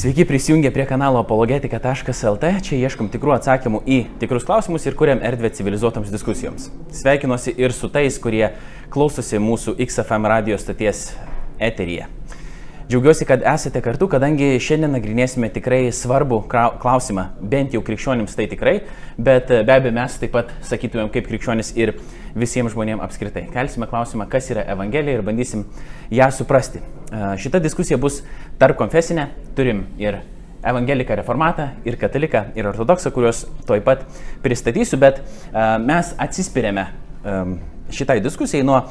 Sveiki prisijungę prie kanalo apologetika.lt. Čia ieškom tikrų atsakymų į tikrus klausimus ir kuriam erdvę civilizuotoms diskusijoms. Sveikinuosi ir su tais, kurie klausosi mūsų XFM radio stoties eteryje. Džiaugiuosi, kad esate kartu, kadangi šiandien nagrinėsime tikrai svarbų klausimą, bent jau krikščionims tai tikrai, bet be abejo mes taip pat sakytumėm kaip krikščionis ir visiems žmonėms apskritai. Kelsime klausimą, kas yra Evangelija ir bandysim ją suprasti. Šita diskusija bus tarp konfesinė, turim ir evangeliką reformatą, ir kataliką, ir ortodoksą, kuriuos toj pat pristatysiu, bet mes atsispirėme šitai diskusijai nuo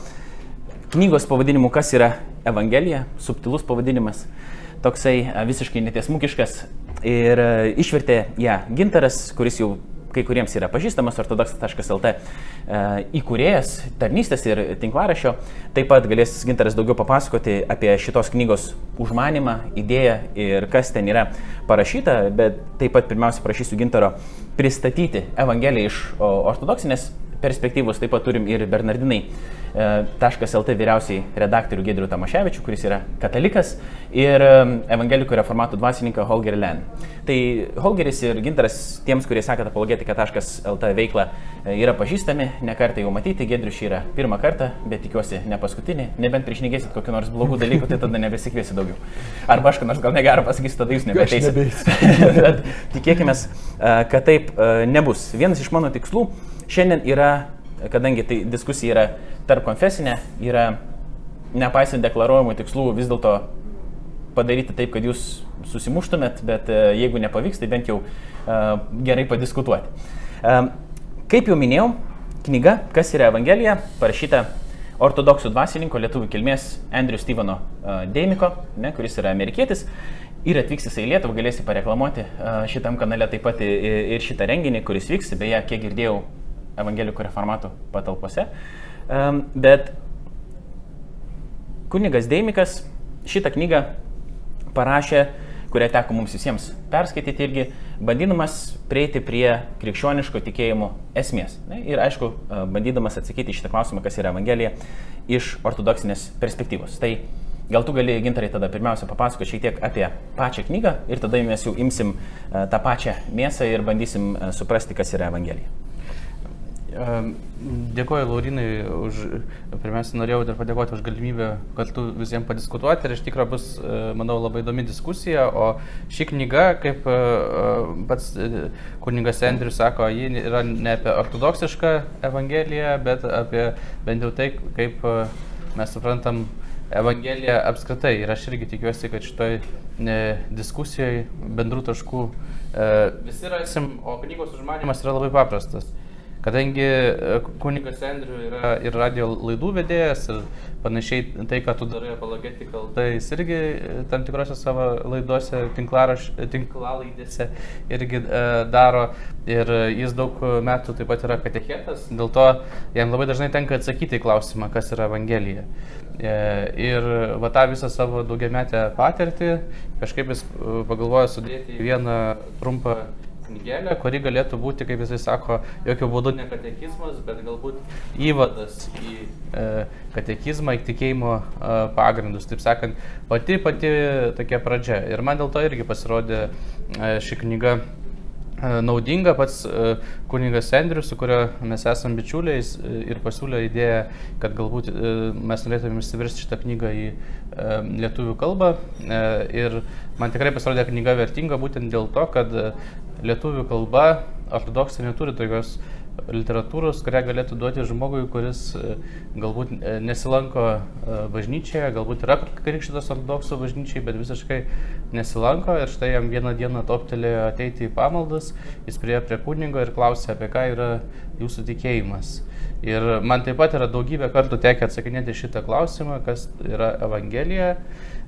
knygos pavadinimų, kas yra Evangelija, subtilus pavadinimas, toksai visiškai netiesmukiškas ir išvertė ją Gintaras, kuris jau kai kuriems yra pažįstamas ortodoksas.lt e, įkūrėjas, tarnystės ir tinklarašio. Taip pat galės Ginteras daugiau papasakoti apie šitos knygos užmanimą, idėją ir kas ten yra parašyta, bet taip pat pirmiausia prašysiu Gintaro pristatyti Evangeliją iš ortodoksinės perspektyvos, taip pat turim ir Bernardinai .lt vyriausiai redaktorių Gedrių Tamaševičių, kuris yra katalikas, ir evangelikų reformatų dvasininką Holger Len. Tai Holgeris ir Gintaras, tiems, kurie sakė apologetika.lt veiklą, e, yra pažįstami, nekartą jau matyti, Gedrius yra pirmą kartą, bet tikiuosi ne paskutinį, nebent priešnygėsit kokiu nors blogų dalykų, tai tada nebesikviesi daugiau. Arba aš ką nors gal negerą pasakysiu, tada jūs nebeteisit. bet tikėkime, kad taip e, nebus. Vienas iš mano tikslų šiandien yra kadangi tai diskusija yra tarp konfesinė, yra nepaisant deklaruojamų tikslų vis dėlto padaryti taip, kad jūs susimuštumėt, bet e, jeigu nepavyks, tai bent jau uh, gerai padiskutuoti. Uh, kaip jau minėjau, knyga Kas yra Evangelija, parašyta ortodoksų dvasininko lietuvių kilmės Andrew Steveno Deimiko, ne, kuris yra amerikietis. Ir atvyks jisai į Lietuvą, galėsi pareklamuoti šitam kanale taip pat ir šitą renginį, kuris vyks, beje, kiek girdėjau, evangelikų reformatų patalpose. Bet kunigas Deimikas šitą knygą parašė, kurią teko mums visiems perskaityti irgi, bandydamas prieiti prie krikščioniško tikėjimo esmės. Ir aišku, bandydamas atsakyti šitą klausimą, kas yra Evangelija, iš ortodoksinės perspektyvos. Tai gal tu gali, gintarai, tada pirmiausia papasakoti šiek tiek apie pačią knygą ir tada mes jau imsim tą pačią mėsą ir bandysim suprasti, kas yra Evangelija. Dėkuoju Laurinai už, pirmiausia, norėjau dar padėkoti už galimybę kartu visiems padiskutuoti ir iš tikrųjų bus, e, manau, labai įdomi diskusija, o ši knyga, kaip e, e, pats kuningas Andrius sako, ji yra ne apie ortodoksišką evangeliją, bet apie bent jau tai, kaip mes suprantam Evangeliją apskritai. Ir aš irgi tikiuosi, kad šitoj diskusijoje bendrų taškų visi rasim, o knygos užmanimas yra labai paprastas. Kadangi e, kunigas Andriu yra ir radio laidų vedėjas ir panašiai tai, ką tu darai apologetikal, tai jis irgi e, tam tikrose savo laidose, tinklalaidėse irgi e, daro ir jis daug metų taip pat yra katechetas, dėl to jam labai dažnai tenka atsakyti į klausimą, kas yra Evangelija. E, ir va tą visą savo daugiametę patirtį kažkaip jis e, pagalvojo sudėti į vieną trumpą knygelę, kuri galėtų būti, kaip jisai sako, jokių būdų ne katekizmas, bet galbūt įvadas į e, katekizmą, į tikėjimo e, pagrindus. Taip sakant, pati pati tokia pradžia. Ir man dėl to irgi pasirodė e, ši knyga E, naudinga pats e, kuningas Andrius, su kurio mes esame bičiuliais e, ir pasiūlė idėją, kad galbūt mes norėtume išsiversti šitą knygą į lietuvių kalbą. Ir man tikrai pasirodė knyga vertinga būtent dėl to, kad lietuvių kalba ortodoksai neturi tokios literatūros, kurią galėtų duoti žmogui, kuris e, galbūt e, nesilanko e, bažnyčioje, galbūt yra krikštytas ortodoksų bažnyčiai, bet visiškai nesilanko ir štai jam vieną dieną toptelėjo ateiti į pamaldas, jis priejo prie kunigo ir klausė, apie ką yra jūsų tikėjimas. Ir man taip pat yra daugybė kartų tekę atsakinėti šitą klausimą, kas yra Evangelija.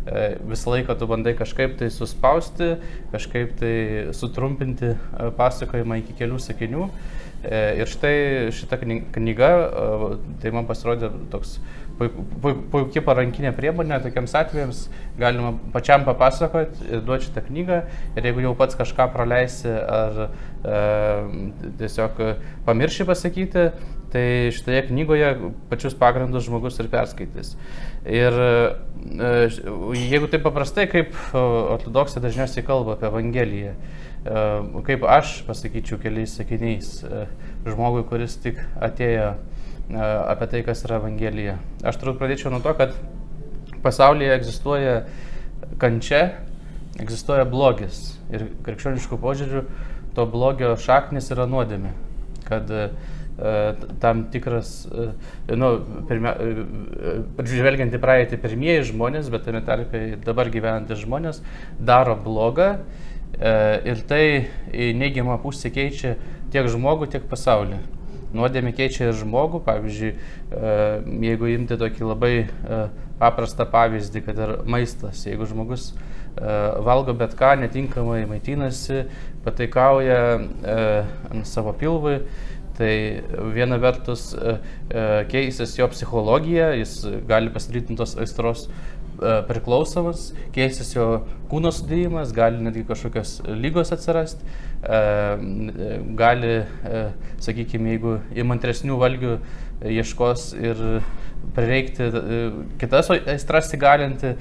Visą laiką tu bandai kažkaip tai suspausti, kažkaip tai sutrumpinti pasakojimą iki kelių sakinių. E, ir štai šita knyga, e, tai man pasirodė toks puikia parankinė priemonė tokiems atvejams, galima pačiam papasakoti duoti šitą knygą ir jeigu jau pats kažką praleisi ar e, tiesiog pamirši pasakyti, tai šitoje knygoje pačius pagrindus žmogus ir perskaitys. Ir e, jeigu taip paprastai, kaip ortodoksai dažniausiai kalba apie Evangeliją, e, kaip aš pasakyčiau keliais sakiniais e, žmogui, kuris tik atėjo apie tai, kas yra Evangelija. Aš turbūt pradėčiau nuo to, kad pasaulyje egzistuoja kančia, egzistuoja blogis. Ir krikščioniškų požiūrių to blogio šaknis yra nuodėmė. Kad tam tikras, nu, pirmia, žvelgiant į praeitį, pirmieji žmonės, bet tame tarpe dabar gyvenantys žmonės, daro blogą ir tai į neigiamą pusę keičia tiek žmogų, tiek pasaulį nuodėmė keičia ir žmogų. Pavyzdžiui, e, jeigu imti tokį labai e, paprastą pavyzdį, kad ir maistas, jeigu žmogus e, valgo bet ką, netinkamai maitinasi, pataikauja ant savo pilvui, tai viena vertus keisis jo psichologija, jis gali pasidaryti tos aistros priklausomas, keisis jo kūno sudėjimas, gali netgi kažkokios lygos atsirasti gali, sakykime, jeigu įmantresnių valgių ieškos ir prireikti kitas aistras įgalinti,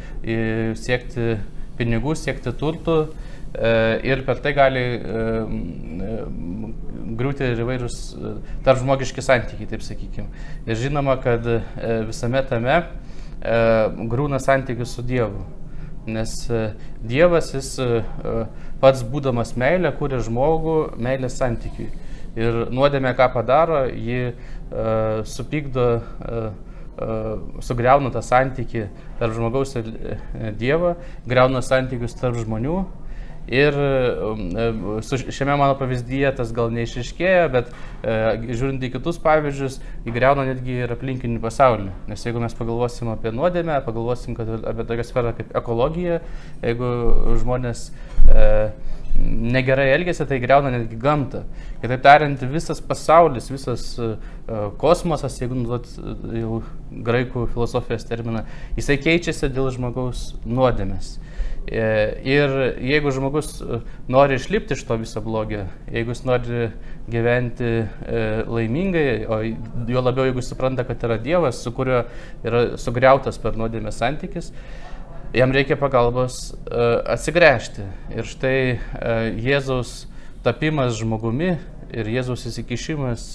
siekti pinigų, siekti turtų ir per tai gali griūti ir įvairūs tarp žmogiški santykiai, taip sakykime. Ir žinoma, kad visame tame grūna santykius su Dievu. Nes e, Dievas, jis e, e, pats būdamas meilė, kūrė žmogų meilės santykiui. Ir nuodėmė ką padaro, ji supykdo, sugriauna tą santyki tarp žmogaus ir Dievo, greuna santykius tarp žmonių Ir um, e, šiame mano pavyzdyje tas gal neišiškėja, bet e, žiūrint į kitus pavyzdžius, įgreuna netgi ir aplinkinį pasaulį. Nes jeigu mes pagalvosim apie nuodėmę, pagalvosim apie tokią sferą kaip ekologija, jeigu žmonės e, negerai elgesi, tai greuna netgi gamtą. Kitaip tariant, visas pasaulis, visas uh, kosmosas, jeigu nuot jau graikų filosofijos terminą, jisai keičiasi dėl žmogaus nuodėmės. E, ir jeigu žmogus e, nori išlipti iš to viso blogio, jeigu jis nori gyventi e, laimingai, o jo labiau jeigu supranta, kad yra Dievas, su kuriuo yra sugriautas per nuodėmės santykis, jam reikia pagalbos atsigręžti. Ir štai Jėzaus tapimas žmogumi ir Jėzaus įsikišimas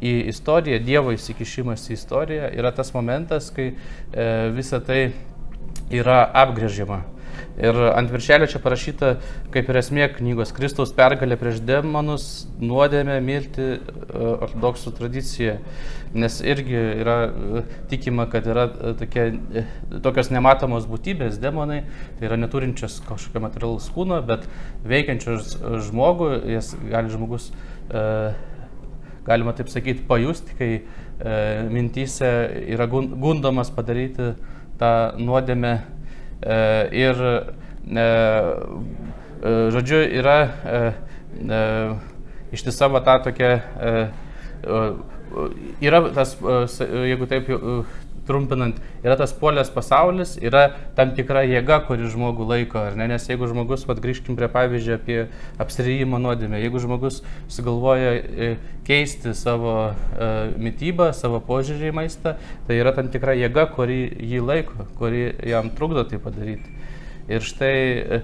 į istoriją, Dievo įsikišimas į istoriją yra tas momentas, kai visa tai yra apgrėžiama. Ir ant viršelio čia parašyta, kaip ir esmė knygos, Kristaus pergalė prieš demonus, nuodėmė, milti e, ortodoksų tradicija. Nes irgi yra e, tikima, kad yra e, tokie, tokios nematomos būtybės, demonai, tai yra neturinčios kažkokio materialaus kūno, bet veikiančios žmogų, jas gali žmogus, galima taip sakyti, pajusti, kai mintyse yra gundomas padaryti tą nuodėmę E, ir, e, e, žodžiu, yra ištisama ta tokia, yra tas, jeigu taip trumpinant, yra tas polės pasaulis, yra tam tikra jėga, kuri žmogų laiko, ar ne? Nes jeigu žmogus, vad grįžkim prie pavyzdžio apie apsirijimo nuodėmę, jeigu žmogus sugalvoja e, keisti savo uh, mytybą, savo požiūrį į maistą, tai yra tam tikra jėga, kuri jį laiko, kuri jam trukdo tai padaryti. Ir štai uh,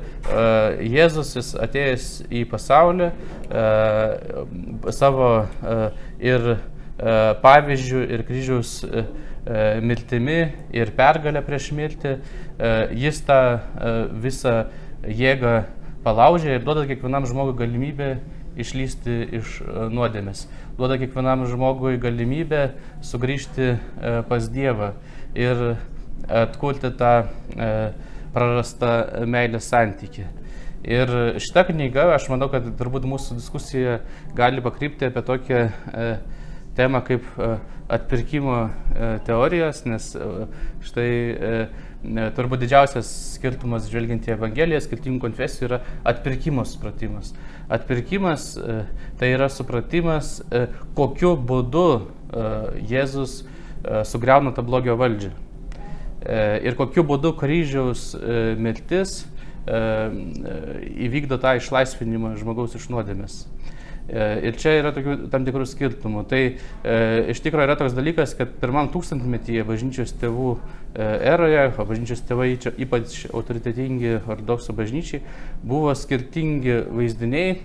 Jėzus jis atėjęs į pasaulį uh, savo uh, ir uh, pavyzdžių ir kryžiaus uh, E, mirtimi ir pergalę prieš mirtį, e, jis tą e, visą jėgą palaužė ir duoda kiekvienam žmogui galimybę išlysti iš nuodėmės. Duoda kiekvienam žmogui galimybę sugrįžti pas Dievą ir atkurti tą prarastą meilės santykį. Ir šita knyga, aš manau, kad turbūt mūsų diskusija gali pakrypti apie tokią temą kaip atpirkimo e, teorijos, nes e, štai e, turbūt didžiausias skirtumas žvelgiant į Evangeliją skirtingų konfesijų yra atpirkimo supratimas. Atpirkimas tai yra supratimas, kokiu būdu Jėzus sugriauna tą blogio valdžią. Ir kokiu būdu kryžiaus mirtis įvykdo tą išlaisvinimą žmogaus iš nuodėmės. Ir čia yra tokių tam tikrų skirtumų. Tai e, iš tikrųjų yra toks dalykas, kad pirmam tūkstantmetyje bažnyčios tėvų e, eroje, o bažnyčios tėvai čia ypač autoritetingi ortodoksų bažnyčiai, buvo skirtingi vaizdiniai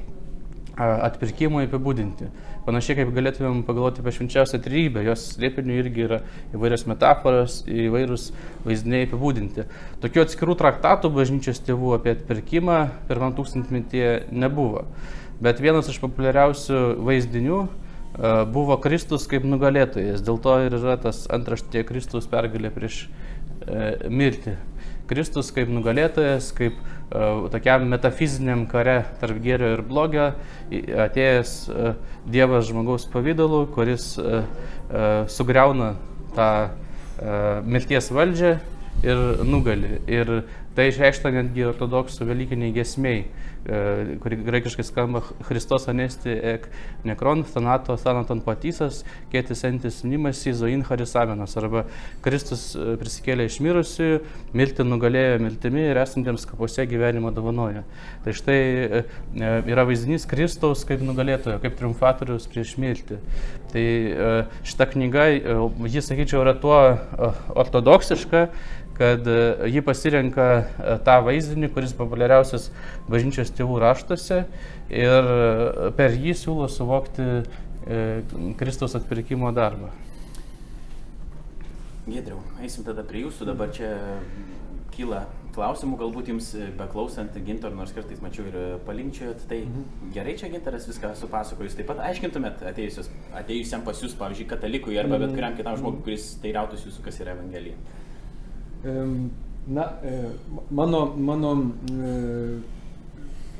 atpirkimui apibūdinti. Panašiai kaip galėtumėm pagalvoti apie švenčiausią trybę, jos slėpinių irgi yra įvairios metaforos, įvairūs vaizdiniai apibūdinti. Tokių atskirų traktatų bažnyčios tėvų apie atpirkimą pirmam tūkstantmetyje nebuvo. Bet vienas iš populiariausių vaizdinių e, buvo Kristus kaip nugalėtojas. Dėl to ir yra tas antraštė Kristus pergalė prieš e, mirtį. Kristus kaip nugalėtojas, kaip uh, tokiam metafiziniam kare tarp gėrio ir blogio, atėjęs uh, Dievas žmogaus pavydalu, kuris uh, uh, sugriauna tą uh, mirties valdžią ir nugali. Ir tai išreikšta netgi ortodoksų velykiniai gesmiai. E, kuri graikiškai skamba Christos anesti ek nekron, thanato thanaton patysas, kėtis entis nimas įzoin harisamenas, arba Kristus e, prisikėlė iš mirusių, mirti nugalėjo mirtimi ir esantiems kapuose gyvenimo dovanoja. Tai štai e, yra vaizdinys Kristaus kaip nugalėtojo, kaip triumfatorius prieš mirtį. Tai šita knyga, jis, sakyčiau, yra tuo ortodoksiška, kad e, ji pasirenka e, tą vaizdinį, kuris populiariausias bažnyčios tėvų raštuose ir e, per jį siūlo suvokti Kristaus atpirkimo darbą. Gedriau, eisim tada prie jūsų, dabar čia kyla klausimų, galbūt jums beklausant gintar, nors kartais mačiau ir palinkčiojot, tai mhm. gerai čia gintaras viską supasakojus, taip pat aiškintumėt atėjusiam pas jūs, pavyzdžiui, katalikui arba bet mhm. kuriam kitam žmogui, kuris teirautųsi jūsų, kas yra Evangelija. Na, e, mano, mano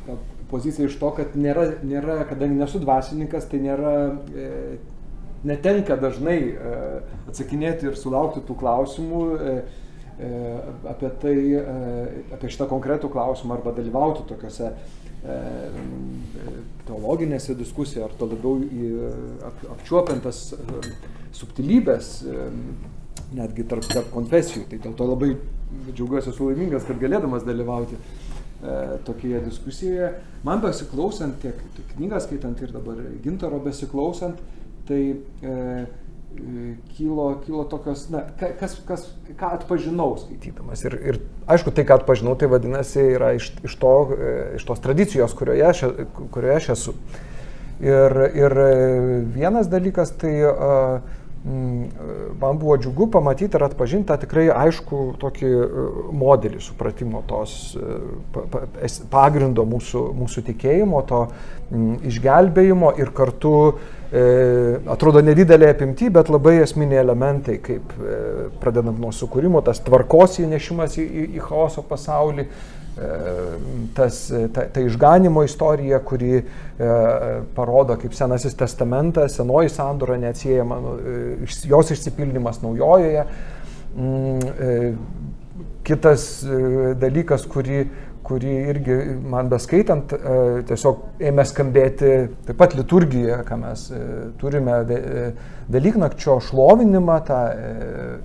e, pozicija iš to, kad nėra, nėra kadangi nesu dvasininkas, tai nėra, e, netenka dažnai atsakinėti ir sulaukti tų klausimų apie tai, apie šitą konkretų klausimą arba dalyvauti tokiuose teologinėse diskusijose ar to labiau apčiuopiantas subtilybės netgi tarp, tarp konfesijų. Tai dėl to labai džiaugiuosi, esu laimingas, kad galėdamas dalyvauti e, tokioje diskusijoje. Man besiklausant, tiek, tiek knygą skaitant ir dabar gintaro besiklausant, tai e, e kilo, kilo tokios, na, kas, kas, ką atpažinau skaitydamas. Ir, ir aišku, tai, ką atpažinau, tai vadinasi, yra iš, iš, to, e, iš tos tradicijos, kurioje aš, kurioje aš esu. Ir, ir vienas dalykas, tai uh, man buvo džiugu pamatyti ir atpažinti tą tikrai aišku tokį e, modelį supratimo tos e, pagrindo mūsų, mūsų tikėjimo, to mm, išgelbėjimo ir kartu e, atrodo nedidelė apimti, bet labai esminiai elementai, kaip pradedant nuo sukūrimo, tas tvarkos įnešimas į, į, į chaoso pasaulį, tas, ta, ta išganimo istorija, kuri e, parodo, kaip Senasis testamentas, senoji sandora neatsiejama, nu, e, jos išsipildymas naujojoje. Mm, e, kitas e, dalykas, kurį, kurį irgi man beskaitant e, tiesiog ėmė skambėti taip pat liturgijoje, ką mes e, turime Velyknakčio šlovinimą, tą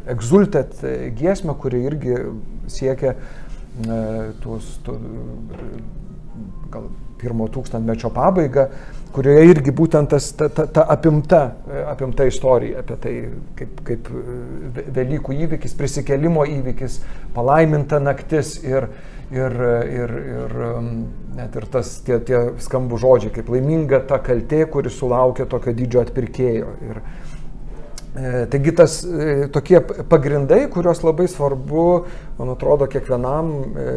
egzultet giesmę, kuri irgi siekia tuos, tu, gal pirmo tūkstantmečio pabaigą, kurioje irgi būtent tas, ta, ta, ta apimta, apimta istorija apie tai, kaip, kaip Velykų įvykis, prisikelimo įvykis, palaiminta naktis ir, ir, ir, ir net ir tas tie, tie skambų žodžiai, kaip laiminga ta kaltė, kuri sulaukė tokio didžio atpirkėjo. Ir, E, taigi tas e, tokie pagrindai, kuriuos labai svarbu, man atrodo, kiekvienam e,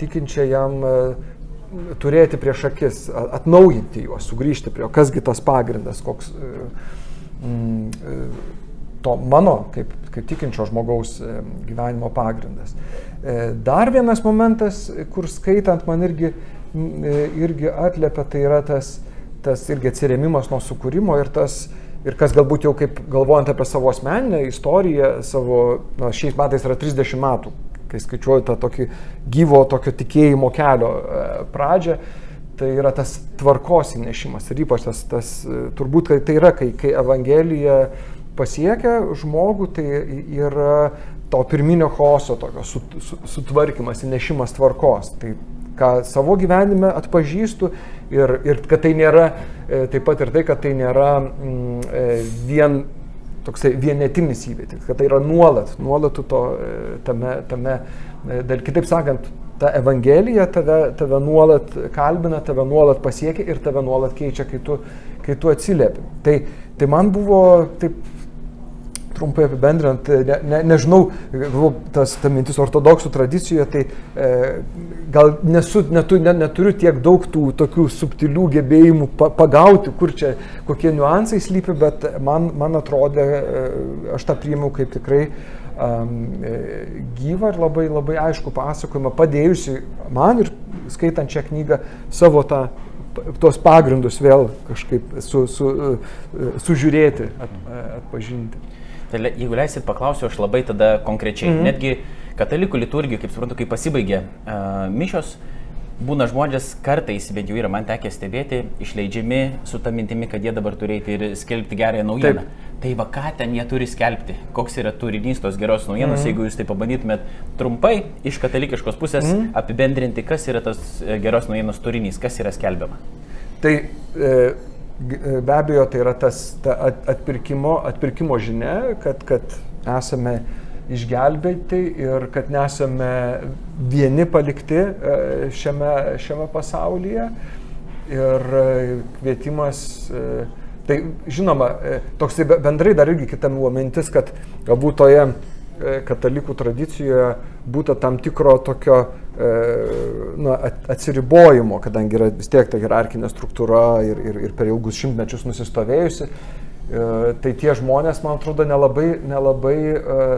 tikinčiajam turėti prieš akis, atnaujinti juos, sugrįžti prie jo, kasgi tas pagrindas, koks mm, to mano kaip, kaip tikinčio žmogaus gyvenimo pagrindas. Dar vienas momentas, kur skaitant man irgi, irgi atlėpia, tai yra tas, tas irgi atsiremimas nuo sukūrimo ir tas, ir kas galbūt jau kaip galvojant apie savo asmeninę istoriją, savo, na, šiais metais yra 30 metų, kai skaičiuoju tą tokį gyvo tokio tikėjimo kelio e, pradžią, tai yra tas tvarkos įnešimas ir ypač tas, tas e, turbūt tai yra, kai, kai Evangelija pasiekia žmogų, tai yra to pirminio chaoso, tokio sutvarkymas, įnešimas tvarkos. Tai ką savo gyvenime atpažįstu ir, ir kad tai nėra, e, taip pat ir tai, kad tai nėra mm, e, vien toksai vienetinis įvykis, kad tai yra nuolat, nuolat to e, tame, tame, dar kitaip sakant, ta Evangelija tave, tave nuolat kalbina, tave nuolat pasiekia ir tave nuolat keičia, kai tu, kai tu atsiliepi. Tai, tai man buvo taip trumpai apibendrinant, ne, ne, nežinau, tas ta mintis ortodoksų tradicijoje, tai e, gal nesu, netu, ne, neturiu tiek daug tų tokių subtilių gebėjimų pa, pagauti, kur čia kokie niuansai slypi, bet man, man atrodė, e, aš tą priėmiau kaip tikrai um, gyvą ir labai, labai aišku pasakojimą, padėjusi man ir skaitant šią knygą savo tą tos pagrindus vėl kažkaip su, su, e, sužiūrėti, at, atpažinti. Tai jeigu leisit paklausiu, aš labai tada konkrečiai. Mm -hmm. Netgi katalikų liturgija, kaip suprantu, kai pasibaigė uh, mišios, būna žmonės kartais, bent jau yra man tekę stebėti, išleidžiami su tą mintimi, kad jie dabar turėtų ir skelbti gerąją naujieną. Taip. Tai va ką ten jie turi skelbti, koks yra turinys tos geros naujienos, mm -hmm. jeigu jūs tai pabandytumėt trumpai iš katalikiškos pusės mm -hmm. apibendrinti, kas yra tas e, geros naujienos turinys, kas yra skelbiama. Tai E, be abejo, tai yra tas ta atpirkimo, atpirkimo žinia, kad, kad esame išgelbėti ir kad nesame vieni palikti e, šiame, šiame pasaulyje. Ir e, kvietimas, tai žinoma, toks bendrai dar irgi kita buvo mintis, kad galbūt toje katalikų tradicijoje būtų tam tikro tokio E, na, atsiribojimo, kadangi yra vis tiek ta hierarchinė struktūra ir, ir, ir per ilgus šimtmečius nusistovėjusi, e, tai tie žmonės, man atrodo, nelabai, nelabai e,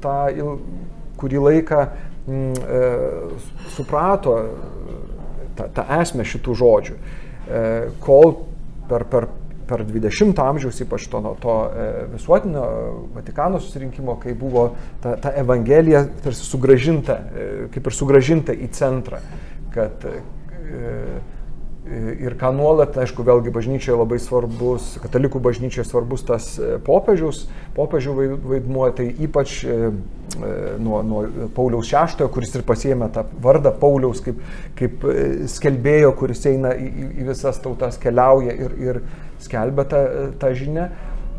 tą il, kurį laiką m, suprato tą, tą esmę šitų žodžių. Kol per, per per 20 amžiaus, ypač to, to e, visuotinio Vatikano susirinkimo, kai buvo ta, ta Evangelija tarsi sugražinta, e, kaip ir sugražinta į centrą, kad e, ir ką nuolat, aišku, vėlgi bažnyčioje labai svarbus, katalikų bažnyčioje svarbus tas popiežiaus, popiežių vaidmuo, tai ypač nuo, nuo Pauliaus VI, kuris ir pasiemė tą vardą Pauliaus kaip, kaip skelbėjo, kuris eina į, į visas tautas, keliauja ir, ir skelbia tą, tą žinią.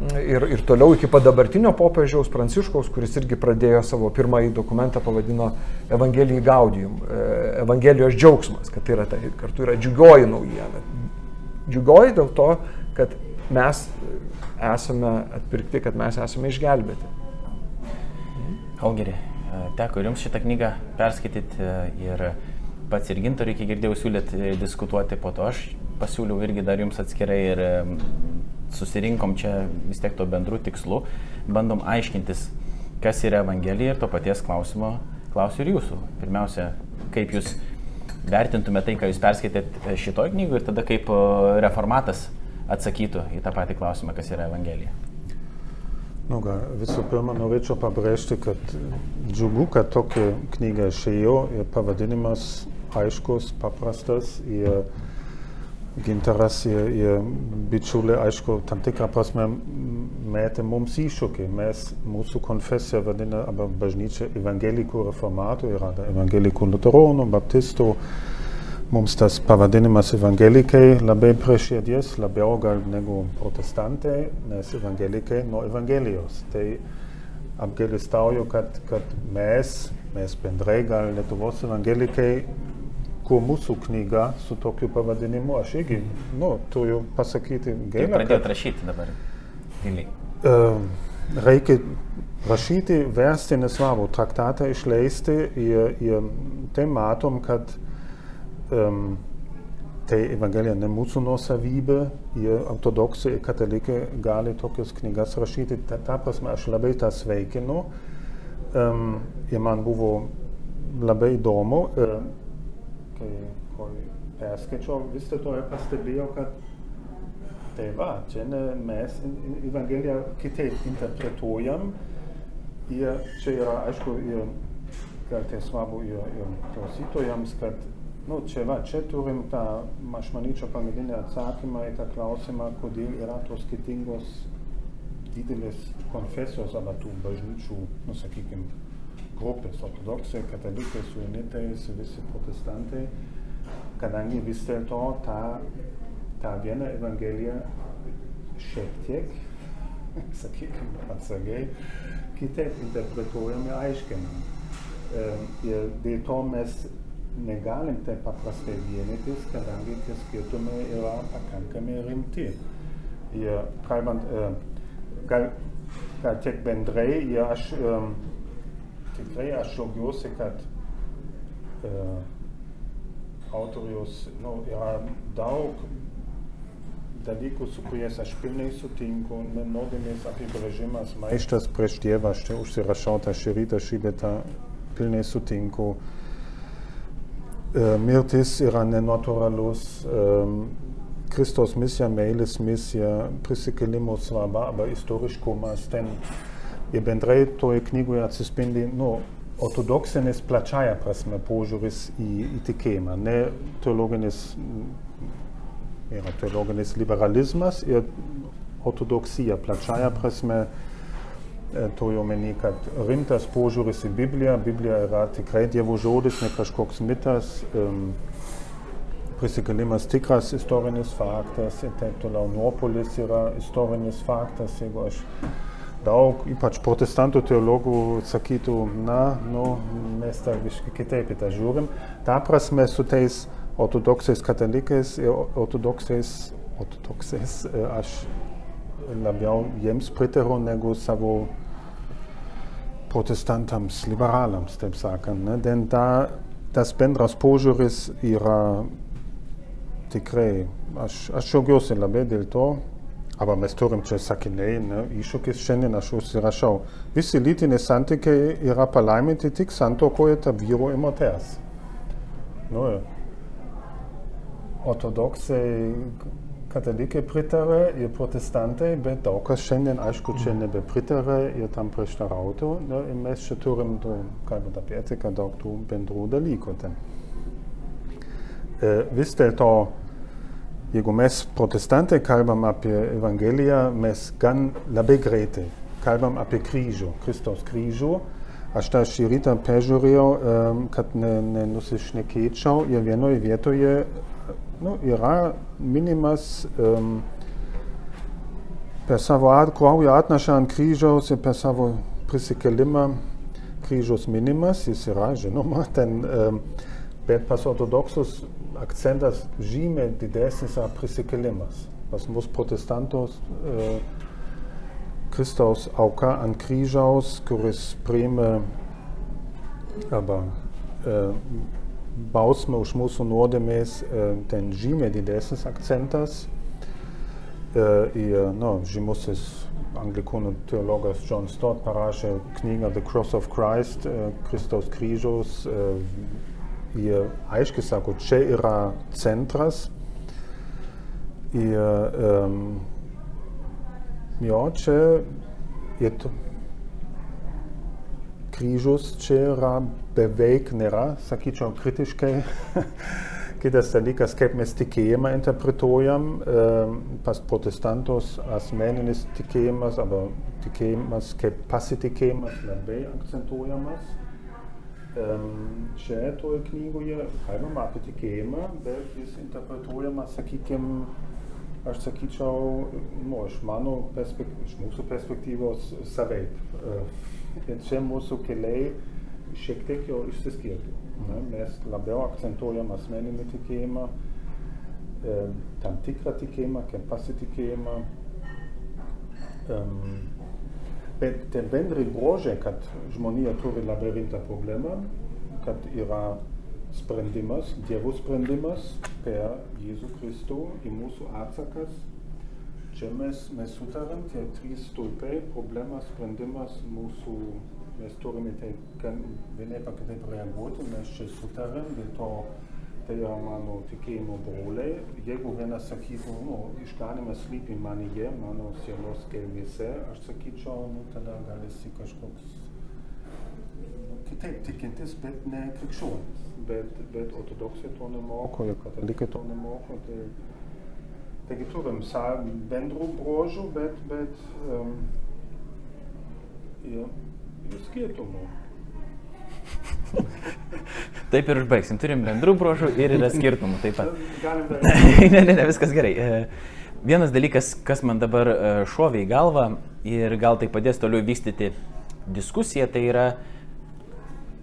Ir, ir toliau iki pat dabartinio popiežiaus Pranciškaus, kuris irgi pradėjo savo pirmąjį dokumentą, pavadino Evangelijai Gaudium, e, Evangelijos džiaugsmas, kad tai yra, tai kartu yra džiugioji naujiena. Džiugioji dėl to, kad mes esame atpirkti, kad mes esame išgelbėti. Algeri, e, teko ir jums šitą knygą perskaityti e, ir pats ir gintoriai, kiek girdėjau, siūlėt diskutuoti, po to aš pasiūliau irgi dar jums atskirai ir susirinkom čia vis tiek to bendrų tikslų, bandom aiškintis, kas yra Evangelija ir to paties klausimo klausiu ir jūsų. Pirmiausia, kaip jūs vertintumėte tai, ką jūs perskaitėt e, šitoj knygoje ir tada kaip reformatas atsakytų į tą patį klausimą, kas yra Evangelija. Nu, gal, visų pirma, norėčiau pabrėžti, kad džiugu, kad tokia knyga išėjo ir pavadinimas aiškus, paprastas ir Gintaras ir, ir bičiuliai, aišku, tam tikrą prasme metė mums iššūkį. Mes, mūsų konfesija vadina, arba bažnyčia evangelikų reformatų, yra evangelikų luteronų, baptistų. Mums tas pavadinimas evangelikai labai prie širdies, labiau gal negu protestantai, nes evangelikai nuo evangelijos. Tai apgailestauju, kad, kad mes, mes bendrai gal Lietuvos evangelikai kuo mūsų knyga su tokiu pavadinimu, aš irgi, nu, turiu pasakyti gaila. Pradėjot kad, rašyti dabar giliai. Uh, reikia rašyti, versti nesvarbu, traktatą išleisti ir, ir tai matom, kad um, tai Evangelija ne mūsų nuosavybė ir ortodoksai ir katalikai gali tokias knygas rašyti. Ta, ta prasme, aš labai tą sveikinu um, ir man buvo labai įdomu. Uh, kai, kai perskaičiau, vis dėlto ir pastebėjau, kad tai va, čia ne, mes Evangeliją kitaip interpretuojam. Ir čia yra, aišku, ir gal tai svarbu ir, ir klausytojams, kad nu, čia va, čia turim tą, aš manyčiau, pagrindinį atsakymą į tą klausimą, kodėl yra tos skirtingos didelės konfesijos arba tų bažnyčių, nu sakykim, grupės, ortodoksai, katalikai, suinitai, visi protestantai, kadangi vis dėlto tą, tą vieną evangeliją šiek tiek, sakykime, atsargiai, kitaip interpretuojame, aiškiname. Ir dėl to mes negalim taip paprastai vienytis, kadangi tie skirtumai yra pakankamai rimti. Ir kalbant, gal, gal tiek bendrai, ir aš tikrai aš džiaugiuosi, kad uh, autorius nu, yra daug dalykų, su kuriais aš pilnai sutinku, nuodėmės apibrėžimas, maištas prieš Dievą, aš čia užsirašau tą šį rytą, šį vietą pilnai sutinku. Uh, mirtis yra nenatūralus, um, Kristos misija, meilės misija, prisikėlimo svarba, arba istoriškumas, ten ir bendrai toje knygoje atsispindi nu, ortodoksinės plačiaja prasme požiūris į, į tikėjimą, ne teologinis, yra teologinis liberalizmas ir ortodoksija plačiaja prasme turiu omeny, kad rimtas požiūris į Bibliją, Biblija yra tikrai Dievo žodis, ne kažkoks mitas, um, prisikėlimas tikras istorinis faktas ir taip toliau, nuopolis yra istorinis faktas, jeigu aš daug, ypač protestantų teologų sakytų, na, nu, mes tą visiškai kitaip į tą žiūrim. Ta prasme su tais ortodoksais katalikais ir ortodoksais, ortodoksais aš labiau jiems pritariu negu savo protestantams, liberalams, taip sakant. Ne? Den da, tas bendras požiūris yra tikrai, aš, aš džiaugiuosi labai dėl to, aber mes turim čia sakiniai, ne, iššūkis šiandien aš užsirašau. Visi lytiniai santykiai yra palaiminti tik santokoje tarp vyro ir moters. Nu, ortodoksai katalikai pritarė ir protestantai, bet daug kas šiandien, aišku, čia nebepritarė ir tam prieštarautų. Ne, ir mes čia turim, kalbant apie etiką, daug tų bendrų dalykų. Ten. E, vis dėlto, jeigu mes protestantai kalbam apie Evangeliją, mes gan labai greitai kalbam apie kryžių, Kristaus kryžių. Aš tą šį rytą peržiūrėjau, kad nenusišnekėčiau ir vienoje vietoje nu, yra minimas um, per savo kraujo atnašą ant kryžiaus ir per savo prisikelimą kryžiaus minimas, jis yra žinoma, ten, um, bet pas ortodoksus akcentas žymiai didesnis yra prisikelimas. Pas mus protestantos uh, Kristaus auka ant kryžiaus, kuris priėmė arba uh, bausmę už mūsų nuodėmės, ten žymiai didesnis akcentas. Ir no, žymusis anglikonų teologas John Stott parašė knygą The Cross of Christ, Kristaus kryžiaus. Jie aiškiai sako, čia yra centras. Ir um, jo, čia ir kryžius čia yra beveik nėra, sakyčiau, kritiškai. Kitas dalykas, kaip mes tikėjimą interpretuojam, pas protestantus asmeninis tikėjimas arba tikėjimas kaip pasitikėjimas labai akcentuojamas. Čia toje knygoje kalbama apie tikėjimą, bet jis interpretuojamas, sakykime, aš sakyčiau, nu, iš mano iš mūsų perspektyvos savaip. Ir čia mūsų keliai šiek tiek jau išsiskirtų. Ne? Mes labiau akcentuojam asmeninį tikėjimą, tam tikrą tikėjimą, kaip pasitikėjimą. Um, bet tie bendri bruožai, kad žmonija turi labai rimtą problemą, kad yra sprendimas, Dievo sprendimas per Jėzų Kristų į mūsų atsakas. Čia mes, mes sutarėm, tie trys stulpai, problema, sprendimas, mūsų mes turime tai vienaip ar kitaip reaguoti, mes čia sutarėm, dėl to tai yra mano tikėjimo broliai. Jeigu vienas sakytų, nu, išganimas slypi manyje, mano sielos gelmėse, aš sakyčiau, nu, tada gal esi kažkoks nu, kitaip tikintis, bet ne krikščionis. Bet, bet ortodoksai to nemoko ir katalikai to nemoko. Tai, taigi turim bendrų bruožų, bet, bet um, ir, ir skirtumų. Taip ir užbaigsim. Turim bendrų brožų ir yra skirtumų taip pat. Ne, ne, ne, viskas gerai. E, Vienas dalykas, kas man dabar e, šovė į galvą ir gal tai padės toliau vystyti diskusiją, tai yra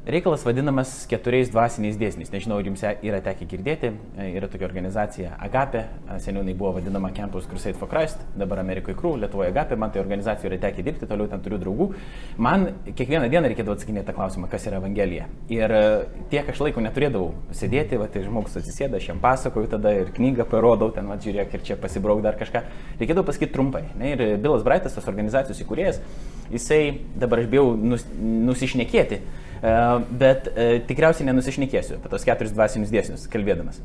reikalas vadinamas keturiais dvasiniais dėsniais. Nežinau, ar jums yra tekę girdėti, E, yra tokia organizacija Agape, E, seniau jinai buvo vadinama Campus Crusade for Christ, dabar Amerikoje Krū, Lietuvoje Agape, man tai organizacija yra tekę dirbti, toliau ten turiu draugų. Man kiekvieną dieną reikėdavo atsakinėti tą klausimą, kas yra Evangelija. Ir e, tiek aš laiko neturėdavau sėdėti, va, tai žmogus atsisėda, aš jam pasakoju tada ir knygą parodau, ten, va, žiūrėk, ir čia pasibrauk dar kažką. Reikėdavo pasakyti trumpai. Ne? Ir Bilas Braitas, tas organizacijos įkūrėjas, jisai dabar aš bijau nus, nusišnekėti, bet e, tikriausiai nenusišnekėsiu apie tos keturis dvasinius dėsnius, kalbėdamas.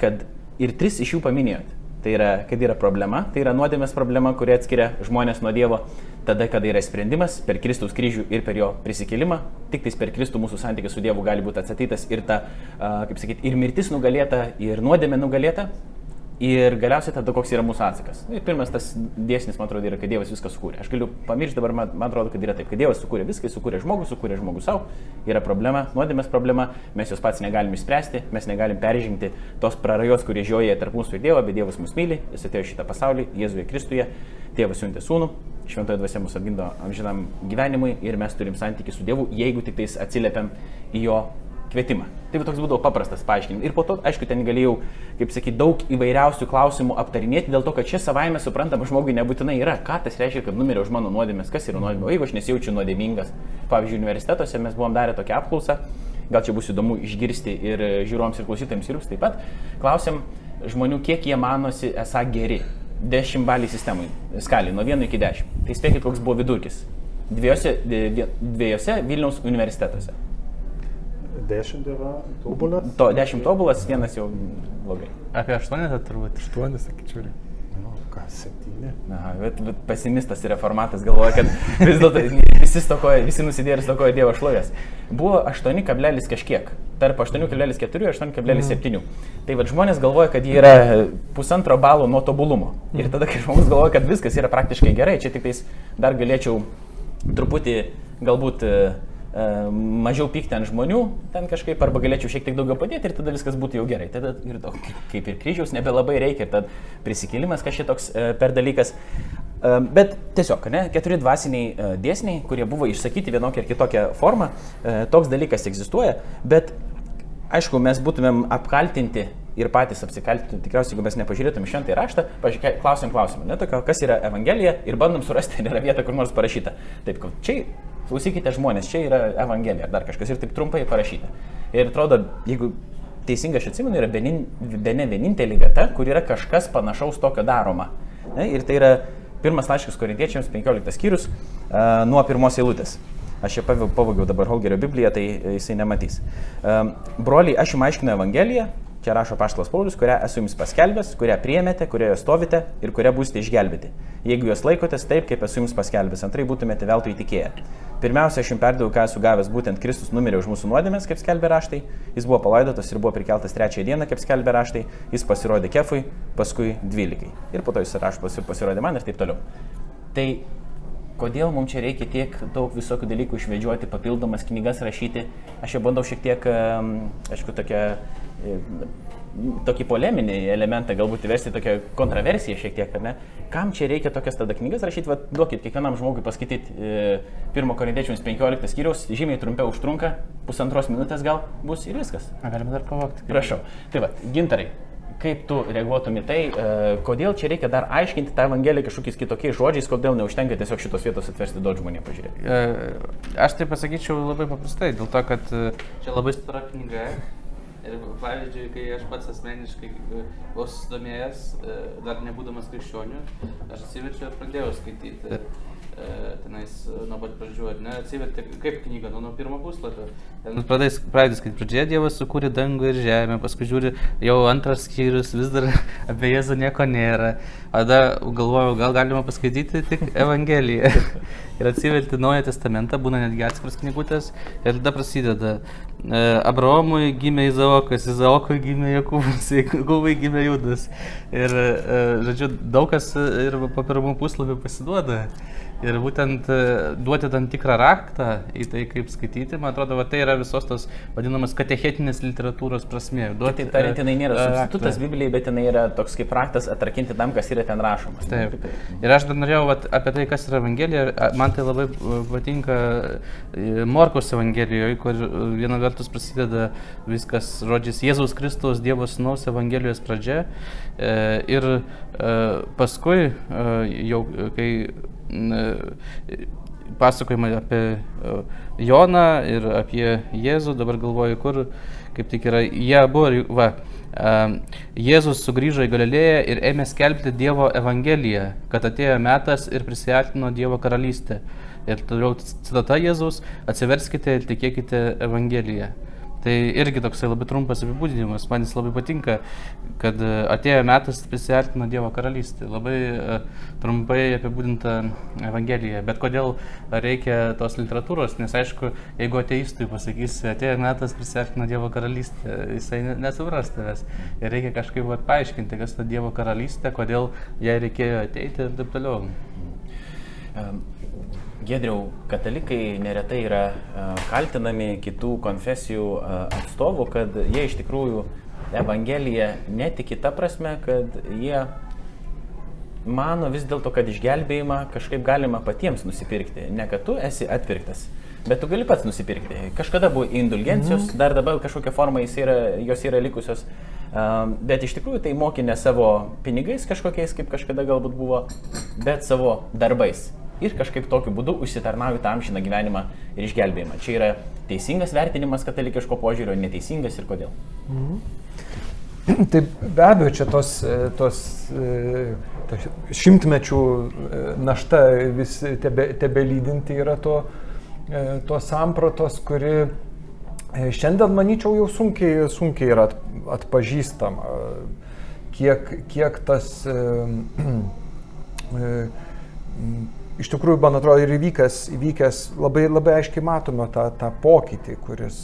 Kad ir tris iš jų paminėjot. Tai yra, kad yra problema, tai yra nuodėmės problema, kuri atskiria žmonės nuo Dievo, tada, kada yra sprendimas per Kristaus kryžių ir per jo prisikelimą, tik tais per Kristų mūsų santykis su Dievu gali būti atsatytas ir ta, kaip sakyti, ir mirtis nugalėta, ir nuodėmė nugalėta, Ir galiausiai tada koks yra mūsų atsakas. Ir pirmas tas dėsnis, man atrodo, yra, kad Dievas viską sukūrė. Aš galiu pamiršti dabar, man, man atrodo, kad yra taip, kad Dievas sukūrė viską, sukūrė žmogų, sukūrė žmogų savo, yra problema, nuodėmės problema, mes jos pats negalim išspręsti, mes negalim peržengti tos prarajos, kurie žioja tarp mūsų ir Dievo, bet Dievas mus myli, jis atėjo šitą pasaulį, Jėzuje Kristuje, Tėvas siuntė sūnų, šventoje dvasia mus apgindo amžinam gyvenimui ir mes turim santykių su Dievu, jeigu tik tais atsiliepiam į jo kvietimą. Tai toks būdavo paprastas paaiškinimas. Ir po to, aišku, ten galėjau, kaip sakyti, daug įvairiausių klausimų aptarinėti, dėl to, kad čia savaime suprantama žmogui nebūtinai yra, ką tas reiškia, kad numirė už mano nuodėmės, kas yra nuodėmė, jeigu aš nesijaučiu nuodėmingas. Pavyzdžiui, universitetuose mes buvom darę tokią apklausą, gal čia bus įdomu išgirsti ir žiūrovams ir klausytojams ir jums taip pat. Klausėm žmonių, kiek jie manosi esą geri. 10 balį sistemai, skalį nuo 1 iki 10. Tai spėkit, koks buvo vidurkis. Dviejose, dvie- dviejose Vilniaus universitetuose. Dešimt yra tobulas. To 10 tobulas, vienas jau blogai. Apie aštuonetą turbūt. Aštuonis, sakyčiau. Nu, ką, septyni. Na, bet, bet pesimistas ir reformatas galvoja, kad vis dėlto visi, stokoja, visi nusidėjo ir stokoja Dievo šlovės. Buvo 8 kablelis kažkiek. Tarp 8,4 ir 8,7. Tai vad žmonės galvoja, kad jie yra pusantro balo nuo tobulumo. Ir tada, kai žmogus galvoja, kad viskas yra praktiškai gerai, čia tik tais dar galėčiau truputį galbūt e, mažiau pykti ant žmonių, ten kažkaip, arba galėčiau šiek tiek daugiau padėti ir tada viskas būtų jau gerai. Tada ir to, kaip ir kryžiaus nebelabai reikia, ir tada prisikėlimas kažkiek toks e, per dalykas. E, Bet tiesiog, ne, keturi dvasiniai e, dėsniai, kurie buvo išsakyti vienokia ar kitokia forma, e, toks dalykas egzistuoja, bet aišku, mes būtumėm apkaltinti ir patys apsikaltinti, tikriausiai, jeigu mes nepažiūrėtum šventą įraštą, pažiūrėk, klausim klausimą, ne tokio, kas yra Evangelija ir bandom surasti, yra vieta kur nors parašyta. Taip, čia, klausykite žmonės, čia yra Evangelija ar dar kažkas ir taip trumpai parašyta. Ir atrodo, jeigu teisingai aš atsimenu, yra bene vienintelė vieta, kur yra kažkas panašaus tokio daroma. Ne? Ir tai yra pirmas laiškas korintiečiams, 15 skyrius, uh, nuo pirmos eilutės. Aš čia pav- pavogiau dabar Holgerio Bibliją, tai jisai nematys. Um, broliai, aš jums aiškinu Evangeliją, čia rašo Paštalas Paulius, kurią esu jums paskelbęs, kurią priemėte, kurioje stovite ir kurią būsite išgelbėti. Jeigu jos laikotės taip, kaip esu jums paskelbęs, antrai būtumėte veltui įtikėję. Pirmiausia, aš jums perdaviau, ką esu gavęs, būtent Kristus numirė už mūsų nuodėmės, kaip skelbė raštai, jis buvo palaidotas ir buvo prikeltas trečiąją dieną, kaip skelbė raštai, jis pasirodė kefui, paskui dvylikai. Ir po to jis raštas ir pasirodė man ir taip toliau. Tai kodėl mums čia reikia tiek daug visokių dalykų išvedžioti, papildomas knygas rašyti. Aš jau bandau šiek tiek, aišku, tokią, e, tokį poleminį elementą galbūt įvesti, tokią kontroversiją šiek tiek, ar ne? Kam čia reikia tokias tada knygas rašyti, va, duokit kiekvienam žmogui paskaityti e, pirmo korintiečiams 15 skyriaus, žymiai trumpiau užtrunka, pusantros minutės gal bus ir viskas. Na, galime dar pavokti. Prašau. Tai va, gintarai, kaip tu reaguotum į tai, e, kodėl čia reikia dar aiškinti tą Evangeliją kažkokiais kitokiais žodžiais, kodėl neužtenka tiesiog šitos vietos atversti daug žmonių pažiūrėti. E, Aš tai pasakyčiau labai paprastai, dėl to, kad e, čia labai stora knyga. Ir pavyzdžiui, kai aš pats asmeniškai e, buvau susidomėjęs, e, dar nebūdamas krikščioniu, aš atsiverčiau ir pradėjau skaityti. Tenais nuo pat pradžių, ar ne, atsiverti kaip knyga, nu, nuo pirmo puslapio. Ten pradės, pradės, kad pradžioje Dievas sukūrė dangų ir žemę, paskui žiūri, jau antras skyrius, vis dar apie Jėzų nieko nėra. Tada galvojau, gal galima paskaityti tik Evangeliją. ir atsiverti Naują Testamentą, būna netgi atskiras knygutės, ir tada prasideda. E, Abraomui gimė Izaokas, Izaokui gimė Jokūbas, Jokūbai gimė Judas. Ir, e, žodžiu, daug kas ir po pirmų puslapių pasiduoda. Ir būtent e, duoti tam tikrą raktą į tai, kaip skaityti, man atrodo, va, tai yra visos tos vadinamas katechetinės literatūros prasmė. Duoti, tai tariant, jinai nėra substitutas Biblijai, bet jinai yra toks kaip raktas atrakinti tam, kas yra ten rašoma. Taip. Ir aš dar norėjau va, apie tai, kas yra Evangelija. Man tai labai patinka Morkos Evangelijoje, kur viena vertus prasideda viskas žodžiais Jėzaus Kristus, Dievo Sūnaus Evangelijos pradžia. E, ir e, paskui jau, kai pasakojimai apie Joną ir apie Jėzų, dabar galvoju, kur kaip tik yra, jie abu, va, Jėzus sugrįžo į Galilėją ir ėmė skelbti Dievo Evangeliją, kad atėjo metas ir prisijatino Dievo karalystę. Ir toliau citata Jėzus, atsiverskite ir tikėkite Evangeliją. Tai irgi toksai labai trumpas apibūdinimas, man jis labai patinka, kad e, atėjo metas prisartino Dievo karalystė. Labai uh, trumpai apibūdinta Evangelija. Bet kodėl reikia tos literatūros, nes aišku, jeigu ateistui pasakysi, atėjo metas prisartino Dievo karalystė, jisai nesupras tavęs. Ir reikia kažkaip vat, paaiškinti, kas ta Dievo karalystė, kodėl jai reikėjo ateiti ir taip toliau. Um Gedriau, katalikai neretai yra kaltinami kitų konfesijų atstovų, kad jie iš tikrųjų Evangeliją netiki ta prasme, kad jie mano vis dėlto, kad išgelbėjimą kažkaip galima patiems nusipirkti. Ne kad tu esi atpirktas, bet tu gali pats nusipirkti. Kažkada buvo indulgencijos, mm. dar dabar kažkokia forma yra, jos yra likusios. Bet iš tikrųjų tai mokė ne savo pinigais kažkokiais, kaip kažkada galbūt buvo, bet savo darbais ir kažkaip tokiu būdu užsitarnauju tą amžiną gyvenimą ir išgelbėjimą. Čia yra teisingas vertinimas katalikiško požiūrio, neteisingas ir kodėl. Mhm. Taip, be abejo, čia tos, tos ta šimtmečių e, našta vis tebe, tebe lydinti yra to, e, tos sampratos, kuri e, šiandien, manyčiau, jau sunkiai, sunkiai yra atpažįstama. Kiek, kiek tas iš tikrųjų, man atrodo, ir įvykęs, įvykęs labai, labai aiškiai matome tą, tą pokytį, kuris,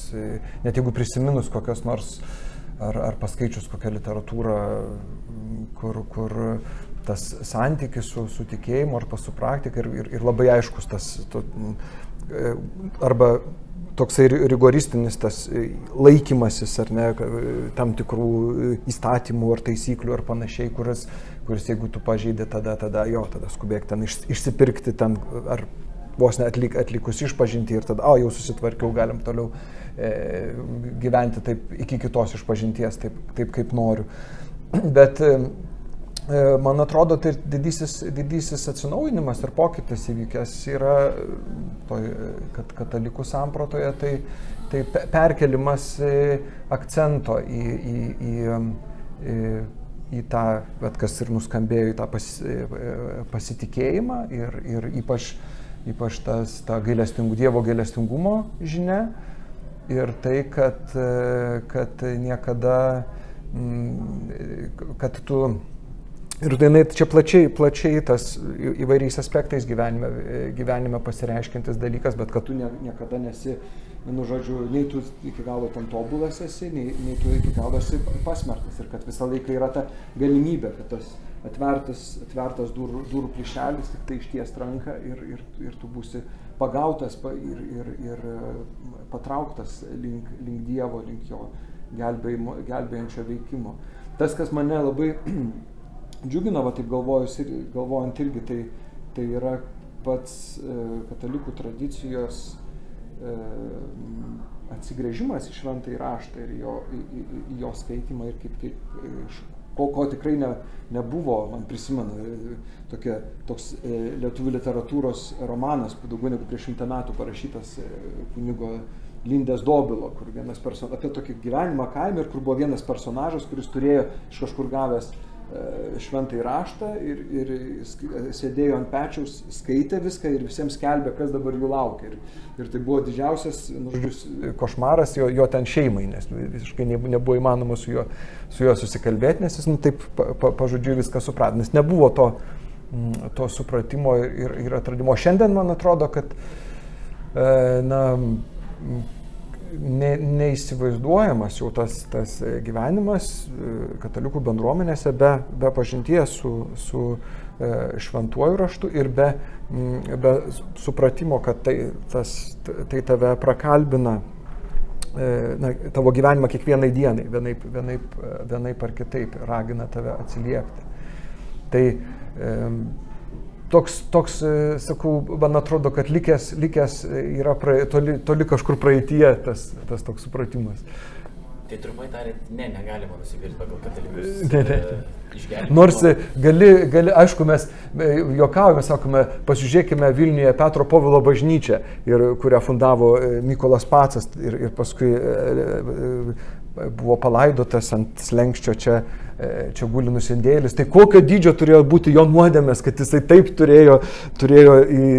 net jeigu prisiminus kokios nors, ar, ar paskaičius kokią literatūrą, kur, kur tas santykis su, su tikėjimu ar su praktika ir, ir, ir labai aiškus tas, to, arba toksai rigoristinis tas laikymasis ar ne, tam tikrų įstatymų ar taisyklių ar panašiai, kuris, kuris jeigu tu pažeidė, tada, tada jo, tada skubėk ten iš, išsipirkti ten ar vos net atlik, atlikus išpažinti ir tada, o jau susitvarkiau, galim toliau e, gyventi taip iki kitos išpažinties, taip, taip kaip noriu. Bet e, man atrodo, tai didysis, didysis atsinaujinimas ir pokytis įvykęs yra, toj, kad katalikų samprotoje, tai, tai perkelimas e, akcento į, į, į, į į tą, bet kas ir nuskambėjo, į tą pas, pasitikėjimą ir, ir ypač, ypač tas, ta gailestingų, Dievo gailestingumo žinia ir tai, kad, kad niekada, mm, kad tu Ir tai čia plačiai, plačiai tas įvairiais aspektais gyvenime, gyvenime pasireiškintis dalykas, bet kad tu ne, niekada nesi nu, žodžiu, nei tu iki galo ten tobulas esi, nei, nei tu iki galo esi pasmertas. Ir kad visą laiką yra ta galimybė, kad tas atvertas, atvertas durų, durų plyšelis, tik tai išties ranką ir, ir, ir tu būsi pagautas ir, ir, ir patrauktas link, link Dievo, link jo gelbėjančio veikimo. Tas, kas mane labai džiugina, va taip galvojus ir galvojant irgi, tai, tai yra pats e, katalikų tradicijos E, atsigrėžimas į šventąjį raštą ir jo, į, į, į jo skaitimą ir kaip, kaip iš ko, ko tikrai ne, nebuvo, man prisimenu, e, tokia, toks lietuvių literatūros romanas, daugiau negu prieš šimtą metų parašytas kunigo Lindės Dobilo, kur vienas person, apie tokį gyvenimą kaime ir kur buvo vienas personažas, kuris turėjo iš kažkur gavęs šventai raštą ir, ir sėdėjo ant pečiaus, skaitė viską ir visiems skelbė, kas dabar jų laukia. Ir, ir tai buvo didžiausias nu, košmaras jo, jo ten šeimai, nes visiškai nebuvo įmanoma su juo, su juo susikalbėti, nes jis nu, taip pa, pa, pažodžiui viską suprato, nes nebuvo to, mm, to supratimo ir, ir atradimo. Šiandien man atrodo, kad e, na, ne, neįsivaizduojamas jau tas, tas gyvenimas e, katalikų bendruomenėse be, be pažinties su, su e, šventuoju raštu ir be, be supratimo, kad tai, tas, tai tave prakalbina e, na, tavo gyvenimą kiekvienai dienai, vienaip, vienaip, vienaip ar kitaip ragina tave atsiliepti. Tai e, toks, toks, e, sakau, man atrodo, kad likęs, likęs yra prae, toli, toli kažkur praeitie tas, tas toks supratimas. Tai trumpai tariant, ne, negalima nusipirkti pagal katalikus. Ne, ne. E, Nors e, gali, gali, aišku, mes juokavome, sakome, pasižiūrėkime Vilniuje Petro Povilo bažnyčią, ir, kurią fundavo Mykolas Pacas ir, ir paskui buvo palaidotas ant slengščio čia, e, čia guli nusindėlis. Tai kokio dydžio turėjo būti jo nuodėmės, kad jisai taip turėjo, turėjo į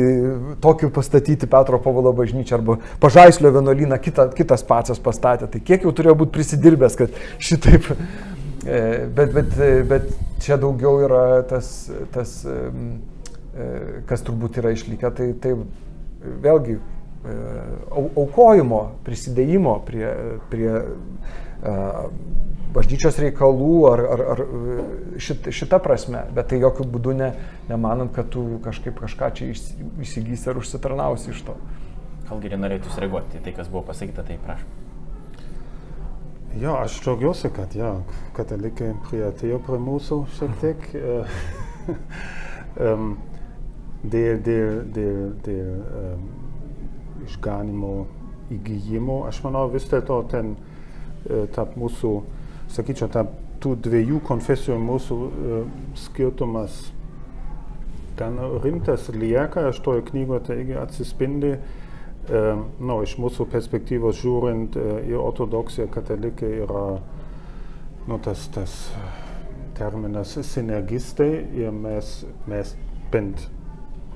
tokį pastatyti Petro Povolo bažnyčią arba pažaislio vienuolyną kita, kitas pacas pastatė. Tai kiek jau turėjo būti prisidirbęs, kad šitaip. E, bet, bet, bet čia daugiau yra tas, tas e, kas turbūt yra išlikę, tai, tai vėlgi aukojimo, prisidėjimo prie, prie bažnyčios reikalų ar, ar, ar šit, šita prasme, bet tai jokių būdų ne, nemanant, kad tu kažkaip kažką čia įsigysi ar užsitarnausi iš to. Kalgirį norėtų sureaguoti į tai, kas buvo pasakyta, tai prašom. Jo, aš džiaugiuosi, kad ja, katalikai priartėjo prie mūsų šiek tiek. um, dėl dėl, dėl, dėl um, išganimo įgyjimo, aš manau vis dėlto ten uh, E, tarp mūsų, sakyčiau, tarp tų dviejų konfesijų mūsų e, skirtumas ten rimtas lieka, aš toje knygoje taigi atsispindi, e, nu, iš mūsų perspektyvos žiūrint, į ortodoksiją katalikai yra nu, tas, tas terminas sinergistai ir mes, mes bent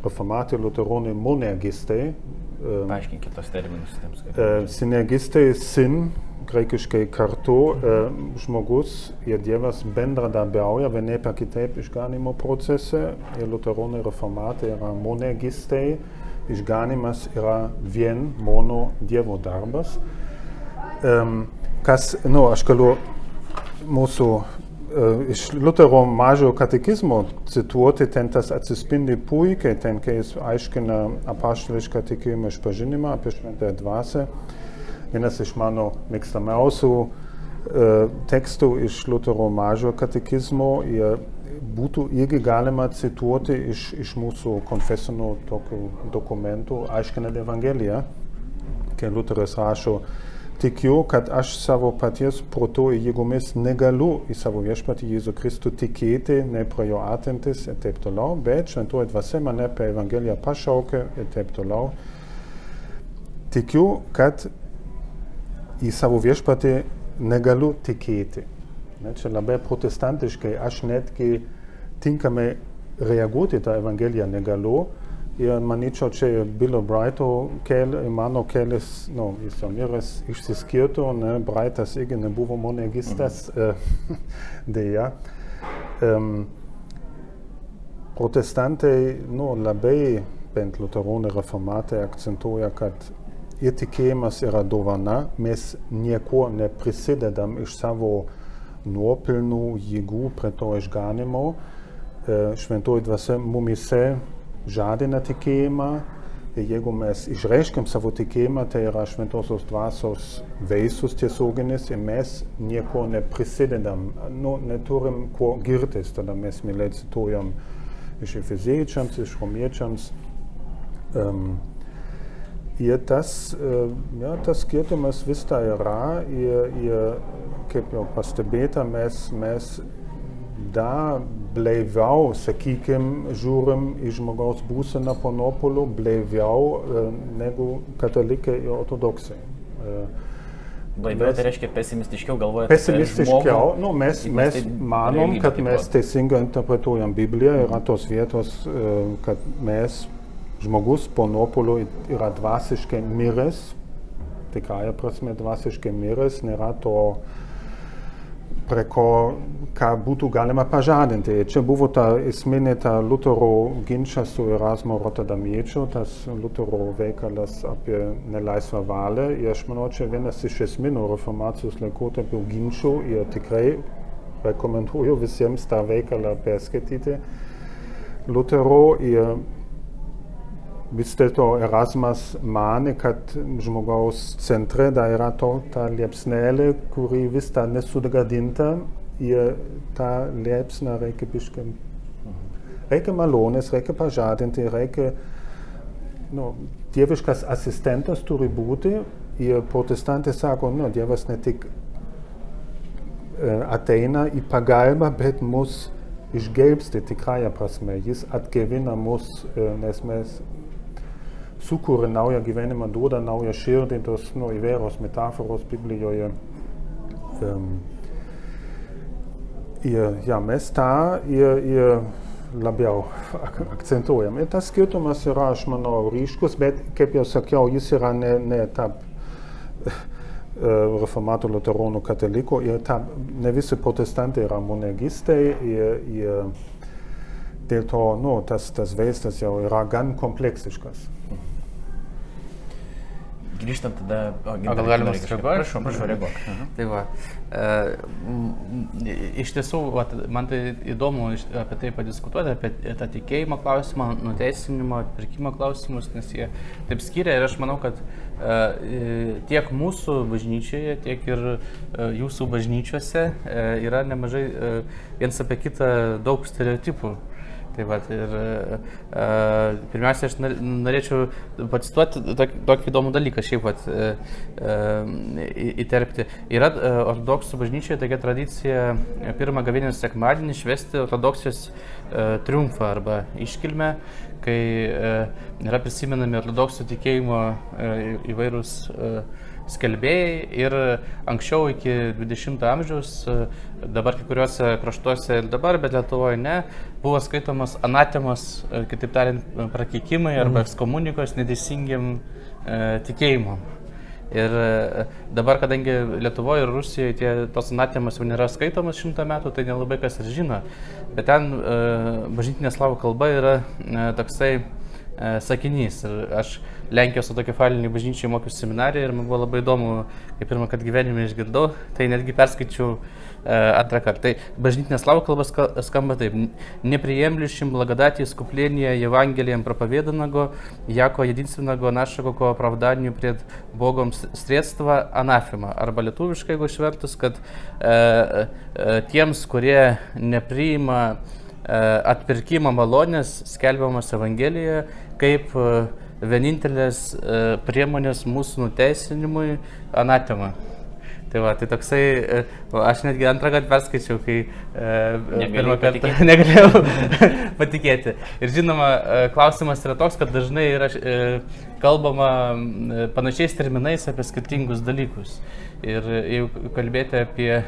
reformatai, luteronai monergistai. Paaiškinkit tos terminus. Sinergistai sin graikiškai kartu e, žmogus ir Dievas bendradarbiauja vienaip ar kitaip išganimo procese ir liuteronai reformatai yra monergistai, išganimas yra vien mono Dievo darbas. Um, kas, nu, aš galiu mūsų uh, iš Lutero mažojo katekizmo cituoti, ten tas atsispindi puikiai, ten kai jis aiškina apaštališką tikėjimą išpažinimą apie šventąją dvasę. Uh, vienas iš mano mėgstamiausių e, tekstų iš Lutero mažojo katekizmo ir būtų irgi galima cituoti iš, iš mūsų konfesinių tokių dokumentų, aiškinant Evangeliją, kai Luteras rašo, tikiu, kad aš savo paties proto jėgomis negaliu į savo viešpatį Jėzų Kristų tikėti, ne prie jo atintis ir taip toliau, bet šventuoji dvasia mane per Evangeliją pašaukė ir taip toliau. Tikiu, kad į savo viešpatį negaliu tikėti. Ne, čia labai protestantiškai, aš netgi tinkamai reaguoti tą Evangeliją negaliu. Ir manyčiau, čia Bilo Brighto kelias, mano kelias, nu, jis jau miras išsiskirtų, ne, Brightas irgi nebuvo monegistas, mhm. dėja. Um, protestantai, nu, labai, bent liuteronai reformatai akcentuoja, kad ir tikėjimas yra dovana, mes nieko neprisidedam iš savo nuopilnų jėgų prie to išganimo. E, šventoji dvasia mumise žadina tikėjimą ir jeigu mes išreiškiam savo tikėjimą, tai yra šventosios dvasios veisus tiesioginis ir mes nieko neprisidedam, nu, neturim kuo girtis, tada mes mielai cituojam iš Efeziečiams, iš Romiečiams. Um, Ir tas, e, ja, tas skirtumas vis dar yra ir, ir kaip jau pastebėta, mes, mes dar blaiviau, sakykime, žiūrim į žmogaus būseną po nuopolių, blaiviau e, negu katalikai ir ortodoksai. E, Blaiviau tai reiškia pesimistiškiau galvojate. Pesimistiškiau, nu, mes, mes manom, kad mes teisingai interpretuojam Bibliją, yra tos vietos, e, kad mes, žmogus po nuopolio yra dvasiškai miręs, tikrąją prasme dvasiškai miręs, nėra to prie ko, ką būtų galima pažadinti. Čia buvo ta esminė ta Lutero ginčas su Erasmo Rotterdamiečiu, tas Lutero veikalas apie nelaisvą valią. Ir aš manau, čia vienas iš esminių reformacijos laikotarpio ginčių ir tikrai rekomenduoju visiems tą veikalą perskaityti. Lutero ir vis dėlto Erasmas mane, kad žmogaus centre da yra to, ta liepsnelė, kuri vis dar nesugadinta ir tą liepsną reikia biškai. Reikia malonės, reikia pažadinti, reikia, nu, dieviškas asistentas turi būti ir protestantai sako, nu, dievas ne tik ateina į pagalbą, bet mus išgelbsti tikrąją prasme. Jis atgevina mus, nes mes sukūrė naują gyvenimą, duoda naują širdį, tos nu, įvairios metaforos Biblijoje. Um, ir, ja, mes tą ir, ir labiau ak akcentuojam. Ir tas skirtumas yra, aš manau, ryškus, bet, kaip jau sakiau, jis yra ne, ne tarp reformatų, luteronų, katalikų ir tarp, ne visi protestantai yra monergistai ir, ir dėl to nu, tas, tas vaizdas jau yra gan kompleksiškas. Grįžtant tada. O, o gal galima sureaguoti? Prašau, prašau, reaguok. Mhm. Tai va, e, iš tiesų, va, man tai įdomu apie tai padiskutuoti, apie tą tikėjimo klausimą, nuteisinimo, pirkimo klausimus, nes jie taip skiria ir aš manau, kad e, tiek mūsų bažnyčioje, tiek ir e, jūsų bažnyčiose e, yra nemažai e, viens apie kitą daug stereotipų. Tai va, ir uh, pirmiausia, aš norėčiau pacituoti tokį, tokį įdomų dalyką, šiaip pat uh, įterpti. Yra uh, ortodoksų bažnyčioje tokia tradicija pirmą gavinės sekmadienį švesti ortodoksijos uh, triumfą arba iškilmę, kai uh, yra prisimenami ortodoksų tikėjimo uh, įvairūs uh, skelbėjai ir anksčiau iki 20 amžiaus, dabar kai kuriuose kraštuose ir dabar, bet Lietuvoje ne, buvo skaitomas anatemos, kitaip tariant, prakeikimai arba mhm. ekskomunikos nedėsingim e, tikėjimam. Ir dabar, kadangi Lietuvoje ir Rusijoje tie, tos anatemos jau nėra skaitomas šimtą metų, tai nelabai kas ir žino. Bet ten e, bažnytinė slavų kalba yra e, toksai e, sakinys. Ir aš Lenkijos autokefalinį bažnyčiai mokiausi seminariją ir man buvo labai įdomu, kai pirmą kartą gyvenime išgirdau, tai netgi perskaičiau e, antrą kartą. Tai bažnytinė slavų kalba skamba taip. Neprijemlišim blagodatį skuplėnėje Evangelijam propovėdanago, jako jedinstvenago našago ko opravdanijų prie Bogom sredstva anafima. Arba lietuviškai, jeigu išvertus, kad e, e, tiems, kurie nepriima e, atpirkimo malonės, skelbiamas Evangelijoje, kaip e, vienintelės e, priemonės mūsų nuteisinimui anatema. Tai va, tai toksai, e, aš netgi antrą kartą perskaičiau, kai e, pirmą kartą negalėjau patikėti. Ir žinoma, klausimas yra toks, kad dažnai yra kalbama panašiais terminais apie skirtingus dalykus. Ir jeigu kalbėti apie e,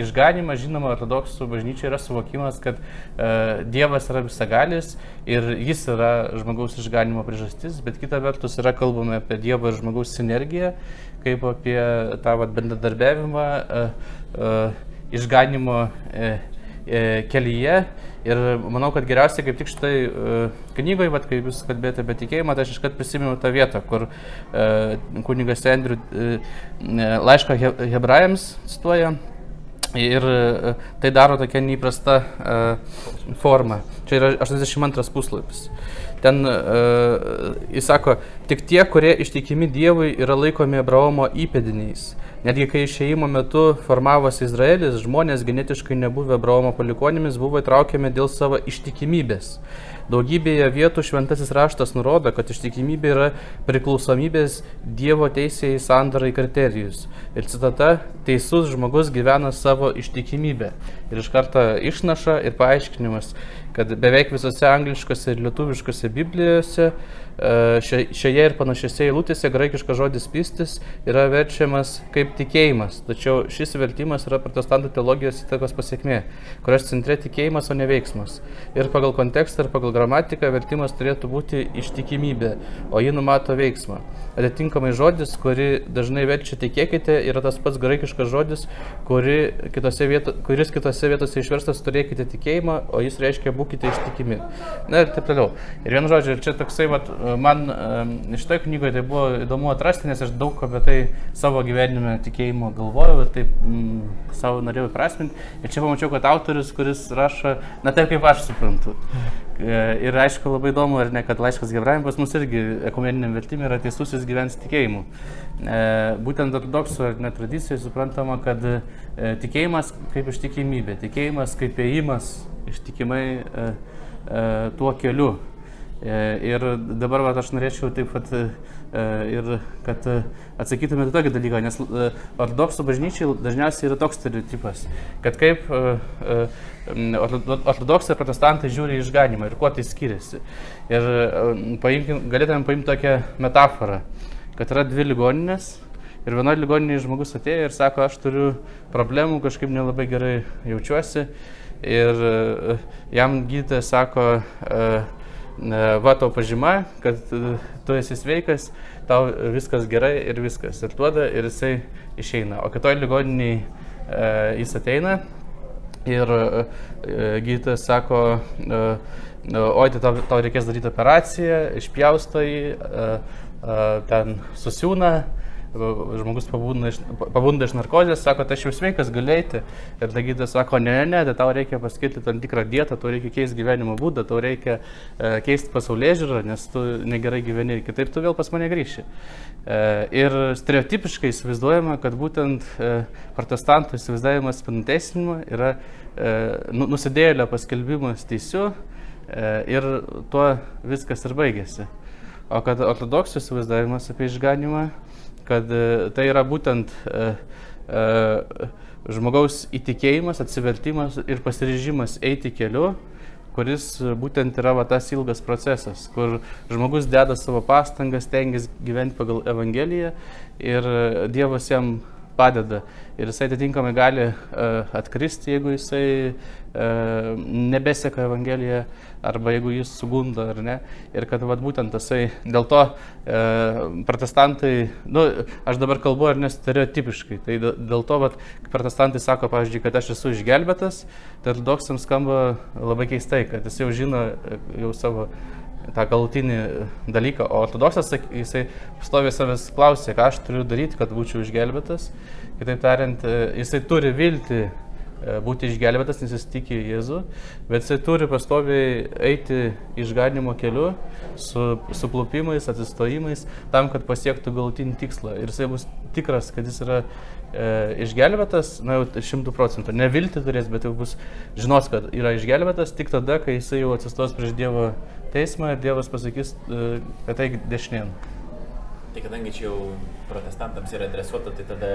išganimą, žinoma, ortodoksų bažnyčia yra suvokimas, kad e, Dievas yra visagalis ir jis yra žmogaus išganimo priežastis, bet kita vertus yra kalbama apie Dievo ir žmogaus sinergiją, kaip apie tą vat, bendradarbiavimą e, e, išganimo e, kelyje Ir manau, kad geriausiai kaip tik šitai knygoje, vat, kai jūs kalbėjote apie tikėjimą, tai aš iškart prisimenu tą vietą, kur kunigas Andriu laišką he, hebrajams cituoja. Ir tai daro tokia neįprasta forma. Čia yra 82 puslapis. Ten uh, jis sako, tik tie, kurie ištikimi Dievui, yra laikomi Abraomo įpėdiniais. Netgi kai išėjimo metu formavosi Izraelis, žmonės genetiškai nebuvę Abraomo palikonimis buvo įtraukiami dėl savo ištikimybės. Daugybėje vietų šventasis raštas nurodo, kad ištikimybė yra priklausomybės Dievo teisėjai sandarai kriterijus. Ir citata - teisus žmogus gyvena savo ištikimybę. Ir iš karto išnaša ir paaiškinimas, kad beveik visose angliškose ir lietuviškose Biblijose šioje ir panašiose eilutėse graikiškas žodis pistis yra verčiamas kaip tikėjimas, tačiau šis vertimas yra protestantų teologijos įtakos pasiekmė, kurios centre tikėjimas, o ne veiksmas. Ir pagal kontekstą ir pagal gramatiką vertimas turėtų būti ištikimybė, o ji numato veiksmą. Atitinkamai žodis, kurį dažnai verčia tikėkite, yra tas pats graikiškas žodis, kuri kitose vieto, kuris kitose vietose išverstas turėkite tikėjimą, o jis reiškia būkite ištikimi. Na ir taip toliau. Ir vienu žodžiu, čia toksai, vat, man iš toje knygoje tai buvo įdomu atrasti, nes aš daug apie tai savo gyvenime tikėjimo galvojau ir taip mm, savo norėjau įprasminti. Ir čia pamačiau, kad autorius, kuris rašo, na taip kaip aš suprantu. E, ir aišku, labai įdomu, ar ne, kad laiškas Gebrahim pas mus irgi ekumeniniam vertimui yra teisusis gyvens tikėjimu. E, būtent ortodoksų ar netradicijai suprantama, kad e, tikėjimas kaip ištikimybė, tikėjimas kaip ėjimas ištikimai tuo keliu. Ir dabar va, aš norėčiau taip pat ir kad atsakytumėte tokį dalyką, nes ortodoksų bažnyčiai dažniausiai yra toks stereotipas, kad kaip ortodoksai ir protestantai žiūri išganimą ir kuo tai skiriasi. Ir paimkim, galėtume paimti tokią metaforą, kad yra dvi ligoninės ir vienoje ligoninėje žmogus atėjo ir sako, aš turiu problemų, kažkaip nelabai gerai jaučiuosi. Ir jam gydytojas sako, va tau pažyma, kad tu esi sveikas, tau viskas gerai ir viskas. Ir duoda ir jisai išeina. O kitoj ligoniniai jis ateina Ir e, gydytojas sako, e, oi, tai tau, tau reikės daryti operaciją, e, ten susiūna, žmogus pabunda iš, pabunda iš narkozės, sako, tai aš jau sveikas galėti. Ir ta gydytojas sako, ne, ne, tai tau reikia paskirti tam tikrą dietą, tau reikia keisti gyvenimo būdą, tau reikia e, keisti pasaulyje žiūrą, nes tu negerai gyveni, kitaip tu vėl pas mane grįši. E, ir stereotipiškai įsivaizduojama, kad būtent e, protestantų įsivaizdavimas panuteisinimo yra e, nu, nusidėlio paskelbimas teisiu e, ir tuo viskas ir baigėsi. O kad ortodoksų įsivaizdavimas apie išganimą kad e, tai yra būtent e, e, žmogaus įtikėjimas, atsivertimas ir pasiryžimas eiti keliu, kuris būtent yra va, tas ilgas procesas, kur žmogus deda savo pastangas, tengiasi gyventi pagal Evangeliją ir Dievas jam padeda. Ir jisai atitinkamai gali uh, atkristi, jeigu jisai uh, nebeseka Evangeliją arba jeigu jis sugundo ar ne. Ir kad vat, būtent tasai, dėl to uh, protestantai, nu, aš dabar kalbu ar ne stereotipiškai, tai dėl to, vat, protestantai sako, pavyzdžiui, kad aš esu išgelbėtas, tai ortodoksams skamba labai keistai, kad jis jau žino jau savo tą galutinį dalyką, o ortodoksas, jisai stovė savęs klausė, ką aš turiu daryti, kad būčiau išgelbėtas. Kitaip tariant, jisai turi vilti e, būti išgelbėtas, nes jis tiki Jėzų, bet jisai turi pastoviai eiti išganimo keliu su suplupimais, atsistojimais, tam, kad pasiektų galutinį tikslą. Ir jisai bus tikras, kad jis yra e, išgelbėtas, na jau šimtų procentų. Ne vilti turės, bet jau bus žinos, kad yra išgelbėtas tik tada, kai jisai jau atsistos prieš Dievo teismą ir Dievas pasakys, e, kad tai dešinėn. Tai kadangi čia jau protestantams yra adresuota, tai tada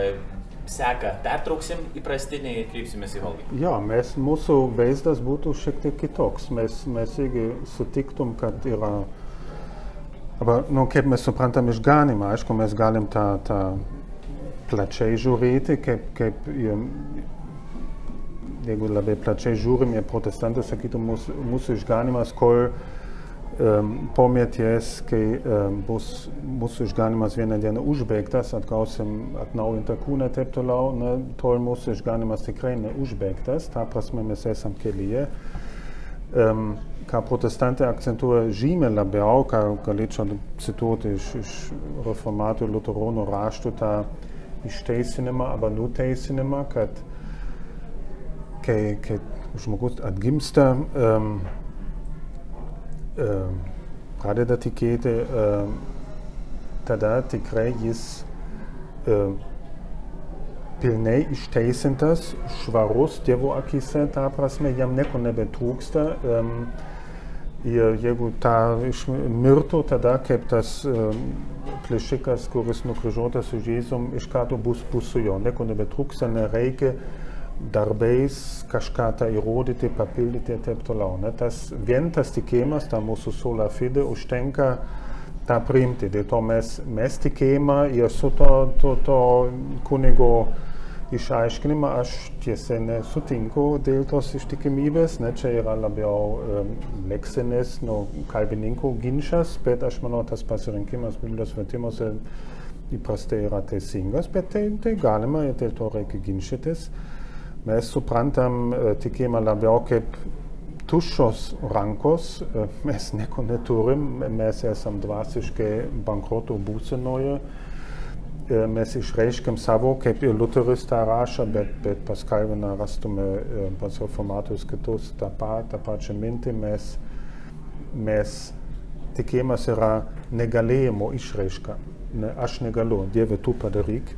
seką pertrauksim įprastinį ir kreipsimės į valgį. Jo, mes, mūsų vaizdas būtų šiek tiek kitoks. Mes, mes irgi sutiktum, kad yra... Aber, nu, kaip mes suprantam išganimą, aišku, mes galim tą, tą plačiai žiūrėti, kaip, kaip jeigu labai plačiai žiūrim, jie protestantai sakytų, mūsų, mūsų išganimas, kol um, po mirties, kai um, bus mūsų išganimas vieną dieną užbaigtas, atgausim atnaujintą kūną ir taip toliau, na, tol mūsų išganimas tikrai neužbaigtas, ta prasme mes esam kelyje. Um, ką protestantai akcentuoja žymiai labiau, ką galėčiau cituoti iš, iš reformatų ir luteronų raštų, tą išteisinimą arba nuteisinimą, kad kai, kai žmogus atgimsta, um, pradeda tikėti, tada tikrai jis pilnai išteisintas, švarus Dievo akise, ta prasme, jam nieko nebetrūksta. Ir jeigu tą mirtų, tada kaip tas plėšikas, kuris nukryžiuotas su Jėzum, iš karto bus, bus su juo, nieko nebetrūksta, nereikia darbais kažką tą įrodyti, papildyti ir taip toliau. Ne? Tas, vien tas tikėjimas, ta mūsų sola fide, užtenka tą priimti. Dėl to mes, mes tikėjimą ir su to, to, to kunigo išaiškinimą aš tiesiai nesutinku dėl tos ištikimybės, ne, čia yra labiau um, leksinis, nu, kalbininkų ginčas, bet aš manau, tas pasirinkimas Biblijos vertimuose įprastai yra teisingas, bet tai, tai galima ir dėl to reikia ginčytis. Mes suprantam uh, tikėjimą labiau kaip tuščios rankos, uh, mes nieko neturim, mes esam dvasiškai bankroto būsenoje mes išreiškiam savo, kaip ir Luteris tą rašo, bet, bet pas Kalviną rastume pas reformatorius kitus tą, pa, tą pačią mintį, mes, mes tikėjimas yra negalėjimo išraiška. Ne, aš negaliu, Dieve, tu padaryk.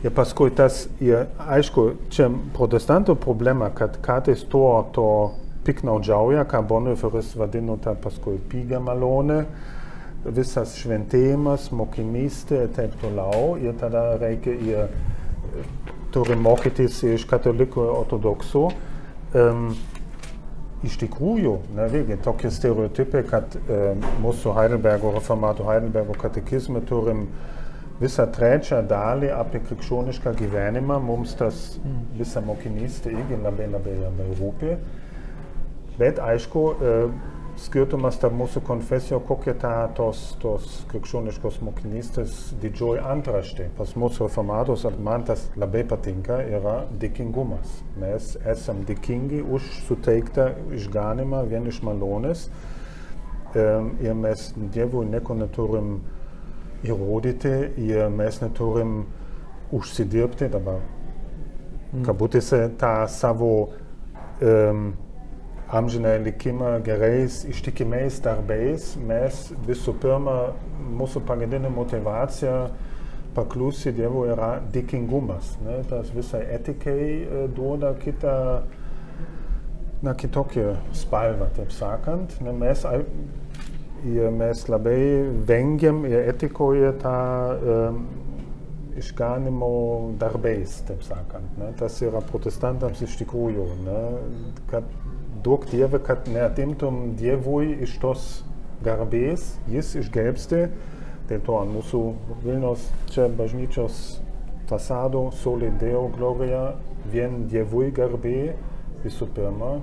Ir paskui tas, ir, aišku, čia protestantų problema, kad kartais to, to piknaudžiauja, ką Bonhoefferis vadino tą paskui pygą malonę, visas šventėjimas, mokinystė ir taip toliau. Ir tada reikia ir turi mokytis iš katalikų ir ortodoksų. Um, iš tikrųjų, ne, vėlgi, tokie stereotipai, kad um, mūsų Heidelbergo, reformatų Heidelbergo katekizme turim visą trečią dalį apie krikščionišką gyvenimą, mums tas visa mokinystė irgi labai labai labai rūpi. Bet aišku, uh, skirtumas tarp mūsų konfesijų, kokia ta tos, tos krikščioniškos mokinystės didžioji antraštė. Pas mūsų reformatus, man tas labai patinka, yra dėkingumas. Mes esam dėkingi už suteiktą išganimą vien iš malonės ir mes Dievui nieko neturim įrodyti ir mes neturim užsidirbti dabar. Mm. Kabutėse tą savo um, amžiną likimą gerais, ištikimiais darbais, mes visų pirma, mūsų pagrindinė motivacija paklusti Dievui yra dėkingumas. Ne? Tas visai etikai e, duoda kitą, na, kitokią spalvą, taip sakant. Ne? Mes, mes labai vengiam ir etikoje tą um, išganimo darbais, taip sakant. Ne? Tas yra protestantams iš tikrųjų, ne? kad duok Dieve, kad neatimtum Dievui iš tos garbės, jis išgelbsti. Tai to ant mūsų Vilnius čia bažnyčios fasado solidėjo glorija vien Dievui garbė visų pirma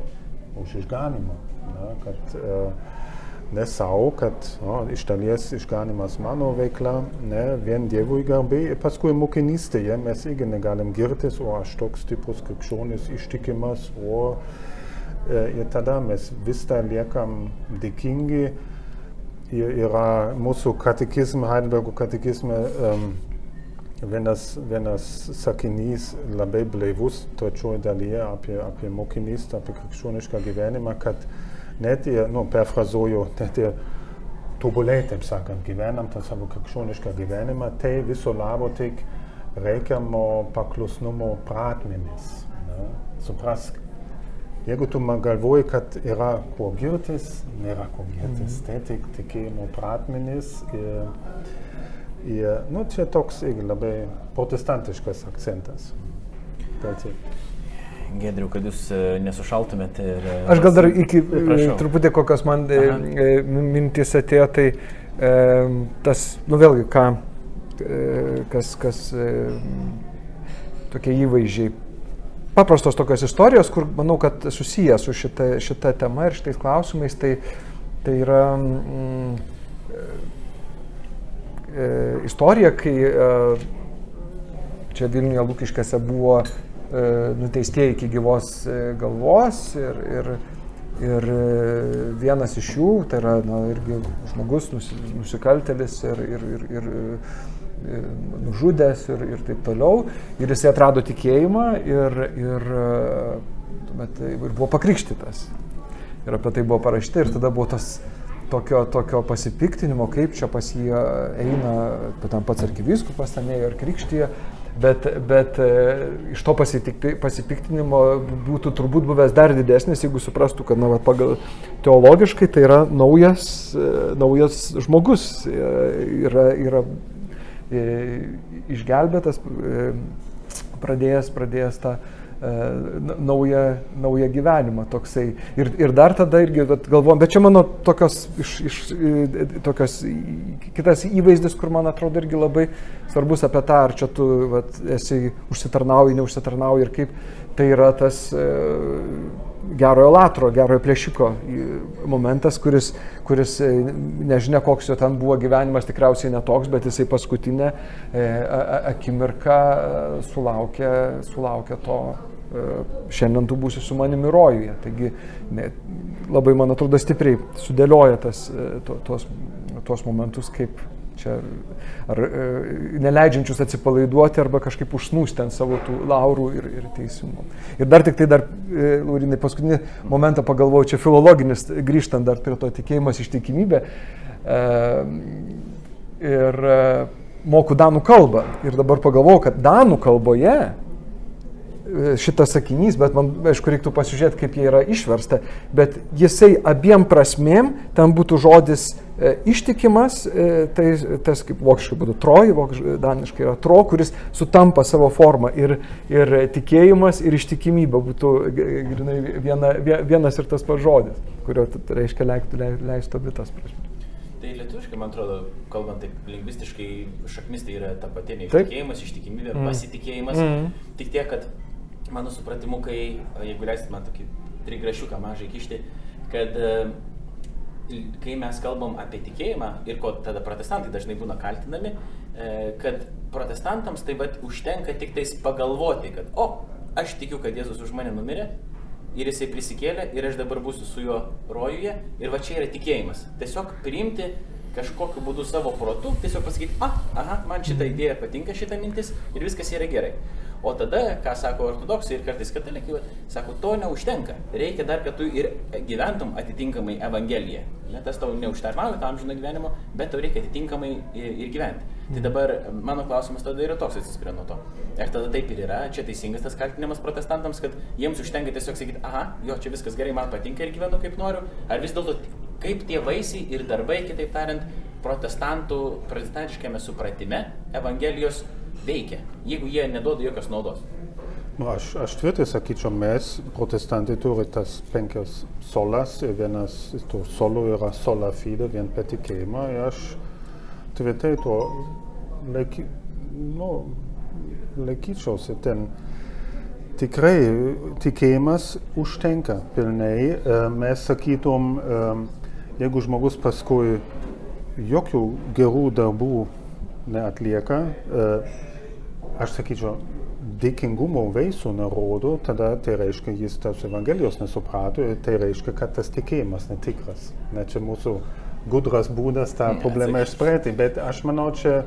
už išganimą. Ne, kad, e, ne savo, kad o, iš dalies išganimas mano veikla, ne, vien Dievui garbė ir paskui mokinystėje mes irgi negalim girtis, o aš toks stiprus krikščionis ištikimas, o ir tada mes vis dar liekam dėkingi. Yra mūsų katekizme, Heidelbergo katekizme, um, vienas, vienas sakinys labai blaivus trečioje dalyje apie, apie mokinystę, apie krikščionišką gyvenimą, kad net ir, nu, perfrazuoju, net ir tobuliai, taip sakant, gyvenam tą savo krikščionišką gyvenimą, tai viso labo tik reikiamo paklusnumo pratmėmis. Suprask, Jeigu tu man galvoji, kad yra kuo girtis, nėra kuo girtis. Mm. Tai tik tikėjimo pratmenys. Ir, ir, nu, čia toks irgi labai protestantiškas akcentas. Tai taip. Gedriu, kad jūs e, nesušaltumėte. Ir... E, Aš gal dar iki e, Prašau. truputį kokios man Aha. mintis atėjo, tai e, tas, nu vėlgi, ką, e, kas, kas e, tokie įvaizdžiai paprastos tokios istorijos, kur manau, kad susijęs su šita, šita tema ir šitais klausimais, tai, tai yra mm, e, istorija, kai e, čia Vilniuje Lūkiškėse buvo e, nuteistieji iki gyvos e, galvos ir, ir, ir e, vienas iš jų, tai yra na, irgi žmogus, nusikaltelis ir, ir, ir, ir nužudęs ir, ir taip toliau. Ir jisai atrado tikėjimą ir, ir, bet, ir buvo pakrikštytas. Ir apie tai buvo parašyta ir tada buvo tas tokio, tokio pasipiktinimo, kaip čia pas jį eina, tam pats arkivyskupas ten ėjo ir krikštyje. Bet, bet e, iš to pasipiktinimo būtų turbūt buvęs dar didesnis, jeigu suprastų, kad na, va, pagal teologiškai tai yra naujas, e, naujas žmogus, e, yra, yra išgelbėtas, pradėjęs, pradėjęs tą naują, naują gyvenimą toksai. Ir, ir dar tada irgi galvom, bet čia mano tokios, iš, iš, tokios kitas įvaizdis, kur man atrodo irgi labai svarbus apie tą, ar čia tu vat, esi užsitarnauji, neužsitarnauji ir kaip tai yra tas gerojo latro, gerojo plėšiko momentas, kuris, kuris e, nežinia, koks jo ten buvo gyvenimas, tikriausiai netoks, bet jisai paskutinę e, akimirką e, sulaukė, sulaukė to šiandien tu būsi su manimi rojuje. Taigi ne, labai, man atrodo, stipriai sudėlioja tas, to, tos, tuos momentus, kaip, čia ar e, neleidžiančius atsipalaiduoti arba kažkaip užsnūsti ant savo tų laurų ir, ir teisingų. Ir dar tik tai dar, e, Laurinai, paskutinį momentą pagalvojau, čia filologinis, grįžtant dar prie to tikėjimas ištikimybė. E, ir e, moku danų kalbą. Ir dabar pagalvojau, kad danų kalboje šitas sakinys, bet man, aišku, reiktų pasižiūrėti, kaip jie yra išversta, bet jisai abiem prasmėm, ten būtų žodis E, ištikimas, e, tai tas kaip vokiškai būtų troj, vokiškai daniškai yra tro, kuris sutampa savo formą ir, ir tikėjimas ir ištikimybė būtų grinai viena, vienas ir tas pats žodis, kurio reiškia leistų, leistų abi tas prasme. Tai lietuviškai, man atrodo, kalbant taip lingvistiškai, šaknis tai yra ta pati neįtikėjimas, ištikimybė, mm. pasitikėjimas. Mm. Tik tiek, kad mano supratimu, kai, jeigu leisit man tokį trigrašiuką mažai kišti, kad uh, kai mes kalbam apie tikėjimą ir ko tada protestantai dažnai būna kaltinami, e, kad protestantams tai vad užtenka tik tais pagalvoti, kad o, aš tikiu, kad Jėzus už mane numirė ir jisai prisikėlė ir aš dabar būsiu su juo rojuje ir va čia yra tikėjimas. Tiesiog priimti kažkokiu būdu savo protu, tiesiog pasakyti, ah, aha, man šitą idėją patinka šitą mintis ir viskas yra gerai. O tada, ką sako ortodoksai ir kartais katalikai, sako, to neužtenka. Reikia dar, kad tu ir gyventum atitinkamai Evangeliją. Ne, tas tau neužtarnauja tam žino gyvenimo, bet tau reikia atitinkamai ir, gyventi. Tai dabar mano klausimas tada yra toks atsispiria nuo to. Ar tada taip ir yra, čia teisingas tas kaltinimas protestantams, kad jiems užtenka tiesiog sakyti, aha, jo, čia viskas gerai, man patinka ir gyvenu kaip noriu. Ar vis dėlto kaip tie vaisiai ir darbai, kitaip tariant, protestantų, protestantiškame supratime Evangelijos veikia, jeigu jie neduoda jokios naudos? Nu, aš, aš tvirtai sakyčiau, mes, protestantai, turi tas penkias solas ir vienas tų solų yra sola fide, vien per tikėjimą. Ir aš tvirtai to laiky, nu, laikyčiausi ten. Tikrai tikėjimas užtenka pilnai. E, mes sakytum, e, jeigu žmogus paskui jokių gerų darbų neatlieka, e, aš sakyčiau, dėkingumo vaisių nerodo, tada tai reiškia, jis tos Evangelijos nesuprato ir tai reiškia, kad tas tikėjimas netikras. Ne čia mūsų gudras būdas tą problemą išspręsti, bet aš manau, čia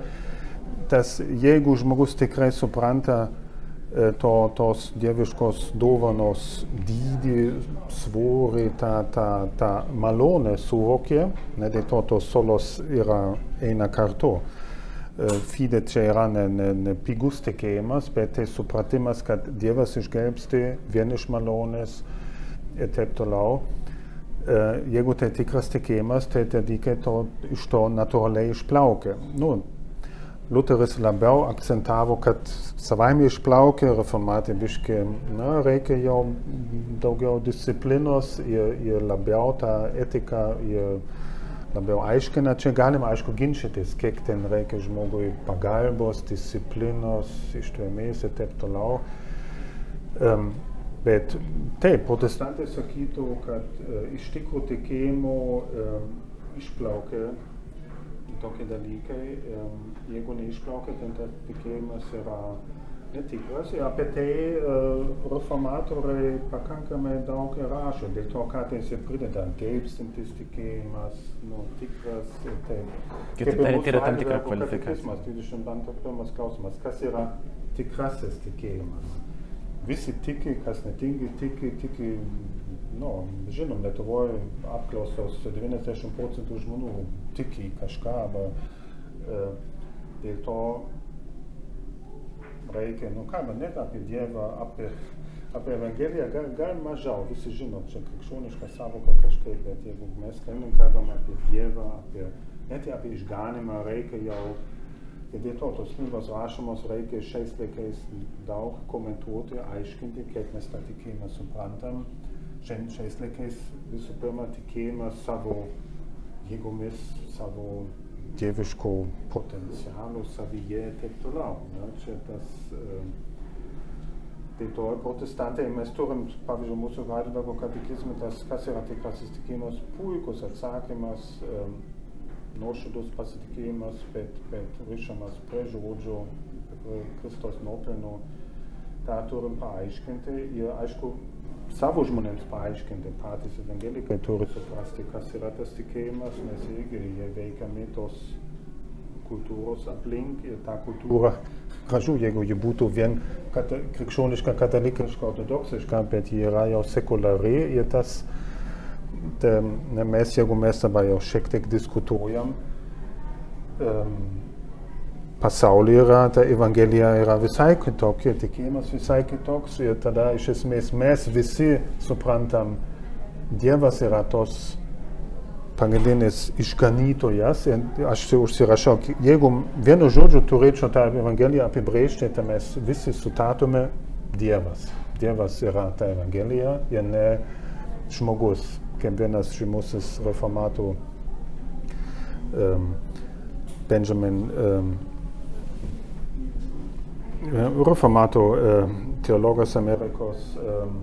tas, jeigu žmogus tikrai supranta e, to, tos dieviškos dovanos dydį, svorį, tą, tą, tą malonę suvokė, ne, dėl to tos solos yra eina kartu. E, fide čia yra ne, ne, ne pigus tikėjimas, bet tai supratimas, kad Dievas išgelbsti vien iš malonės ir taip toliau. E, jeigu tai tikras tikėjimas, tai tie dalykai to, iš to natūraliai išplaukia. Nu, Lutheris labiau akcentavo, kad savaime išplaukia, reformatai biški, na, reikia jau daugiau disciplinos ir, ir labiau tą etiką ir labiau aiškina. Čia galima, aišku, ginčytis, kiek ten reikia žmogui pagalbos, disciplinos, ištvermės ir taip toliau. Um, bet taip, protestantai sakytų, kad uh, iš tikrųjų tikėjimo um, išplaukia tokie dalykai. Um, jeigu neišplaukia, tai tas tikėjimas yra ir apie tai reformatoriai pakankamai daug rašo, dėl to kartais ir prideda gelbstintis tikėjimas, nu, tikras ir taip. Kaip tai yra tam tikra kvalifikacija. 22 klausimas, kas yra tikrasis tikėjimas? Visi tiki, kas netingi, tiki, tiki, nu, žinom, Lietuvoje apklausos 90 procentų žmonių tiki kažką, arba uh, dėl to reikia, nu ką, net apie Dievą, apie, apie Evangeliją, gal, gal mažiau, visi žino, čia krikščioniška savoka kažkaip, bet jeigu mes šiandien kalbam apie Dievą, apie, net apie išganimą, reikia jau Ir dėl to tos knygos rašomos reikia šiais laikais daug komentuoti, aiškinti, kaip mes tą tikėjimą suprantam. Šiandien šiais laikais visų pirma tikėjimas savo jėgomis, savo dieviško potencialo savyje ir taip toliau. Ne? Čia tas, uh, tai to protestantai mes turim, pavyzdžiui, mūsų Heidelbergo katekizme, tas, kas yra tikrasis tikėjimas, puikus atsakymas. Um, nuoširdus pasitikėjimas, bet, bet rišamas prie žodžio, prie Kristos nuopelnų, tą turim paaiškinti ir aišku, savo žmonėms paaiškinti, patys evangelikai turi suprasti, kas yra tas tikėjimas, nes irgi jie veikiami tos kultūros aplink ir ta kultūra gražu, jeigu ji būtų vien kata, krikščioniška, katalikiška, ortodoksiška, bet ji yra jau sekulari ir tas te, mes, jeigu mes dabar jau šiek tiek diskutuojam, um, pasaulyje yra, ta Evangelija yra visai kitokia, tikėjimas visai kitoks ir tada iš esmės mes visi suprantam, Dievas yra tos pagrindinis išganytojas. Aš užsirašau, jeigu vienu žodžiu turėčiau tą Evangeliją apibrėžti, tai mes visi sutatume Dievas. Dievas yra ta Evangelija ir ne žmogus kaip vienas žymusis reformatų um, Benjamin um, reformatų uh, teologas Amerikos um,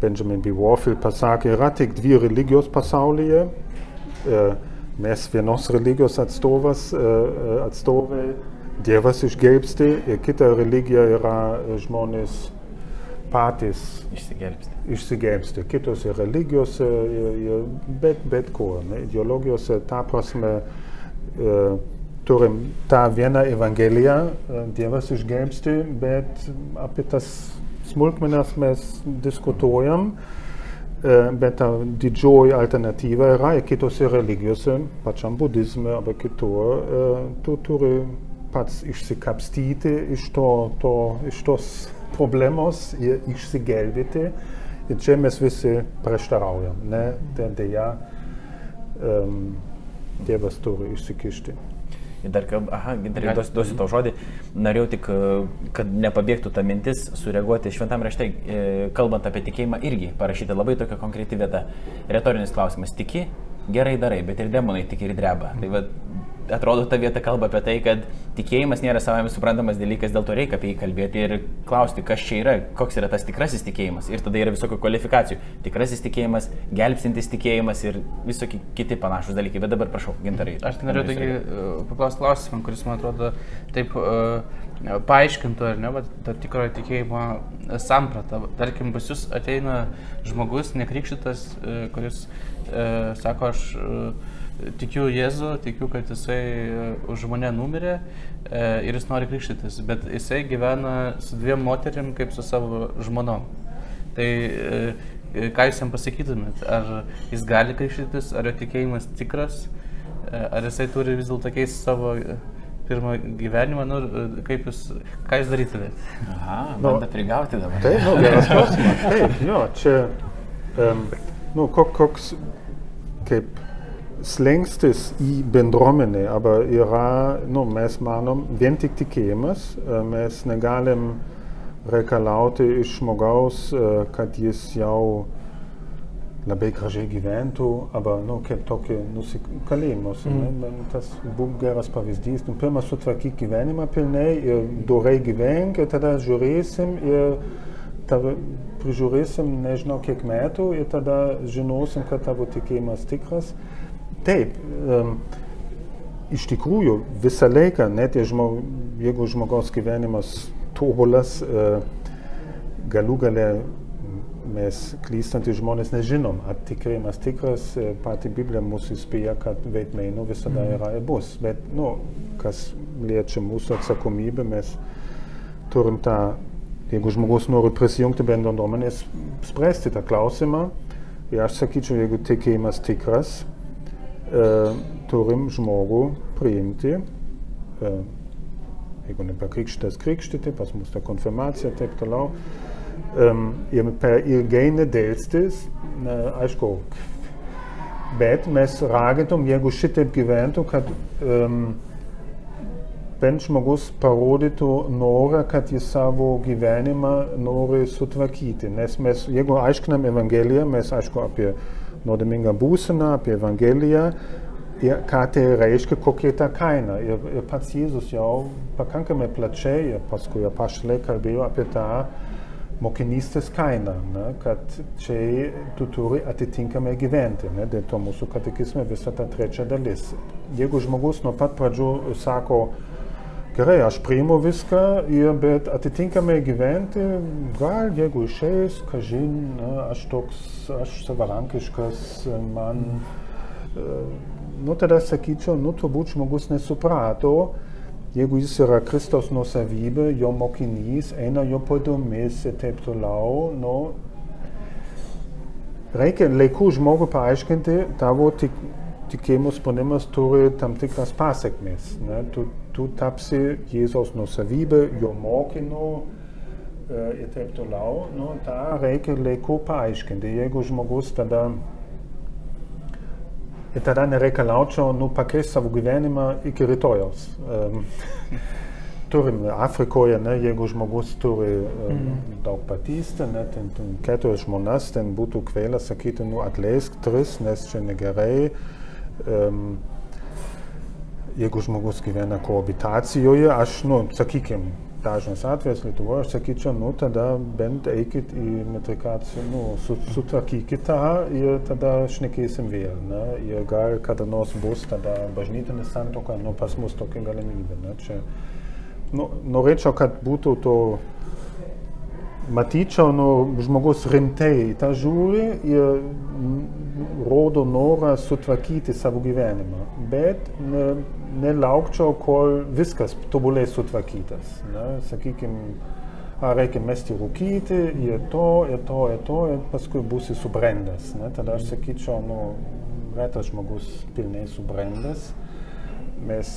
Benjamin B. Warfield pasakė, yra tik dvi religijos pasaulyje. Uh, mes vienos religijos atstovas, uh, atstovai, Dievas išgelbsti ir kita religija yra žmonės patys Išsigelbsti. išsigelbsti. Kitose religijose, bet, bet ne, ideologijose, ta prasme, e, turim tą vieną evangeliją, e, Dievas išgelbsti, bet apie tas smulkmenas mes diskutuojam, e, bet ta didžioji alternatyva yra ir kitose religijose, pačiam budizme arba kitur, e, tu turi pats išsikapstyti iš, to, to, iš tos problemos ir išsigelbėti. Ir čia mes visi prieštaraujam. Ne, tai dėja um, Dievas turi išsikišti. Dar, aha, gintarai, duosiu, duosiu tau žodį. Norėjau tik, e, kad nepabėgtų ta mintis, sureaguoti šventam rašte, e, kalbant apie tikėjimą, irgi parašyti labai tokia konkreti vieta. Retorinis klausimas. Tiki, gerai darai, bet ir demonai tiki ir dreba. Tai va, atrodo, ta vieta kalba apie tai, kad tikėjimas nėra savami suprantamas dalykas, dėl to reikia apie jį kalbėti ir klausti, kas čia yra, koks yra tas tikrasis tikėjimas. Ir tada yra visokių kvalifikacijų. Tikrasis tikėjimas, gelbstintis tikėjimas ir visokie kiti panašus dalykai. Bet dabar prašau, gintarai. Aš tai norėjau tokį uh, paklausti klausimą, kuris man atrodo taip uh, paaiškintų, ar ne, va, tą tikrojo tikėjimo sampratą. Tarkim, pas jūs ateina žmogus, nekrikštytas, uh, kuris uh, sako, aš uh, tikiu Jėzu, tikiu, kad jisai uh, už mane numirė uh, ir jis nori krikštytis, bet jisai gyvena su dviem moterim kaip su savo žmonom. Tai uh, ką jūs jam pasakytumėt? Ar jis gali krikštytis, ar jo tikėjimas tikras? Ar jisai turi vis dėlto keisti savo e, pirmą gyvenimą, nu, e, kaip jūs, ką jūs darytumėt? Aha, Nu, bando prigauti dabar. Taip, nu, geras klausimas. Taip, jo, čia, um, nu, kok, koks, kaip slengstis į bendruomenę, aber yra, nu, mes manom, vien tik tikėjimas, e, mes negalim reikalauti iš žmogaus, e, kad jis jau labai gražiai gyventų, arba, nu, kaip tokie nusikalėjimus. Mm. Tas buvo geras pavyzdys. Nu, pirmą sutvarkyk gyvenimą pilnai ir dorai gyvenk ir tada žiūrėsim ir tave prižiūrėsim nežinau kiek metų ir tada žinosim, kad tavo tikėjimas tikras. Taip, um, iš tikrųjų visą laiką, net žmog, jeigu žmogaus gyvenimas tobulas, uh, galų gale mes klystantys žmonės nežinom, ar tikėjimas tikras, e, pati Biblija mūsų įspėja, kad veidmainų visada yra ir bus. Bet, nu, kas liečia mūsų atsakomybę, mes turim tą, jeigu žmogus nori prisijungti bendruomenės, spręsti tą klausimą. Ir aš sakyčiau, jeigu tikėjimas tikras, e, turim žmogų priimti, jeigu nepakrikštytas krikštyti, pas mus ta konfirmacija ir taip toliau. Ir per ilgai nedėlstis, aišku, bet mes ragintum, jeigu šitaip gyventų, kad bent žmogus parodytų norą, kad jis savo gyvenimą nori sutvarkyti. Nes mes, jeigu aiškinam Evangeliją, mes aišku apie nuodėmingą būseną, apie Evangeliją, ir ką tai reiškia, kokia ta kaina. Ir, ir pats Jėzus jau pakankamai plačiai, ir paskui apaštalai kalbėjo apie tą mokinystės kainą, ne, kad čia tu turi atitinkamai gyventi. Ne, dėl to mūsų katekizme visa ta trečia dalis. Jeigu žmogus nuo pat pradžių sako, gerai, aš priimu viską, bet atitinkamai gyventi, gal jeigu išeis, kažin, aš toks, aš savarankiškas, man, nu tada sakyčiau, nu turbūt žmogus nesuprato, jeigu jis yra Kristaus nusavybė, jo mokinys, eina jo padomis ir taip toliau, nu, reikia laikų žmogui paaiškinti, tavo tik, tikėjimo sprendimas turi tam tikras pasiekmes. Ne? Tu, tu tapsi Jėzaus nusavybė, jo mokinu e, ir taip toliau. Nu, tą reikia laiku paaiškinti. Jeigu žmogus tada Ir tada nereikalaučiau nu, pakeisti savo gyvenimą iki rytojaus. Um, turim Afrikoje, ne, jeigu žmogus turi um, mm. daug patysti, ne, ten, ten keturias žmonas, ten būtų kvaila sakyti, nu atleisk tris, nes čia negerai. Um, jeigu žmogus gyvena kohabitacijoje, aš, nu, sakykime, dažnas atvejas Lietuvoje, aš sakyčiau, nu tada bent eikit į metrikaciją, nu, sutvarkykit tą ir tada šnekėsim vėl, ne, ir gal kada nors bus tada bažnytinis santoka, nu, pas mus tokia galimybė, ne, čia, nu, norėčiau, kad būtų to, matyčiau, nu, žmogus rimtai į tą žiūri ir rodo norą sutvarkyti savo gyvenimą, bet ne, nelaukčiau, kol viskas tobuliai sutvarkytas. Ne? Sakykime, reikia mesti rūkyti, ir to, ir to, ir to, ir paskui būsi subrendęs. Ne? Tada aš sakyčiau, nu, retas žmogus pilnai subrendęs. Mes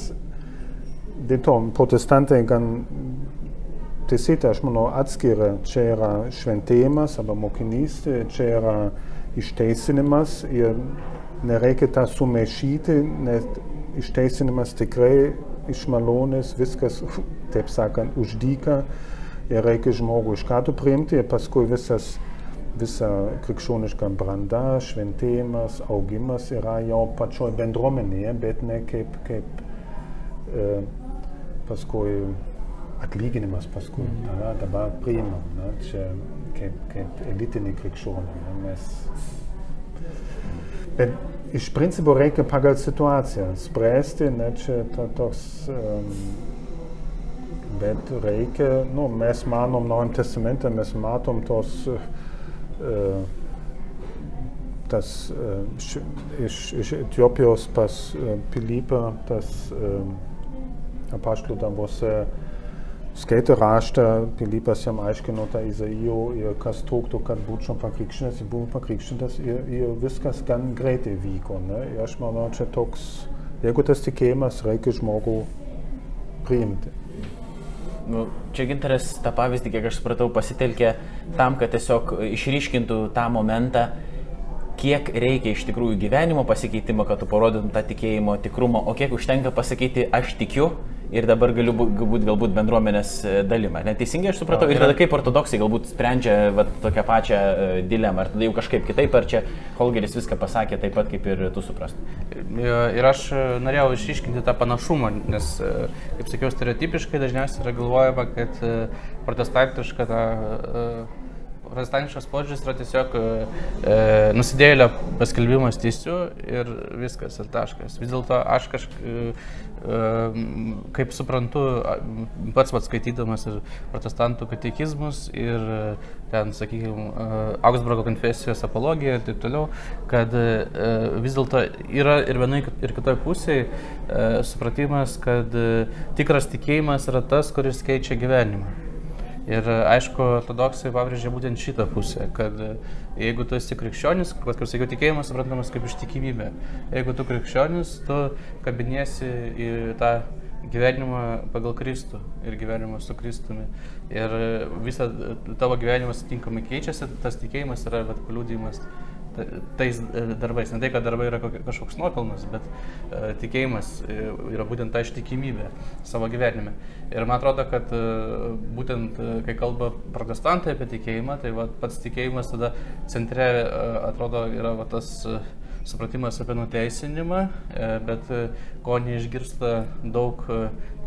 dėl to protestantai gan teisėtai, aš manau, atskiria, čia yra šventėjimas arba mokinystė, čia yra išteisinimas ir nereikia tą sumaišyti, nes išteisinimas tikrai iš malonės, viskas, taip sakant, uždyka ir reikia žmogų iš karto priimti ir paskui visas, visa krikščioniška branda, šventėjimas, augimas yra jau pačioj bendruomenėje, bet ne kaip, kaip e, paskui atlyginimas paskui, mm. tada, dabar priimam, ne, čia kaip, kaip elitinį krikščionį. Mes, bet iš principo reikia pagal situaciją spręsti, ne čia ta, toks, um, bet reikia, nu, mes manom Naujam testamente, mes matom tos, uh, tas uh, š, iš, iš Etiopijos pas uh, Pilypą, tas uh, apaštalų darbuose, uh, skaitė raštą, Pilypas jam aiškino tą Izaijo ir kas trūktų, kad būčiau pakrikščinęs, jis buvo pakrikščintas ir, ir viskas gan greitai vyko. Ne? Ir aš manau, čia toks, jeigu tas tikėjimas, reikia žmogų priimti. Nu, čia gintaras tą pavyzdį, kiek aš supratau, pasitelkė tam, kad tiesiog išryškintų tą momentą, kiek reikia iš tikrųjų gyvenimo pasikeitimo, kad tu parodytum tą tikėjimo tikrumą, o kiek užtenka pasakyti aš tikiu ir dabar galiu būti galbūt bendruomenės e, dalima. Neteisingai aš supratau. Ir tada kaip ortodoksai galbūt sprendžia vat, tokią pačią uh, dilemą. Ar tada jau kažkaip kitaip, ar čia Holgeris viską pasakė taip pat, kaip ir tu suprastum. Ir aš e, norėjau išiškinti tą panašumą, nes, kaip sakiau, stereotipiškai dažniausiai yra galvojama, kad protestantiška ta protestantiškas požiūris yra tiesiog e, nusidėlio paskelbimas teisių ir viskas, ir taškas. Vis dėlto aš kažkaip, e, e, kaip suprantu, pats pats skaitydamas ir protestantų katekizmus ir ten, sakykime, Augsburgo konfesijos apologiją ir taip toliau, kad e, vis dėlto yra ir vienai ir kitoje pusėje e, supratimas, kad e, tikras tikėjimas yra tas, kuris keičia gyvenimą. Ir aišku, ortodoksai pabrėžia būtent šitą pusę, kad jeigu tu esi krikščionis, kaip sakiau, tikėjimas suprantamas kaip ištikimybė. Jeigu tu krikščionis, tu kabinėsi į tą gyvenimą pagal Kristų ir gyvenimą su Kristumi. Ir visą tavo gyvenimas tinkamai keičiasi, tas tikėjimas yra paliūdimas tais darbais. Ne tai, kad darbai yra kažkoks nuopelnas, bet uh, tikėjimas yra būtent ta ištikimybė savo gyvenime. Ir man atrodo, kad būtent kai kalba protestantai apie tikėjimą, tai va, pats tikėjimas tada centre atrodo yra va, tas supratimas apie nuteisinimą, bet ko neišgirsta daug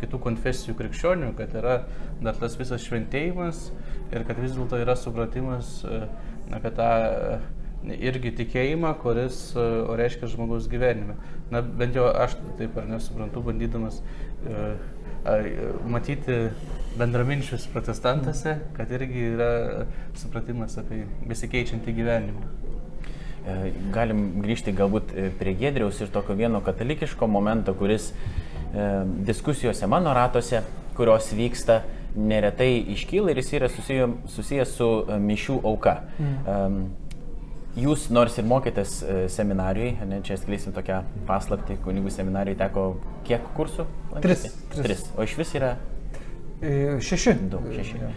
kitų konfesijų krikščionių, kad yra dar tas visas šventėjimas ir kad vis dėlto yra supratimas apie tą irgi tikėjimą, kuris e, reiškia žmogaus gyvenime. Na, bent jau aš taip ar nesuprantu, bandydamas uh, matyti bendraminčius protestantuose, kad irgi yra supratimas apie besikeičiantį gyvenimą. E, galim grįžti galbūt prie Gedriaus ir tokio vieno katalikiško momento, kuris e, diskusijose mano ratuose, kurios vyksta, neretai iškyla ir jis yra susijęs su mišių auka. Mm. Jūs nors ir mokėtės e, seminarijai, ne, čia skleisim tokią paslapti, kunigų seminarijai teko kiek kursų? Tris, tris. Tris. O iš vis yra? E, šeši. Daug, šeši. Ja.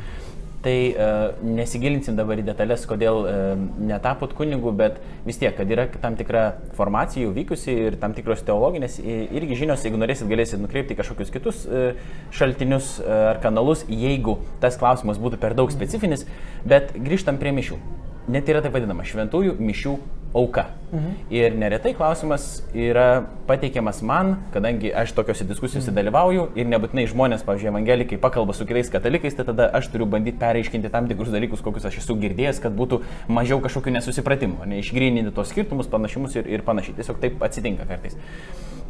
Tai uh, nesigilinsim dabar į detalės, kodėl uh, netapot kunigų, bet vis tiek, kad yra tam tikra formacija jau vykusi ir tam tikros teologinės irgi žinios, jeigu norėsit, galėsit nukreipti kažkokius kitus uh, šaltinius uh, ar kanalus, jeigu tas klausimas būtų per daug specifinis, bet grįžtam prie mišių net yra taip vadinama šventųjų mišių auka. Mhm. Ir neretai klausimas yra pateikiamas man, kadangi aš tokiuose diskusijose mhm. dalyvauju ir nebūtinai žmonės, pavyzdžiui, evangelikai pakalba su kitais katalikais, tai tada aš turiu bandyti pereiškinti tam tikrus dalykus, kokius aš esu girdėjęs, kad būtų mažiau kažkokių nesusipratimų, neišgryninti tos skirtumus, panašumus ir, ir panašiai. Tiesiog taip atsitinka kartais.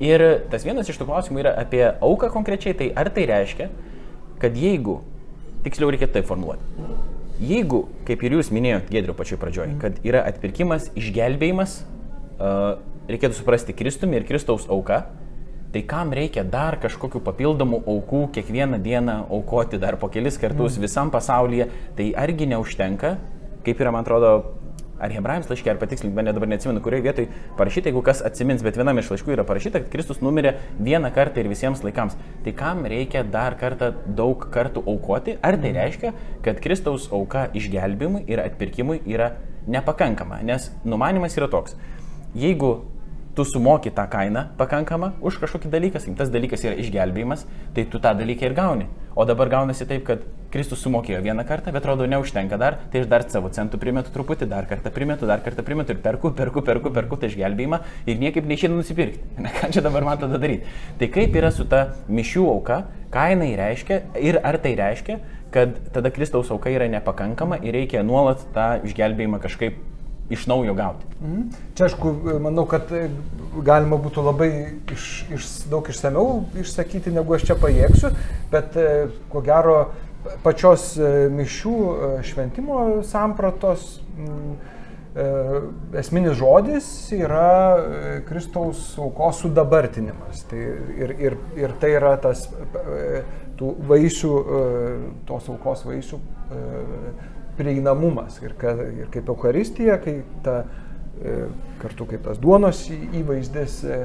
Ir tas vienas iš tų klausimų yra apie auką konkrečiai, tai ar tai reiškia, kad jeigu, tiksliau reikėtų taip formuluoti, Jeigu, kaip ir jūs minėjote, Gedriu pačioj pradžioj, mm. kad yra atpirkimas, išgelbėjimas, uh, reikėtų suprasti Kristumi ir Kristaus auka, tai kam reikia dar kažkokių papildomų aukų kiekvieną dieną aukoti dar po kelis kartus mm. visam pasaulyje, tai argi neužtenka, kaip yra, man atrodo, ar Hebrajams laiškė, ar patikslink, bet dabar neatsimenu, kurioje vietoje parašyta, jeigu kas atsimins, bet vienam iš laiškų yra parašyta, kad Kristus numirė vieną kartą ir visiems laikams. Tai kam reikia dar kartą daug kartų aukoti? Ar tai reiškia, kad Kristaus auka išgelbimui ir atpirkimui yra nepakankama? Nes numanimas yra toks. Jeigu tu sumoki tą kainą pakankamą už kažkokį dalyką, sakykim, tas dalykas yra išgelbėjimas, tai tu tą dalyką ir gauni. O dabar gaunasi taip, kad Kristus sumokėjo vieną kartą, bet atrodo neužtenka dar, tai aš dar savo centų primetu truputį, dar kartą primetu, dar kartą primetu ir perku, perku, perku, perku tą išgelbėjimą ir niekaip neišėdu nusipirkti. Na ką čia dabar man tada daryti? Tai kaip yra su ta mišių auka, ką jinai reiškia ir ar tai reiškia, kad tada Kristaus auka yra nepakankama ir reikia nuolat tą išgelbėjimą kažkaip iš naujo gauti. Mhm. Čia aišku, manau, kad e, galima būtų labai iš, iš, daug išsameu išsakyti, negu aš čia pajėgsiu, bet e, ko gero pačios e, mišių šventimo sampratos esminis žodis yra Kristaus aukos sudabartinimas. Tai ir, ir, ir tai yra tas tų vaisių, tos aukos vaisių prieinamumas ir, kad, ir kaip Euharistija, kai ta, e, kartu kaip tas duonos įvaizdis, e,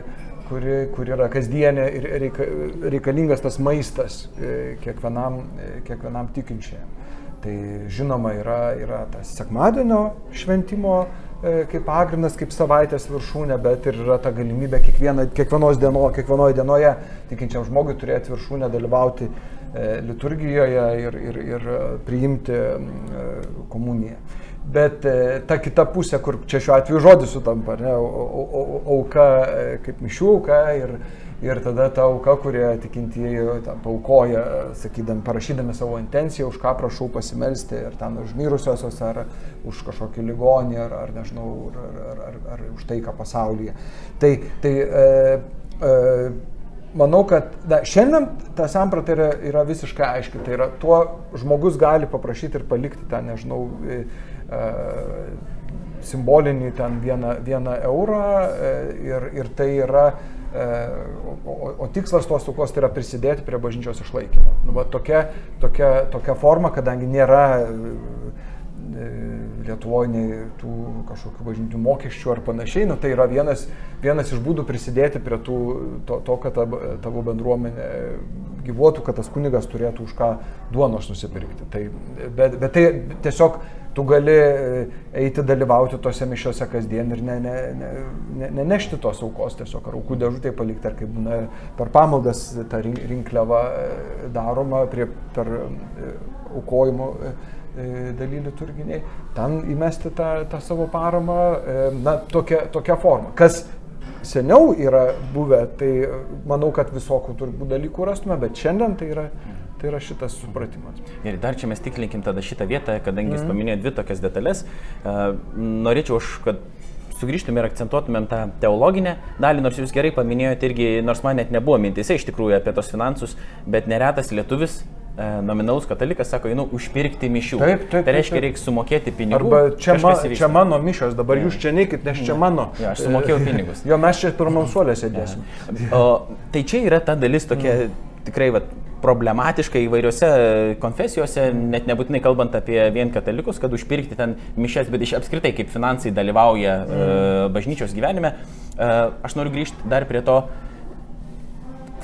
kuri, kuri yra kasdienė ir reika, reikalingas tas maistas e, kiekvienam, kiekvienam tikinčiajam. Tai žinoma yra, yra tas sekmadienio šventimo kaip pagrindas, kaip savaitės viršūnė, bet ir yra ta galimybė kiekviena, kiekvienos dienos, kiekvienoje dienoje tikinčiam žmogui turėti viršūnę, dalyvauti liturgijoje ir, ir, ir priimti e, komuniją. Bet e, ta kita pusė, kur čia šiuo atveju žodis sutampa, ne, auka kaip mišių auka ir, ir tada ta auka, kurie tikintieji paukoja, sakydami, parašydami savo intenciją, už ką prašau pasimelsti, ir ten už mirusiosios, ar už kažkokį ligonį, ar, ar nežinau, ar, ar, ar, ar už taiką pasaulyje. Tai, tai e, e, manau, kad da, šiandien ta samprata yra, yra visiškai aiški. Tai yra, tuo žmogus gali paprašyti ir palikti tą, nežinau, e, simbolinį ten vieną, vieną eurą e, ir, ir tai yra, e, o, o tikslas tos aukos tai yra prisidėti prie bažnyčios išlaikymo. Nu, va, tokia, tokia, tokia forma, kadangi nėra E, Lietuvoje nei tų kažkokių bažnytinių mokesčių ar panašiai, nu, tai yra vienas, vienas iš būdų prisidėti prie tų, to, to kad ta, tavo bendruomenė gyvuotų, kad tas kunigas turėtų už ką duonos nusipirkti. Tai, bet, bet tai tiesiog tu gali e, eiti dalyvauti tose mišiose kasdien ir nenešti ne, ne, ne, ne tos aukos tiesiog, ar aukų dėžutė palikti, ar kaip būna per pamaldas ta rinkliava e, daroma prie, per aukojimo daly liturginiai, ten įmesti tą, tą savo paramą, na, tokia, tokia forma. Kas seniau yra buvę, tai manau, kad visokių turbūt dalykų rastume, bet šiandien tai yra, tai yra šitas supratimas. Ir dar čia mes tiklinkim tada šitą vietą, kadangi mm. jis paminėjo dvi tokias detalės, uh, norėčiau aš, kad sugrįžtume ir akcentuotumėm tą teologinę dalį, nors jūs gerai paminėjote irgi, nors man net nebuvo mintise iš tikrųjų apie tos finansus, bet neretas lietuvis E, nominalus katalikas sako, einu užpirkti mišių. Taip, taip. Tai reiškia, reikia sumokėti pinigų. Arba čia, ma, čia mano mišios, dabar ja. jūs čia neikit, nes čia mano. Ja, aš sumokėjau pinigus. jo, mes čia pirmam suolė sėdėsim. Ja. O, tai čia yra ta dalis tokia mm. tikrai vat, problematiška įvairiose konfesijose, net nebūtinai kalbant apie vien katalikus, kad užpirkti ten mišes, bet iš apskritai kaip finansai dalyvauja mm. uh, bažnyčios gyvenime. Uh, aš noriu grįžti dar prie to, uh,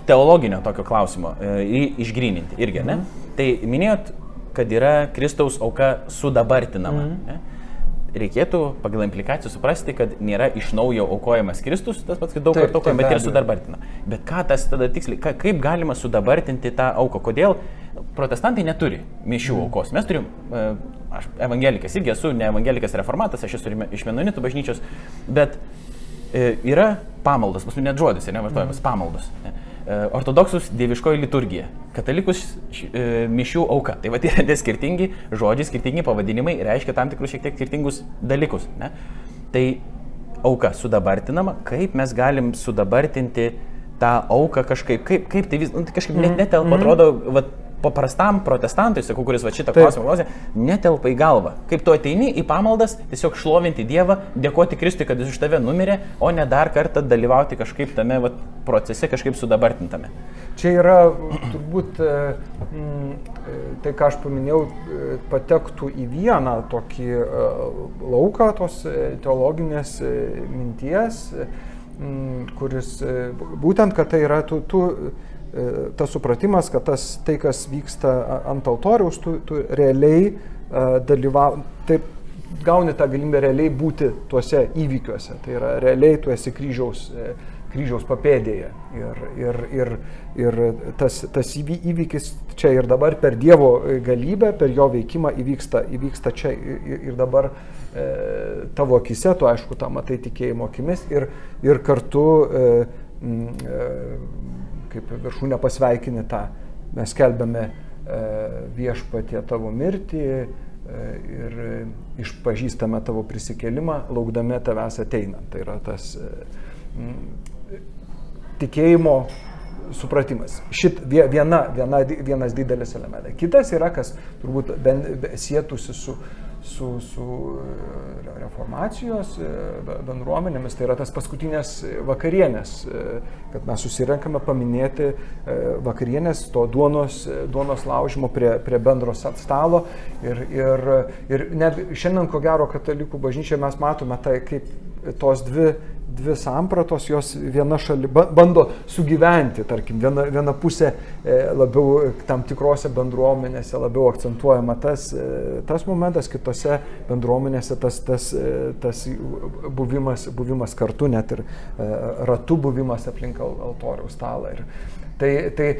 teologinio tokio klausimo e, išgryninti irgi, ne? Mhm. Tai minėjot, kad yra Kristaus auka sudabartinama. Mhm. Ne? Reikėtų pagal implikaciją suprasti, kad nėra iš naujo aukojamas Kristus, tas pats, kad daug kartų aukojama, bet ir sudabartina. Bet ką tas tada tiksliai, ka, kaip galima sudabartinti tą auką? Kodėl protestantai neturi mišių mhm. aukos? Mes turim, e, aš evangelikas irgi esu, ne evangelikas reformatas, aš esu iš menonitų bažnyčios, bet e, yra pamaldos, pas mane net žodis, nevartojamas mhm. pamaldos. Ne? E, ortodoksus dieviškoji liturgija, katalikus e, mišių auka. Tai va, tai yra skirtingi žodžiai, skirtingi pavadinimai, reiškia tam tikrus šiek tiek skirtingus dalykus. Ne? Tai auka sudabartinama, kaip mes galim sudabartinti tą auką kažkaip, kaip, kaip tai vis, nu, tai kažkaip net mhm. netelpa, mm -hmm. atrodo, va, paprastam protestantui, sakau, kuris va šitą klausimą klausė, netelpa į galvą. Kaip tu ateini į pamaldas, tiesiog šlovinti Dievą, dėkoti Kristui, kad jis už tave numirė, o ne dar kartą dalyvauti kažkaip tame va, procese, kažkaip sudabartintame. Čia yra turbūt mm, tai, ką aš paminėjau, patektų į vieną tokį lauką tos teologinės minties, kuris būtent, kad tai yra tu, tu E, tas supratimas, kad tas, tai, kas vyksta ant altoriaus, tu, tu realiai uh, dalyvau, taip gauni tą galimybę realiai būti tuose įvykiuose. Tai yra realiai tu esi kryžiaus, e, kryžiaus papėdėje. Ir, ir, ir, ir tas, tas įvykis čia ir dabar per Dievo galybę, per jo veikimą įvyksta, įvyksta čia ir, ir dabar e, tavo akise, tu aišku tą matai tikėjimo akimis ir, ir kartu e, e, kaip viršūnę pasveikini tą. Mes kelbėme e, viešpatie tavo mirtį e, ir išpažįstame tavo prisikelimą, laukdami tavęs ateinant. Tai yra tas e, tikėjimo supratimas. Šit viena, viena, vienas didelis elementas. Kitas yra, kas turbūt sėtųsi su su, su e, reformacijos e, bendruomenėmis, tai yra tas paskutinės vakarienės, e, kad mes susirenkame paminėti vakarienės, to duonos, duonos laužimo prie, prie bendro stalo. Ir, ir, ir net šiandien, ko gero, katalikų bažnyčioje mes matome tai kaip tos dvi dvi sampratos, jos viena šali bando sugyventi, tarkim, viena, viena pusė e, labiau tam tikrose bendruomenėse labiau akcentuojama tas, e, tas momentas, kitose bendruomenėse tas, tas, e, tas buvimas, buvimas kartu, net ir ratų buvimas aplink altoriaus stalą. Ir tai, tai,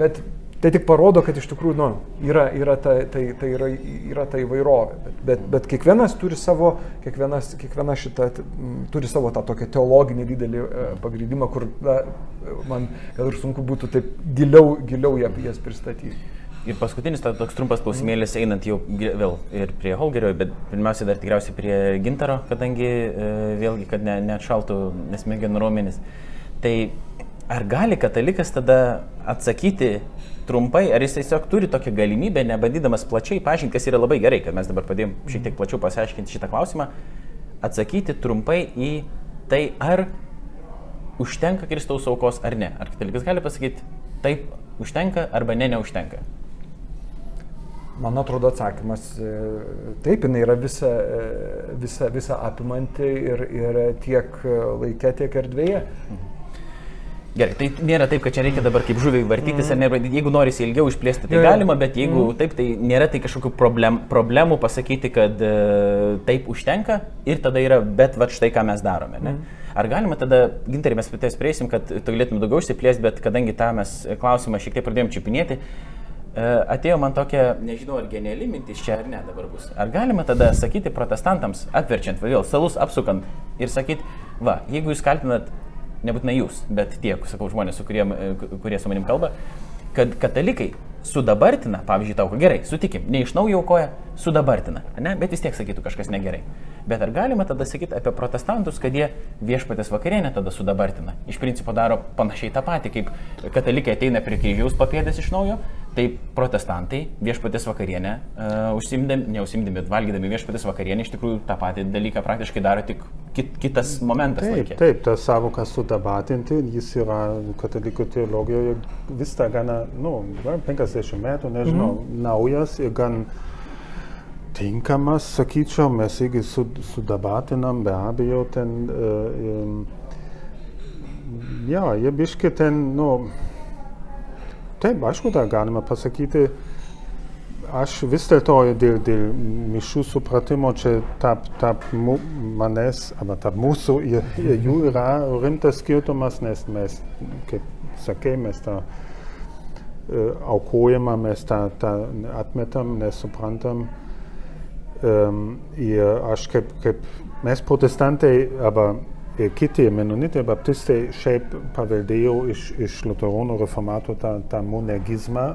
bet Tai tik parodo, kad iš tikrųjų nu, yra, yra, ta, tai, tai yra, yra ta įvairovė. Bet, bet, bet kiekvienas turi savo, kiekvienas, kiekviena šita turi savo tą tokią teologinį didelį e, pagrindimą, kur na, man gal ir sunku būtų taip giliau, giliau jas pristatyti. Ir paskutinis ta, toks trumpas klausimėlis einant jau vėl ir prie Holgerio, bet pirmiausia dar tikriausiai prie Gintaro, kadangi e, vėlgi, kad ne, neatšaltų nesmegenų raumenis. Tai ar gali katalikas tada atsakyti trumpai, ar jis tiesiog turi tokią galimybę, nebandydamas plačiai pažinti, kas yra labai gerai, kad mes dabar padėjom šiek tiek plačiau pasiaiškinti šitą klausimą, atsakyti trumpai į tai, ar užtenka Kristaus aukos ar ne. Ar katalikas gali pasakyti, taip užtenka arba ne, neužtenka. Man atrodo atsakymas e, taip, jinai yra visa, e, visa, visa apimanti ir, ir tiek laike, tiek erdvėje. Mhm. Gerai, tai nėra taip, kad čia reikia dabar kaip žuviai vartytis, mm. ar ne, jeigu norisi ilgiau išplėsti, tai galima, bet jeigu Mm. taip, tai nėra tai kažkokių problem, problemų pasakyti, kad e, taip užtenka ir tada yra, bet va štai ką mes darome. Ne? Ar galima tada, gintarį mes ties prieisim, kad tu galėtum daugiau išsiplėsti, bet kadangi tą mes klausimą šiek tiek pradėjom čiupinėti, e, atėjo man tokia, nežinau, ar geniali mintis čia ar ne dabar bus. Ar galima tada sakyti protestantams, atverčiant, vėl salus apsukant ir sakyti, va, jeigu jūs kaltinat nebūtinai jūs, bet tie, sakau, žmonės, su kurie, kurie su manim kalba, kad katalikai sudabartina, pavyzdžiui, tau, gerai, sutikim, ne iš naujo aukoja, sudabartina, ne, bet vis tiek sakytų kažkas negerai. Bet ar galima tada sakyti apie protestantus, kad jie viešpatės vakarienę tada sudabartina? Iš principo daro panašiai tą patį, kaip katalikai ateina prie kryžiaus papėdės iš naujo, taip protestantai viešpatės vakarienę, uh, užsimdami, neužsimdami, bet valgydami viešpatės vakarienę, iš tikrųjų tą patį dalyką praktiškai daro tik kit, kitas momentas. Taip, laike. taip, ta savoka sudabatinti, jis yra katalikų teologijoje vis dar gana, nu, gal 50 metų, nežinau, mm -hmm. naujas ir gan tinkamas, sakyčiau, mes sud, sudabatinam, be abejo, ten, uh, um, ja, jie biški ten, nu, taip, aišku, dar galima pasakyti, aš vis dėlto dėl, dėl mišių supratimo čia tarp, tarp manęs, arba tarp mūsų ir, ir jų yra rimtas skirtumas, nes mes, kaip sakei, mes tą uh, aukojimą mes tą, tą atmetam, nesuprantam. Um, ir aš kaip, kaip mes protestantai, arba kiti menonitai, baptistai šiaip paveldėjau iš, iš liuteronų reformatų tą, tą monegizmą,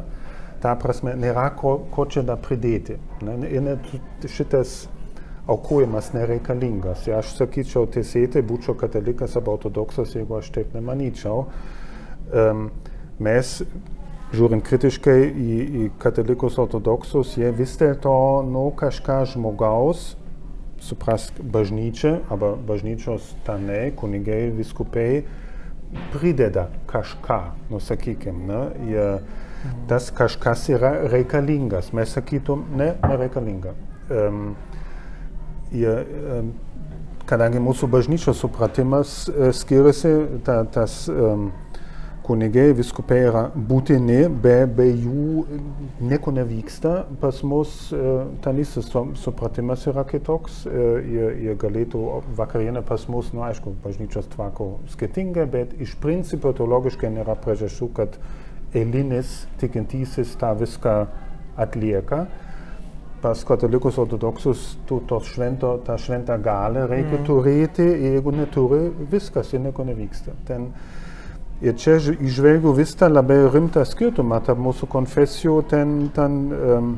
ta prasme nėra ko, ko čia dar pridėti. Ne? Net šitas aukojimas nereikalingas. Ir aš sakyčiau teisėtai, būčiau katalikas arba ortodoksas, jeigu aš taip nemanyčiau. Um, mes, žiūrint kritiškai į, į katalikus ortodoksus, jie vis dėlto nu, kažką žmogaus, suprask bažnyčia, arba bažnyčios tarnai, kunigai, viskupai, prideda kažką, nu sakykim, ne? Jie, tas kažkas yra reikalingas. Mes sakytum, ne, nereikalinga. Um, jie, um, kadangi mūsų bažnyčios supratimas uh, skiriasi, ta, tas um, kunigai, viskupai yra būtini, be, be jų nieko nevyksta. Pas mus uh, tarnystės supratimas yra kitoks. Uh, jie, jie galėtų vakarienę pas mus, nu aišku, bažnyčios tvako skirtingai, bet iš principo teologiškai nėra priežasčių, kad eilinis tikintysis tą viską atlieka. Pas katalikus ortodoksus tu tos švento, tą šventą galę reikia mm. turėti, jeigu neturi, viskas ir nieko nevyksta. Ten, ir čia išvelgiu vis tą labai rimtą skirtumą tarp mūsų konfesijų, ten, ten um,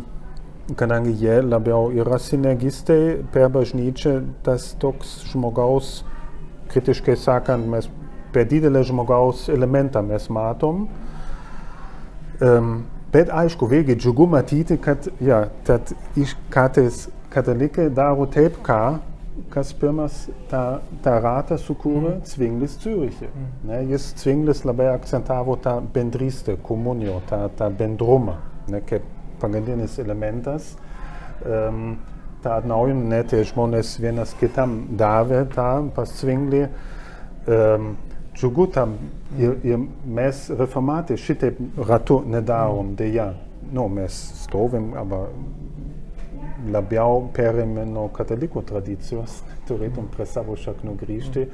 kadangi jie labiau yra sinergistai per bažnyčią, tas toks žmogaus, kritiškai sakant, mes per didelį žmogaus elementą mes matom. Um, bet aišku, vėlgi džiugu matyti, kad ja, tad iš kartais katalikai daro taip, ką, kas pirmas tą, tą ratą sukūrė mm. Zwinglis Züriche. Mm. Ne, jis Zwinglis labai akcentavo tą bendrystę, komuniją, tą, tą bendrumą, ne, kaip pagrindinis elementas. Um, tą atnaujinimą, ne, tie žmonės vienas kitam davė tą pas Zwinglį. Um, džiugu tam ir, ir mes reformatai šitaip ratu nedarom, dėja. Nu, mes stovim, aber labiau perėmė nuo katalikų tradicijos, turėtum prie savo šaknų grįžti.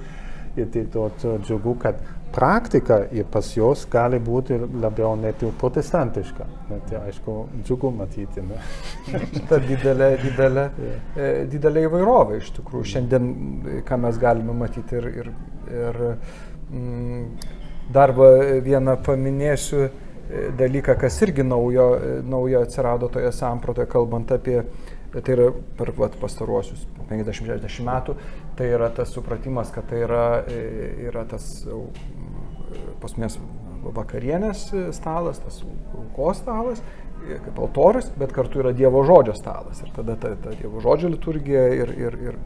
Ir tai dort džiugu, kad praktika ir pas juos gali būti labiau net jau protestantiška. Net tai aišku, džiugu matyti. Ta didelė, didelė, e, didelė įvairovė iš tikrųjų. Šiandien, ką mes galime matyti ir, ir, ir mm, dar vieną paminėsiu e, dalyką, kas irgi naujo, e, naujo atsirado toje sampratoje, kalbant apie, tai yra per vat, pastaruosius 50-60 metų, tai yra tas supratimas, kad tai yra, e, yra tas pas mes vakarienės stalas, tas aukos stalas, e, kaip altorius, bet kartu yra Dievo žodžio stalas. Ir tada ta, ta Dievo žodžio liturgija ir, ir, ir,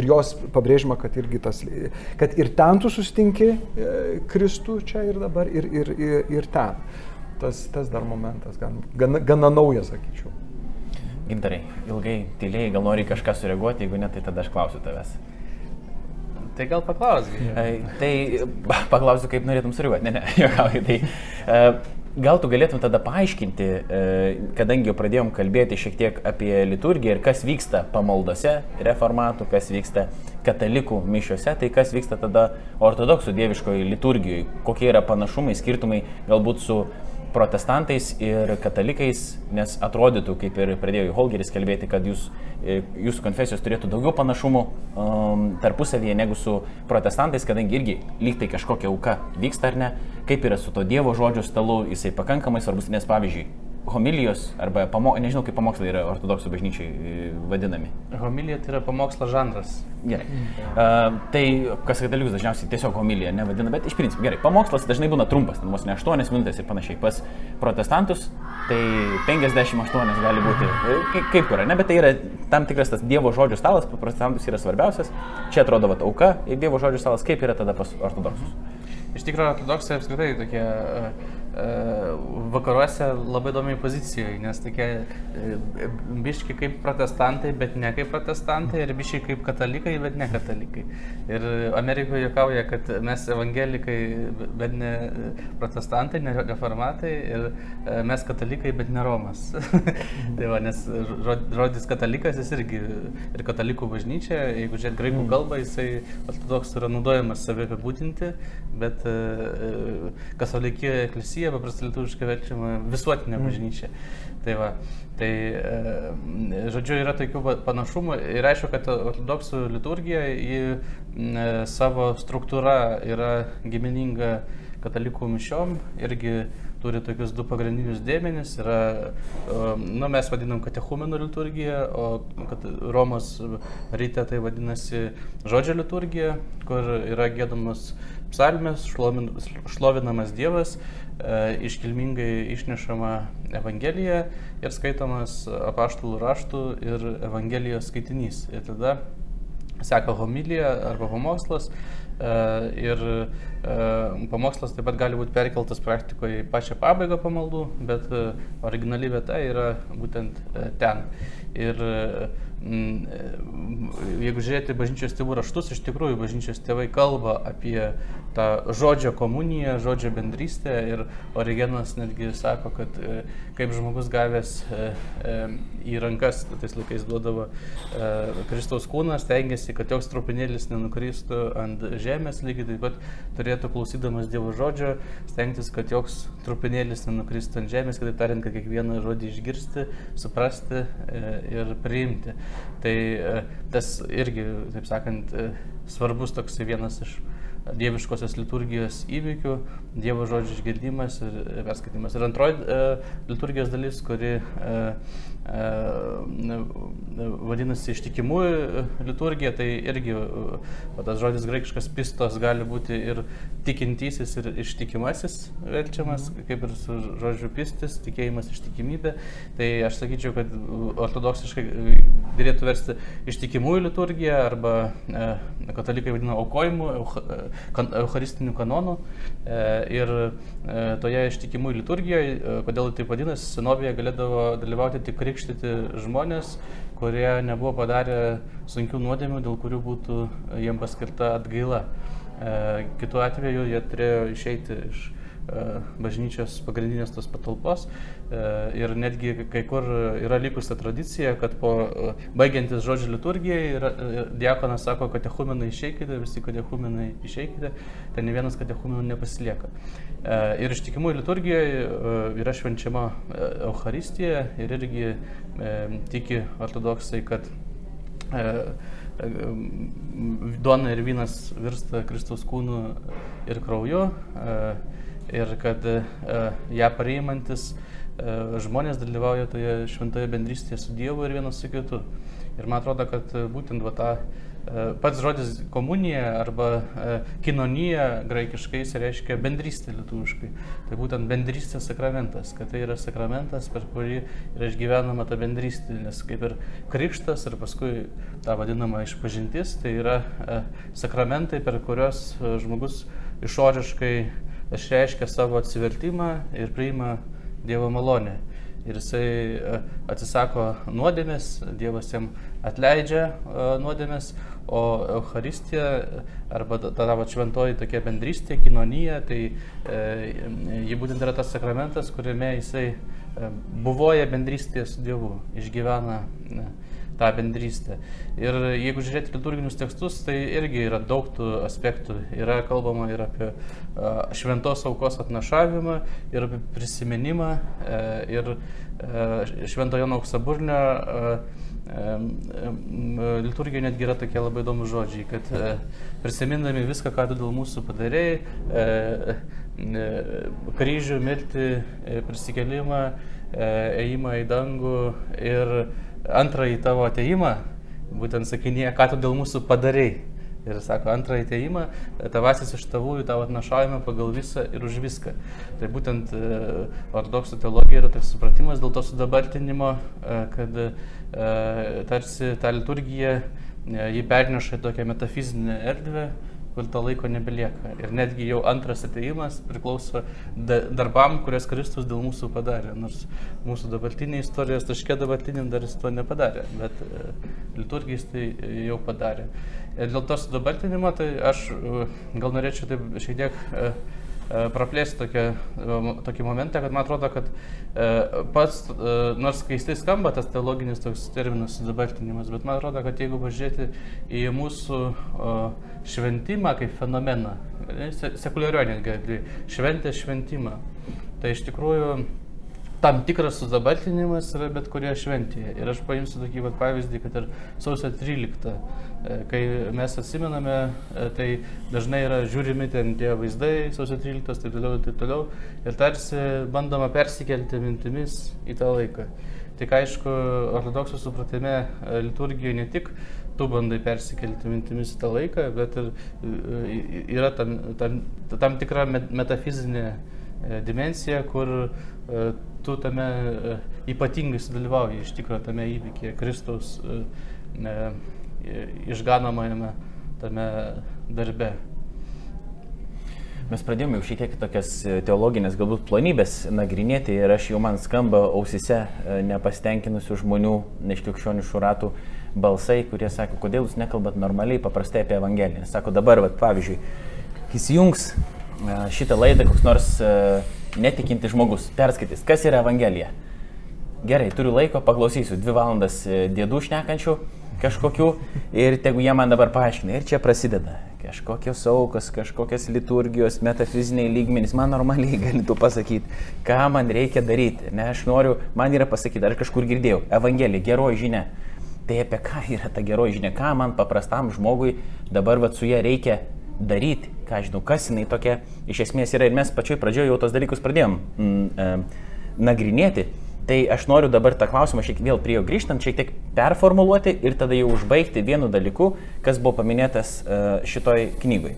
ir jos pabrėžima, kad, tas, kad ir ten tu sustinki e, Kristų čia ir dabar, ir, ir, ir, ir ten. Tas, tas dar momentas, gan, gana, gana naujas, sakyčiau. Gintarai, ilgai tylėjai, gal nori kažką sureaguoti, jeigu ne, tai tada aš klausiu tavęs. Tai gal paklausgai. E, Tai paklausiu, kaip norėtum sureaguoti. Ne, ne, juokauju. Tai, e, gal tu galėtum tada paaiškinti, e, kadangi jau pradėjom kalbėti šiek tiek apie liturgiją ir kas vyksta pamaldose reformatų, kas vyksta katalikų mišiuose, tai kas vyksta tada ortodoksų dieviškoje liturgijoje, kokie yra panašumai, skirtumai galbūt su protestantais ir katalikais, nes atrodytų, kaip ir pradėjo Holgeris kalbėti, kad jūs, e, jūsų konfesijos turėtų daugiau panašumų um, tarpusavyje negu su protestantais, kadangi irgi lyg tai kažkokia auka vyksta ar ne, kaip yra su to Dievo žodžio stalu, jisai pakankamai svarbus, nes pavyzdžiui, homilijos arba, pamo, nežinau kaip pamokslai yra ortodoksų bažnyčiai e, vadinami. Homilija tai yra pamokslo žanras. Gerai. Uh, tai kas katalikus dažniausiai tiesiog homiliją nevadina, bet iš principo gerai. Pamokslas dažnai būna trumpas, ten vos ne 8 minutės ir panašiai. Pas protestantus tai 58 gali būti, e, kaip, kaip kur, ne, bet tai yra tam tikras tas Dievo žodžių stalas, pas protestantus yra svarbiausias. Čia atrodo, va, auka ir Dievo žodžių stalas, kaip yra tada pas ortodoksus. Iš tikrųjų, ortodoksai apskritai tokie uh, vakaruose labai įdomiai pozicijoje, nes tokie uh, biški kaip protestantai, bet ne kaip protestantai, ir biški kaip katalikai, bet ne katalikai. Ir Amerikoje juokauja, kad mes evangelikai, bet ne protestantai, ne reformatai, ir uh, mes katalikai, bet ne Romas. tai va, nes žodis katalikas jis irgi ir katalikų bažnyčia, jeigu žiūrėt graikų kalbą, jisai ortodoksų yra naudojamas save apibūdinti, bet katalikijoje eklesyja paprastai lietuviškai verčiama visuotinė bažnyčia. Tai va, tai žodžiu yra tokių panašumų ir aišku, kad ortodoksų liturgija į savo struktūrą yra gimininga katalikų mišiom irgi turi tokius du pagrindinius dėmenis. Yra, nu, mes vadinam katechumenų liturgiją, o kad Romos ryte tai vadinasi žodžio liturgija, kur yra gėdamas psalmės, šlovin, šlovinamas Dievas, e, iškilmingai išnešama Evangelija ir skaitomas apaštalų raštų ir Evangelijos skaitinys. Ir tada seka homilija arba pamokslas. E, ir e, pamokslas taip pat gali būti perkeltas praktikoje į pačią pabaigą pamaldų, bet e, originali vieta yra būtent ten. Ir jeigu žiūrėti bažnyčios tėvų raštus, iš tikrųjų bažnyčios tėvai kalba apie tą žodžio komuniją, žodžio bendrystę ir Origenas netgi sako, kad e, kaip žmogus gavęs e, e, į rankas, tais laikais duodavo Kristaus kūną, stengiasi, kad joks trupinėlis nenukristų ant žemės, lygiai taip pat turėtų klausydamas Dievo žodžio, stengtis, kad joks trupinėlis nenukristų ant žemės, kitaip tariant, kad kiekvieną žodį išgirsti, suprasti ir priimti. Tai tas irgi, taip sakant, svarbus toks vienas iš dieviškosios liturgijos įvykių, Dievo žodžio išgirdimas ir perskaitimas. Ir antroji e, liturgijos dalis, kuri e, vadinasi ištikimųjų liturgija, tai irgi tas žodis graikiškas pistos gali būti ir tikintysis, ir ištikimasis verčiamas, kaip ir su žodžiu pistis, tikėjimas, ištikimybė. Tai aš sakyčiau, kad ortodoksiškai dėlėtų versti ištikimųjų liturgiją arba e, katalikai vadina aukojimu, eucharistiniu kanonu. Ir toje ištikimų liturgijoje, kodėl taip vadinasi, senovėje galėdavo dalyvauti tik krikštyti žmonės, kurie nebuvo padarę sunkių nuodėmių, dėl kurių būtų jiems paskirta atgaila. Kitu atveju jie turėjo išeiti iš E, bažnyčios pagrindinės tos patalpos e, ir netgi kai kur yra likusi tradicija, kad po e, baigiantis žodžio liturgijai diakonas sako, kad techumenai išeikite, visi katechumenai išeikite, ten ne vienas katechumenų nepasilieka. Ir ištikimų liturgijoje yra švenčiama Euharistija ir irgi tiki ortodoksai, kad duona ir vynas virsta Kristaus kūnu ir krauju ir kad e, ją priimantis e, žmonės dalyvauja toje šventoje bendrystėje su Dievu ir vienas su kitu. Ir man atrodo, kad būtent va, e, pats žodis komunija arba kinonija graikiškai reiškia bendrystė lietuviškai. Tai būtent bendrystės sakramentas, kad tai yra sakramentas, per kurį yra išgyvenama ta bendrystė, nes kaip ir krikštas ir paskui ta vadinama išpažintis, tai yra sakramentai, per kuriuos žmogus išoriškai išreiškia savo atsivertimą ir priima Dievo malonę. ir jisai e, atsisako nuodėmės, Dievas jam atleidžia e, nuodėmės, o Euharistija arba ta tavo šventoji tokia bendrystė, kinonija, tai e, ji būtent yra tas sakramentas, kuriame jisai e, buvoja bendrystėje su Dievu, išgyvena. E, tą bendrystę. Ir jeigu žiūrėti liturginius tekstus, tai irgi yra daug tų aspektų. Yra kalbama ir apie šventos aukos atnašavimą, ir apie prisiminimą, e, ir e, šventojo auksaburnio liturgija netgi yra tokie labai įdomus žodžiai, kad e, prisimindami viską, ką tu dėl mūsų padarėjai, kryžių, mirtį, prisikelimą, ėjimą į dangų ir antrąjį tavo ateimą, būtent sakinėje, ką tu dėl mūsų padarėjai. Ir sako, antrąjį ateimą, tavasis iš tavųjų tavo atnašavimą pagal visą ir už viską. Tai būtent e, ortodoksų teologija yra toks supratimas dėl to sudabartinimo, e, kad e, tarsi tą liturgiją jį perneša į tokią metafizinę erdvę, kur to laiko nebelieka. Ir netgi jau antras ateimas priklauso darbam, kurias Kristus dėl mūsų padarė. Nors mūsų dabartinė istorijos taškė dabartiniam dar jis to nepadarė, bet e, liturgijais tai jau padarė. Ir dėl to sudabartinimo, tai aš e, gal norėčiau taip šiek tiek e, E, praplėsti tokią, tokį momentą, kad man atrodo, kad pats, nors keistai skamba tas teologinis toks terminas sudabartinimas, bet man atrodo, kad jeigu pažiūrėti į mūsų šventimą kaip fenomeną, sekuliarioje netgi, šventę šventimą, tai iš tikrųjų tam tikras sudabartinimas yra bet kurioje šventėje. Ir aš paimsiu tokį vat, pavyzdį, kad ir sausio 13, e, kai mes atsimename, e, tai dažnai yra žiūrimi ten tie vaizdai, sausio 13, taip toliau, taip toliau, ir tarsi bandoma persikelti mintimis į tą laiką. Tik aišku, ortodoksų supratime e, liturgijoje ne tik tu bandai persikelti mintimis į tą laiką, bet ir yra tam, tam, tam tikra metafizinė dimensija, kur tu tame e, ypatingai sudalyvauji iš tikrųjų tame įvykyje, Kristaus e, e, išganomajame tame darbe. Mes pradėjome jau šiek tiek tokias teologinės galbūt plonybės nagrinėti ir aš jau man skamba ausise nepastenkinusių žmonių iš krikščioniškų ratų balsai, kurie sako, kodėl jūs nekalbat normaliai, paprastai apie Evangeliją. Sako, dabar, vat, pavyzdžiui, įsijungs šitą laidą koks nors netikinti žmogus perskaitys, kas yra Evangelija. Gerai, turiu laiko, paklausysiu dvi valandas e, dėdų šnekančių kažkokių ir tegu jie man dabar paaiškina. Ir čia prasideda kažkokios aukos, kažkokios liturgijos, metafiziniai lygmenys. Man normaliai galėtų pasakyti, ką man reikia daryti. Ne, aš noriu, man yra pasakyti, ar kažkur girdėjau, Evangelija, geroji žinia. Tai apie ką yra ta geroji žinia, ką man paprastam žmogui dabar vat, su ją reikia daryti, ką žinau, kas jinai tokia iš esmės yra. Ir mes pačioj pradžioje jau tos dalykus pradėjom mm, e, nagrinėti. Tai aš noriu dabar tą klausimą šiek tiek vėl prie jo grįžtant, šiek tiek performuluoti ir tada jau užbaigti vienu dalyku, kas buvo paminėtas e, šitoj knygoj.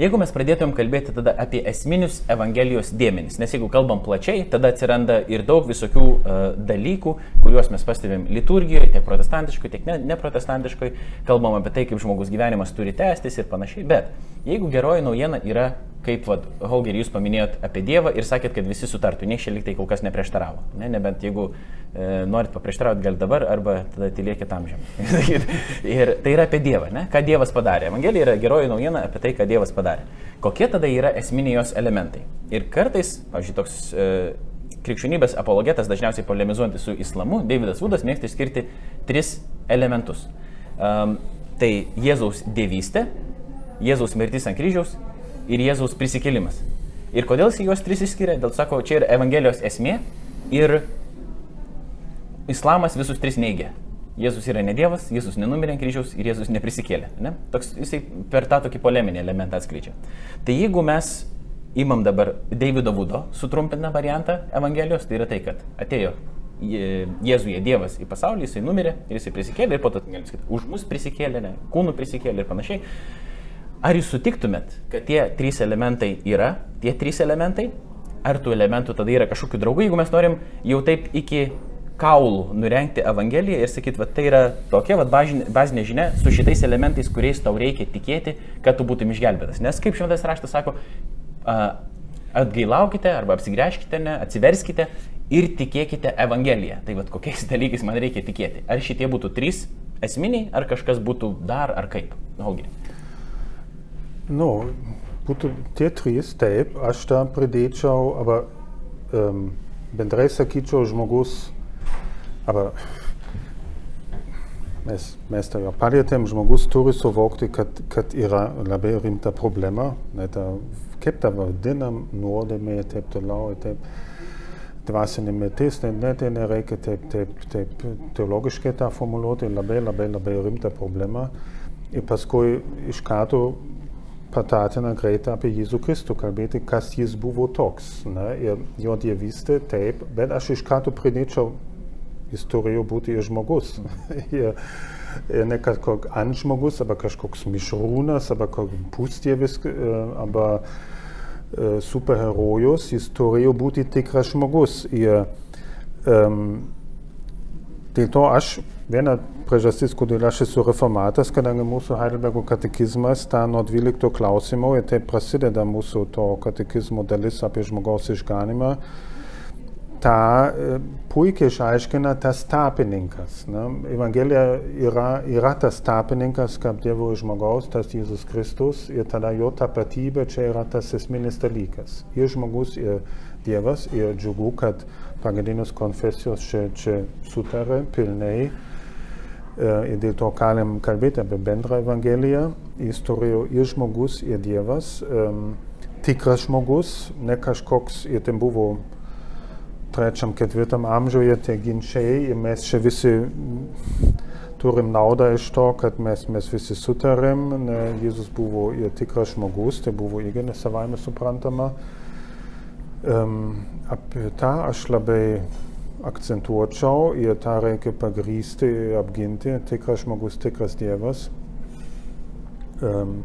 Jeigu mes pradėtumėm kalbėti tada apie esminius Evangelijos dėmenis, nes jeigu kalbam plačiai, tada atsiranda ir daug visokių uh, dalykų, kuriuos mes pastebėm liturgijoje, tiek protestantiškai, tiek neprotestantiškai, ne kalbam apie tai, kaip žmogus gyvenimas turi tęstis ir panašiai, bet jeigu geroji naujiena yra kaip vat, Holger jūs paminėjot apie Dievą ir sakėt, kad visi sutartų, nieks čia liktai kol kas neprieštaravo. Ne, nebent jeigu e, norit paprieštarauti, gal dabar, arba tada tylėkit amžiam. ir tai yra apie Dievą, ne? ką Dievas padarė. Evangelija yra geroji naujiena apie tai, ką Dievas padarė. Kokie tada yra esminiai jos elementai. Ir kartais, pavyzdžiui, toks e, krikščionybės apologetas, dažniausiai polemizuojantis su islamu, Davidas Vudas mėgsta išskirti tris elementus. Um, tai Jėzaus dievystė, Jėzaus mirtis ant kryžiaus ir Jėzaus prisikėlimas. Ir kodėl jis juos tris išskiria? Dėl sako, čia yra Evangelijos esmė ir islamas visus tris neigia. Jėzus yra ne Dievas, Jėzus nenumirė ant kryžiaus ir Jėzus neprisikėlė. Ne? Toks, jisai per tą tokį poleminį elementą atskleidžia. Tai jeigu mes imam dabar Davido Vudo sutrumpintą variantą Evangelijos, tai yra tai, kad atėjo Jėzuje Dievas į pasaulį, jisai numirė ir jisai prisikėlė ir po to, už mus prisikėlė, ne, kūnų prisikėlė ir panašiai. Ar jūs sutiktumėt, kad tie trys elementai yra, tie trys elementai, ar tų elementų tada yra kažkokių draugų, jeigu mes norim jau taip iki kaulų nurenkti Evangeliją ir sakyti, va tai yra tokia va, bazinė, žinia su šitais elementais, kuriais tau reikia tikėti, kad tu būtum išgelbėtas. Nes kaip šventas raštas sako, atgailaukite arba apsigręžkite, ne, atsiverskite ir tikėkite Evangeliją. Tai vad kokiais dalykais man reikia tikėti. Ar šitie būtų trys esminiai, ar kažkas būtų dar, ar kaip? Holgi. Nu, būtų tie trys, taip, aš tą pridėčiau, aber um, bendrai sakyčiau, žmogus, aber mes, mes tą jau palėtėm, žmogus turi suvokti, kad, kad yra labai rimta problema, net kaip tą vadinam, nuodėmė ir taip toliau, ir taip dvasinė mirtis, tai net nereikia taip, taip, taip teologiškai tą formuluoti, labai, labai, labai rimta problema. Ir paskui iš karto patatina greitą apie Jėzų Kristų kalbėti, kas jis buvo toks. Ne? Ir jo dievystė, taip, bet aš iš karto pridėčiau, jis turėjo būti ir žmogus. ir, ir ne kažkoks antžmogus, arba kažkoks mišrūnas, arba kažkoks pūstievis, arba uh, superherojus, jis turėjo būti tikras žmogus. Ir um, dėl to aš viena priežastis, kodėl aš esu reformatas, kadangi mūsų Heidelbergo katekizmas tą nuo 12 klausimų ir taip prasideda mūsų to katekizmo dalis apie žmogaus išganimą, tą e, puikiai išaiškina tas tarpininkas. Ne? Evangelija yra, yra tas tarpininkas, kaip Dievo žmogaus, tas Jėzus Kristus ir tada jo tapatybė čia yra tas esminis dalykas. Ir žmogus, ir Dievas, ir džiugu, kad pagrindinės konfesijos čia, čia sutarė pilnai ir dėl to galim kalbėti apie bendrą Evangeliją. Jis turėjo ir žmogus, ir Dievas, um, tikras žmogus, ne kažkoks, ir ten buvo trečiam, ketvirtam amžiuje tie ginčiai ir mes čia visi turim naudą iš to, kad mes, mes visi sutarėm, ne, Jėzus buvo ir tikras žmogus, tai buvo irgi nesavaime suprantama. Um, apie tą aš labai akcentuočiau ir tą reikia pagrysti ir apginti, tikras žmogus, tikras Dievas. Um,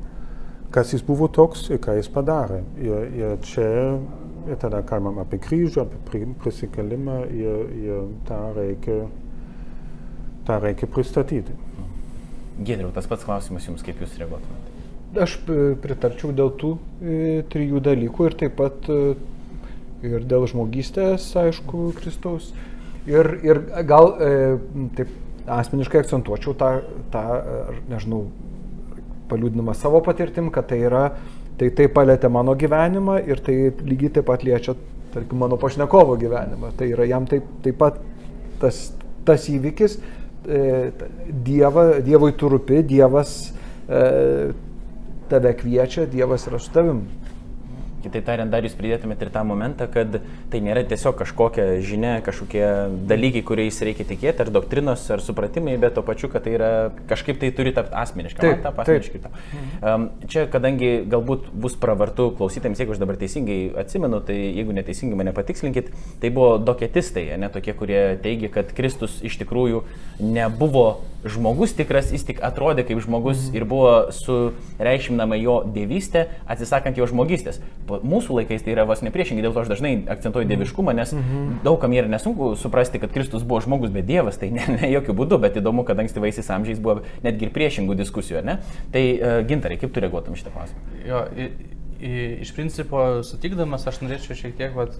kas jis buvo toks ir ką jis padarė. Ir, ir čia, ir tada kalbam apie kryžių, apie prisikelimą ir, ir tą, reikia, tą reikia pristatyti. Gedriau, tas pats klausimas jums, kaip jūs reaguotumėte? Aš pritarčiau dėl tų e, trijų dalykų ir taip pat e, ir dėl žmogystės, aišku, Kristaus. Ir, ir gal e, taip asmeniškai akcentuočiau tą, tą nežinau, paliūdinimą savo patirtim, kad tai yra, tai tai palėtė mano gyvenimą ir tai lygiai taip pat liečia, tarkim, mano pašnekovo gyvenimą. Tai yra jam taip, taip pat tas, tas įvykis, e, dieva, Dievui tu rūpi, Dievas e, tave kviečia, Dievas yra su tavim. Kitaip tariant, dar jūs pridėtumėte ir tą momentą, kad tai nėra tiesiog kažkokia žinia, kažkokie dalykai, kuriais reikia tikėti, ar doktrinos, ar supratimai, bet to pačiu, kad tai yra kažkaip tai turi tapti asmeniškai. Taip, tą asmeniškai. Um, čia, kadangi galbūt bus pravartu klausytėms, jeigu aš dabar teisingai atsimenu, tai jeigu neteisingai mane patikslinkit, tai buvo doketistai, ne tokie, kurie teigia, kad Kristus iš tikrųjų nebuvo žmogus tikras, jis tik atrodė kaip žmogus mm. ir buvo sureikšminama jo dievystė, atsisakant jo žmogystės. Mūsų laikais tai yra vos nepriešingai, dėl to aš dažnai akcentuoju dieviškumą, nes mm -hmm. daugam yra nesunku suprasti, kad Kristus buvo žmogus, bet Dievas, tai ne, ne jokių būdų, bet įdomu, kad ankstyvaisiais amžiais buvo netgi ir priešingų diskusijų, ne? Tai uh, gintarai, kaip tu reaguotum šitą klausimą? Jo, i, iš principo sutikdamas aš norėčiau šiek tiek vat,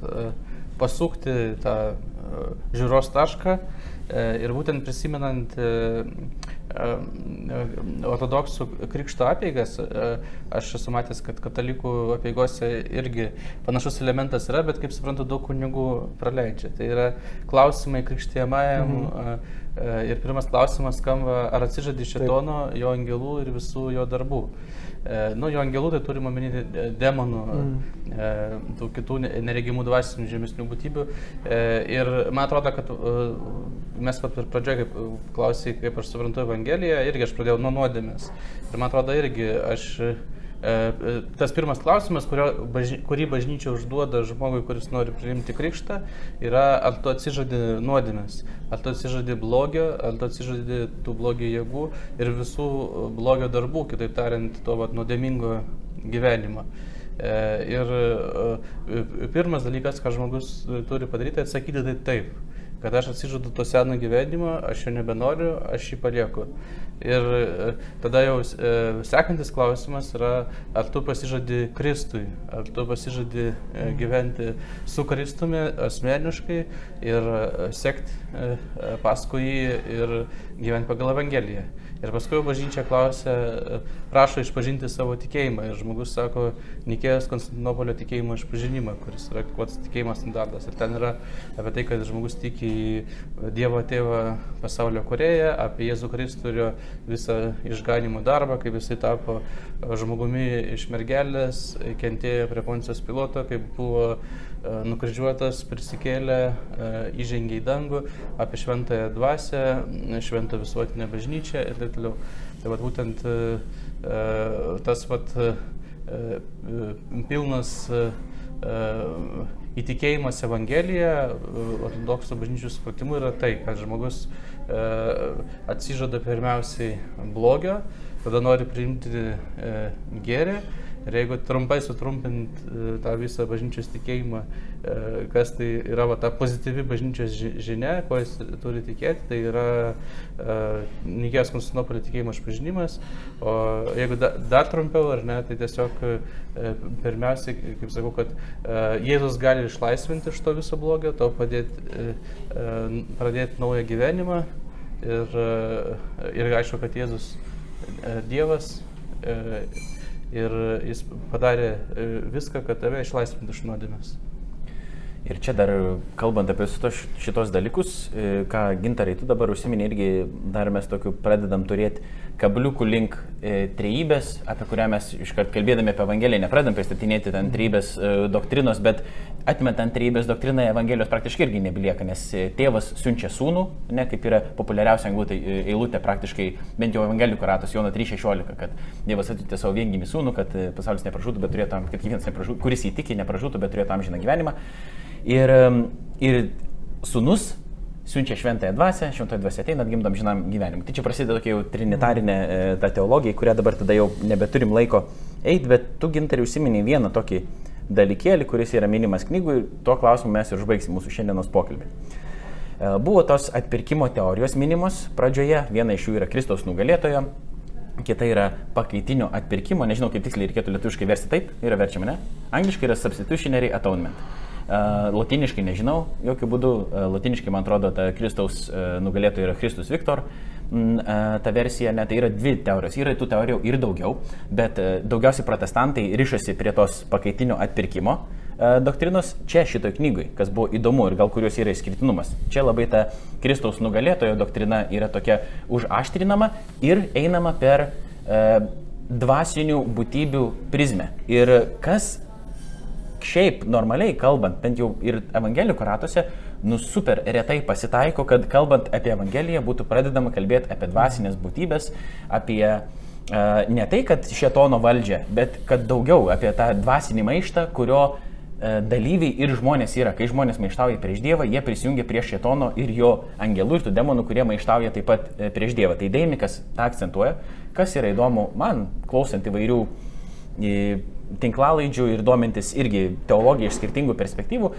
pasukti tą uh, žiūros tašką E, ir būtent prisimenant e, e, ortodoksų krikšto apeigas, aš esu matęs, kad katalikų apieigose irgi panašus elementas yra, bet kaip suprantu, daug kunigų praleidžia. Tai yra klausimai krikštėjamajam. Mhm. Ir pirmas klausimas skamba, ar atsižadi šitono, jo angelų ir visų jo darbų. E, nu, jo angelų tai turime omenyje demonų, mm. e, tų kitų neregimų dvasinių žemesnių būtybių. E, ir man atrodo, kad e, mes pat ir pradžioje, kaip klausai, kaip aš suprantu Evangeliją, irgi aš pradėjau nuo nuodėmės. Ir man atrodo irgi aš E, e, tas pirmas klausimas, kurio, bažny, kurį bažnyčia užduoda žmogui, kuris nori priimti krikštą, yra, ar tu atsižadi nuodėmės, ar tu atsižadi blogio, ar tu atsižadi tų blogio jėgų ir visų blogio darbų, kitaip tariant, to vat, nuodėmingo gyvenimo. E, ir pirmas dalykas, ką žmogus turi padaryti, atsakyti tai taip kad aš atsižadu to seno gyvenimo, aš jo nebenoriu, aš jį palieku. Ir e, tada jau e, sekantis klausimas yra, ar tu pasižadi Kristui, ar tu pasižadi e, gyventi su Kristumi asmeniškai ir sekti paskui jį ir gyventi pagal Evangeliją. Ir paskui bažnyčia klausia, prašo išpažinti savo tikėjimą. Ir žmogus sako, Nikėjos Konstantinopolio tikėjimo išpažinimą, kuris yra pats tikėjimo standartas. Ir ten yra apie tai, kad žmogus tiki į Dievo tėvą pasaulio kurėją, apie Jėzų Kristų ir jo visą išganimo darbą, kaip jisai tapo žmogumi iš mergelės, kentėjo prie Poncijos piloto, kaip buvo nukryžiuotas, prisikėlė, e, įžengė į dangų, apie šventąją dvasę, šventą visuotinę bažnyčią ir taip toliau. Tai vat, būtent e, tas vat, pilnas įtikėjimas Evangelija, ortodoksų bažnyčių supratimu yra tai, kad žmogus atsižada pirmiausiai blogio, tada nori priimti gėrį Ir jeigu trumpai sutrumpint e, tą visą bažnyčios tikėjimą, e, kas tai yra va, ta pozityvi bažnyčios žinia, ko jis turi tikėti, tai yra uh, Nikėjos Konstantinopolio tikėjimo išpažinimas. O jeigu da, dar trumpiau, ar ne, tai tiesiog uh, pirmiausia, kaip sakau, kad Jėzus gali išlaisvinti iš to viso blogio, to padėti, pradėti naują gyvenimą. Ir, ir aišku, kad Jėzus Dievas. Ir jis padarė e, viską, kad tave išlaisvintų iš nuodėmės. Ir čia dar kalbant apie šitos dalykus, e, ką gintarai tu dabar užsiminė, irgi dar mes tokiu pradedam turėti kabliukų link e, trejybės, apie kurią mes iškart kalbėdami apie Evangeliją nepradedam pristatinėti ten trejybės e, doktrinos, bet atmetant trejybės doktriną Evangelijos praktiškai irgi nebelieka, nes e, tėvas siunčia sūnų, ne kaip yra populiariausia anglų e, eilutė praktiškai, bent jau Evangelijų ratas Jono 3.16, kad Dievas atitė savo viengimį sūnų, kad e, pasaulis nepražūtų, bet turėtų, kad kiekvienas nepražūtų, kuris įtikė nepražūtų, bet turėtų amžiną gyvenimą. Ir, ir sūnus siunčia šventąją dvasę, šventąją dvasę ateina, atgimdom žinam gyvenimui. Tai čia prasideda tokia jau trinitarinė e, ta teologija, kurią dabar tada jau nebeturim laiko eiti, bet tu gintari užsiminiai vieną tokį dalykėlį, kuris yra minimas knygų ir tuo klausimu mes ir užbaigsim mūsų šiandienos pokalbį. E, buvo tos atpirkimo teorijos minimos pradžioje, viena iš jų yra Kristaus nugalėtojo, kita yra pakaitinio atpirkimo, nežinau kaip tiksliai reikėtų lietuviškai versti taip, yra verčiama, ne? Angliškai yra substitutionary atonement. Latiniškai nežinau, jokių būdų. Latiniškai, man atrodo, ta Kristaus nugalėtoja yra Kristus Viktor. Ta versija, net tai yra dvi teorijos. Yra tų teorijų ir daugiau, bet daugiausiai protestantai ryšasi prie tos pakaitinio atpirkimo doktrinos čia šitoj knygui, kas buvo įdomu ir gal kurios yra išskirtinumas. Čia labai ta Kristaus nugalėtojo doktrina yra tokia užaštrinama ir einama per e, dvasinių būtybių prizmę. Ir kas šiaip normaliai kalbant, bent jau ir evangelikų ratuose, nu super retai pasitaiko, kad kalbant apie evangeliją būtų pradedama kalbėti apie dvasinės būtybės, apie uh, ne tai, kad šetono valdžią, bet kad daugiau apie tą dvasinį maištą, kurio uh, dalyviai ir žmonės yra. Kai žmonės maištauja prieš Dievą, jie prisijungia prie šetono ir jo angelų ir tų demonų, kurie maištauja taip pat uh, prieš Dievą. Tai Daimikas tą akcentuoja, kas yra įdomu man, klausant įvairių tinklalaidžių ir domintis irgi teologiją iš skirtingų perspektyvų,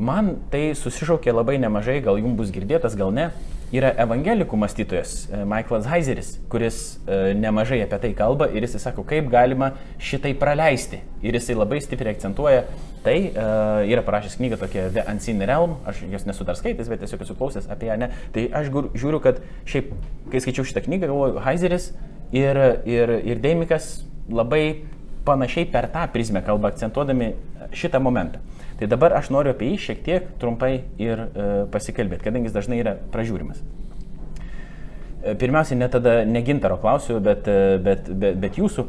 man tai susišaukė labai nemažai, gal jums bus girdėtas, gal ne, yra evangelikų mąstytojas e, Michaelas Heiseris, kuris e, nemažai apie tai kalba ir jis sako, kaip galima šitai praleisti. Ir jisai labai stipriai akcentuoja tai, e, yra parašęs knygą tokia The Unseen Realm, aš jos nesu dar skaitęs, bet tiesiog esu klausęs apie ją, ne. Tai aš žiūriu, kad šiaip, kai skaičiau šitą knygą, galvoju, Heiseris ir, ir, ir Deimikas labai panašiai per tą prizmę kalba, akcentuodami šitą momentą. Tai dabar aš noriu apie jį šiek tiek trumpai ir e, pasikalbėti, kadangi jis dažnai yra pražiūrimas. E, pirmiausia, ne tada negintaro klausiu, bet, e, bet, bet, bet jūsų,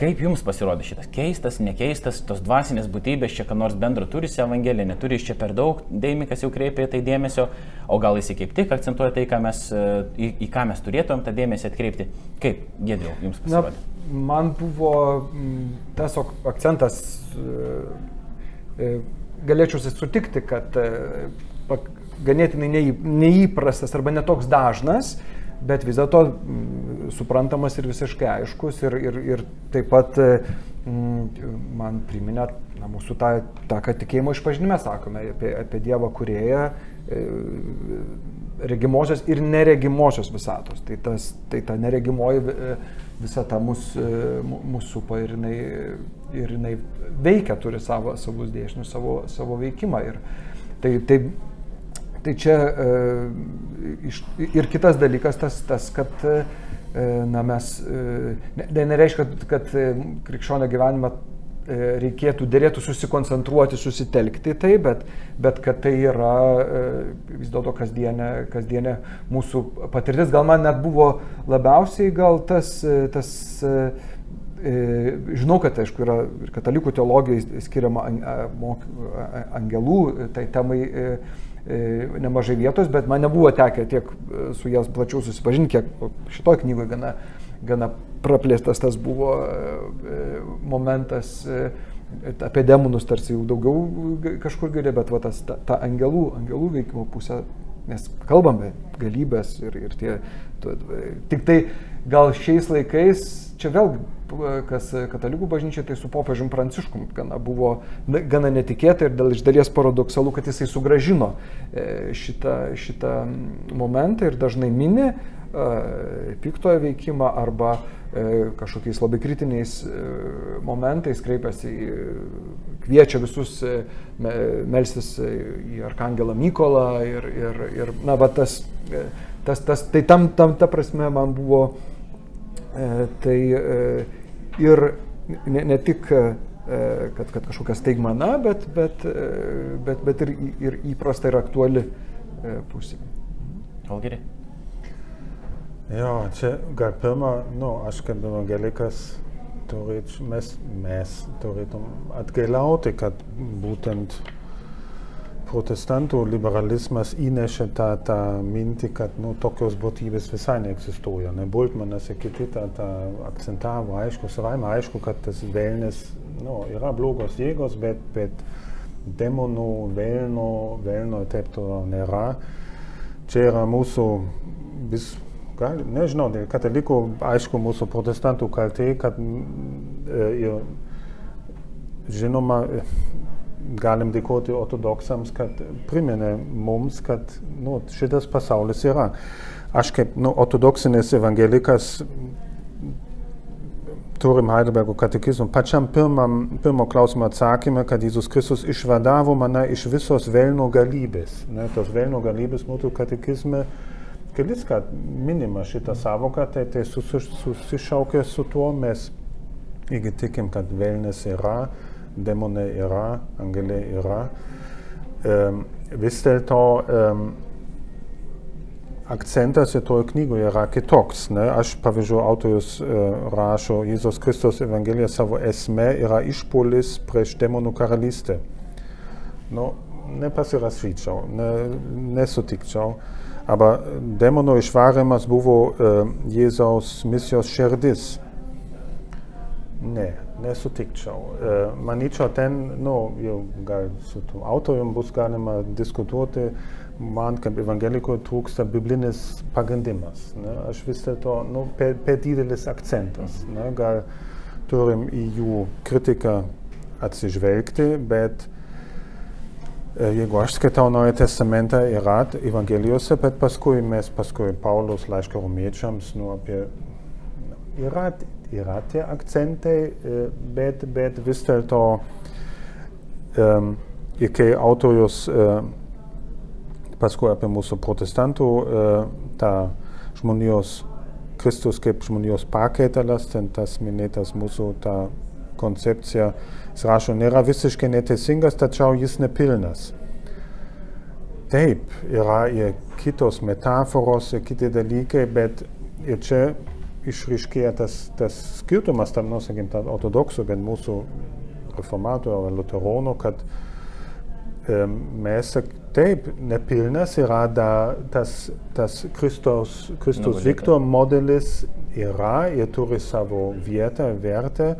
kaip jums pasirodė šitas keistas, nekeistas, tos dvasinės būtybės čia ką nors bendro turi su Evangelija, neturi iš čia per daug, Deimikas jau kreipia tai dėmesio, o gal jis kaip tik akcentuoja tai, ką mes, e, į, į ką mes turėtumėm tą dėmesį atkreipti. Kaip, Gėdėl, jums pasirodė? Na, man buvo mm, tiesiog akcentas, e, e, galėčiau sutikti, kad e, ganėtinai neįprastas arba netoks dažnas, bet vis dėlto mm, suprantamas ir visiškai aiškus ir, ir, ir taip pat mm, man priminė na, mūsų tą, tą, kad tikėjimo išpažinime sakome apie, apie Dievą kurėją, regimosios ir neregimosios visatos. Tai, tas, tai ta neregimoji visa ta mus, mus supa ir jinai, ir jinai veikia, turi savo, savus dėsnius, savo, savo veikimą. Ir tai, tai, tai čia ir kitas dalykas tas, tas kad na, mes, ne, nereiškia, kad, krikščionio gyvenimą E, reikėtų, dėlėtų susikoncentruoti, susitelkti tai, bet, bet kad tai yra e, vis dėlto kasdienė, kasdienė mūsų patirtis. Gal man net buvo labiausiai gal tas, e, tas žinau, kad aišku yra ir katalikų teologijai skiriama angelų, tai temai nemažai vietos, bet man nebuvo tekę tiek su jas plačiau susipažinti, kiek šitoje knygoje gana, gana praplėstas tas buvo e, momentas, e, apie demonus tarsi jau daugiau kažkur gali, bet va, tas, ta, ta angelų, angelų veikimo pusė, nes kalbame galybės ir, ir tie, tu, tik tai gal šiais laikais, čia vėl kas katalikų bažnyčia, tai su popiežium Pranciškum gana buvo gana netikėta ir dėl iš dalies paradoksalu, kad jisai sugražino e, šitą, šitą momentą ir dažnai mini piktojo veikimą arba E, kažkokiais labai kritiniais e, momentais kreipiasi, kviečia visus e, melstis į Arkangelą Mykolą ir, ir, ir na, va, tas, tas, tas, tai tam, tam ta prasme man buvo tai ir ne, ne tik kad, kad kažkokia staigmena, bet, bet, bet, bet ir, ir įprasta ir aktuali pusė. Algeri. Jo, čia gal pirmą, nu, aš kaip evangelikas turėčiau, mes, mes turėtum atgailauti, kad būtent protestantų liberalizmas įnešė tą, tą mintį, kad nu, tokios būtybės visai neegzistuoja. Ne, Bultmanas ir kiti tą, tą akcentavo, aišku, savaime aišku, kad tas velnis nu, yra blogos jėgos, bet, bet demonų, velno, velno ir taip toliau nėra. Čia yra mūsų vis gal, nežinau, dėl katalikų, aišku, mūsų protestantų kaltė, kad ir, žinoma, galim dėkoti ortodoksams, kad priminė mums, kad nu, šitas pasaulis yra. Aš kaip nu, ortodoksinis evangelikas turim Heidelbergo katekizmą. Pačiam pirmam, pirmo klausimo atsakymą, kad Jėzus Kristus išvadavo mane iš visos velno galybės. Ne, tos velno galybės mūsų katekizme kelis kart minima šita savoka, tai tai susišaukia su tuo, mes irgi tikim, kad velnės yra, demonai yra, angeliai yra. Um, vis dėlto um, akcentas toje knygoje yra kitoks. Ne? Aš, pavyzdžiui, autorius uh, rašo, Jėzus Kristus Evangelija savo esmė yra išpolis prieš demonų karalystę. Nu, nepasirašyčiau, ne, nesutikčiau. Aber demonų išvarymas buvo Jėzaus misijos širdis. Ne, nesutikčiau. Manyčiau, ten, nu, jau gal su tų autorium bus galima diskutuoti, man kaip evangelikui trūksta biblinis pagrindimas. Ne? Aš vis dėlto, nu, per, per didelis akcentas. Ne? Gal turim į jų kritiką atsižvelgti, bet jeigu aš skaitau Naują Testamentą, yra Evangelijose, bet paskui mes, paskui Paulius laišką romiečiams, nu, apie, yra, yra tie akcentai, e, bet, bet vis dėlto, um, kai autorius uh, paskui apie mūsų protestantų uh, tą žmonijos, Kristus kaip žmonijos pakaitalas, ten tas minėtas mūsų ta koncepcija, jis rašo, nėra visiškai neteisingas, tačiau jis nepilnas. Taip, yra ir kitos metaforos, ir kiti dalykai, bet ir čia išriškėja tas, tas skirtumas tam, nu, sakykim, tam ortodoksų, bet mūsų reformatų ar luteronų, kad e, mes, taip, nepilnas yra da, tas, tas Kristus, Kristus Viktor modelis yra ir turi savo vietą, vertę,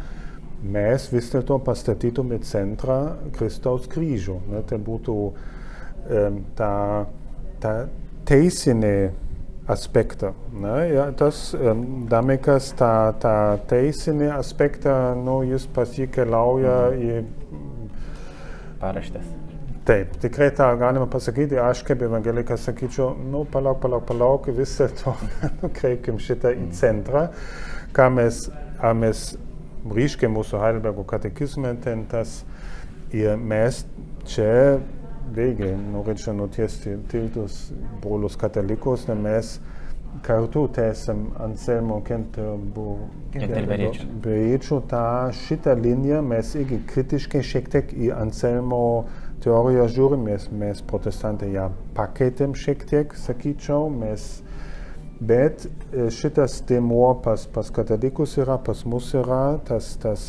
mes vis dėlto pastatytum į centrą Kristaus kryžių. Ne, tai būtų um, ta, ta teisinė aspektą. Ne, ja, tas um, Damikas tą, tą teisinį aspektą, nu, jis pasikeliauja į paraštės. Taip, tikrai tą galima pasakyti, aš kaip evangelikas sakyčiau, nu, palauk, palauk, palauk, vis dėlto nukreipkim šitą į centrą, ką mes, ką mes ryškiai mūsų Heidelbergo katekizme ten tas, ir mes čia, vėlgi, norėčiau nutiesti tiltus brolius katalikus, nes mes kartu tęsiam Anselmo Kenterberiečių tą šitą liniją, mes irgi kritiškai šiek tiek į Anselmo teoriją žiūrim, mes, mes protestantai ją pakeitėm šiek tiek, sakyčiau, mes, bet šitas dėmuo pas, pas katalikus yra, pas mus yra, tas, tas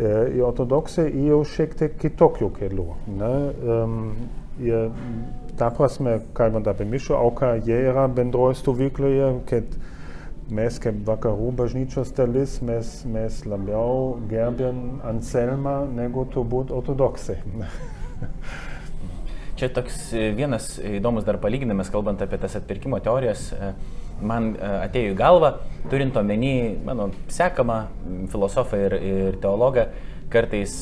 į ortodoksai jau šiek tiek kitokių kelių. Ne? Um, jie, ta prasme, kalbant apie mišų auką, jie yra bendroje stovykloje, kad mes kaip vakarų bažnyčios dalis, mes, mes labiau gerbėm Anselmą negu turbūt ortodoksai. Čia toks vienas įdomus dar palyginimas, kalbant apie tas atpirkimo teorijas, man atėjo į galvą, turint omeny mano sekamą filosofą ir, ir teologą, kartais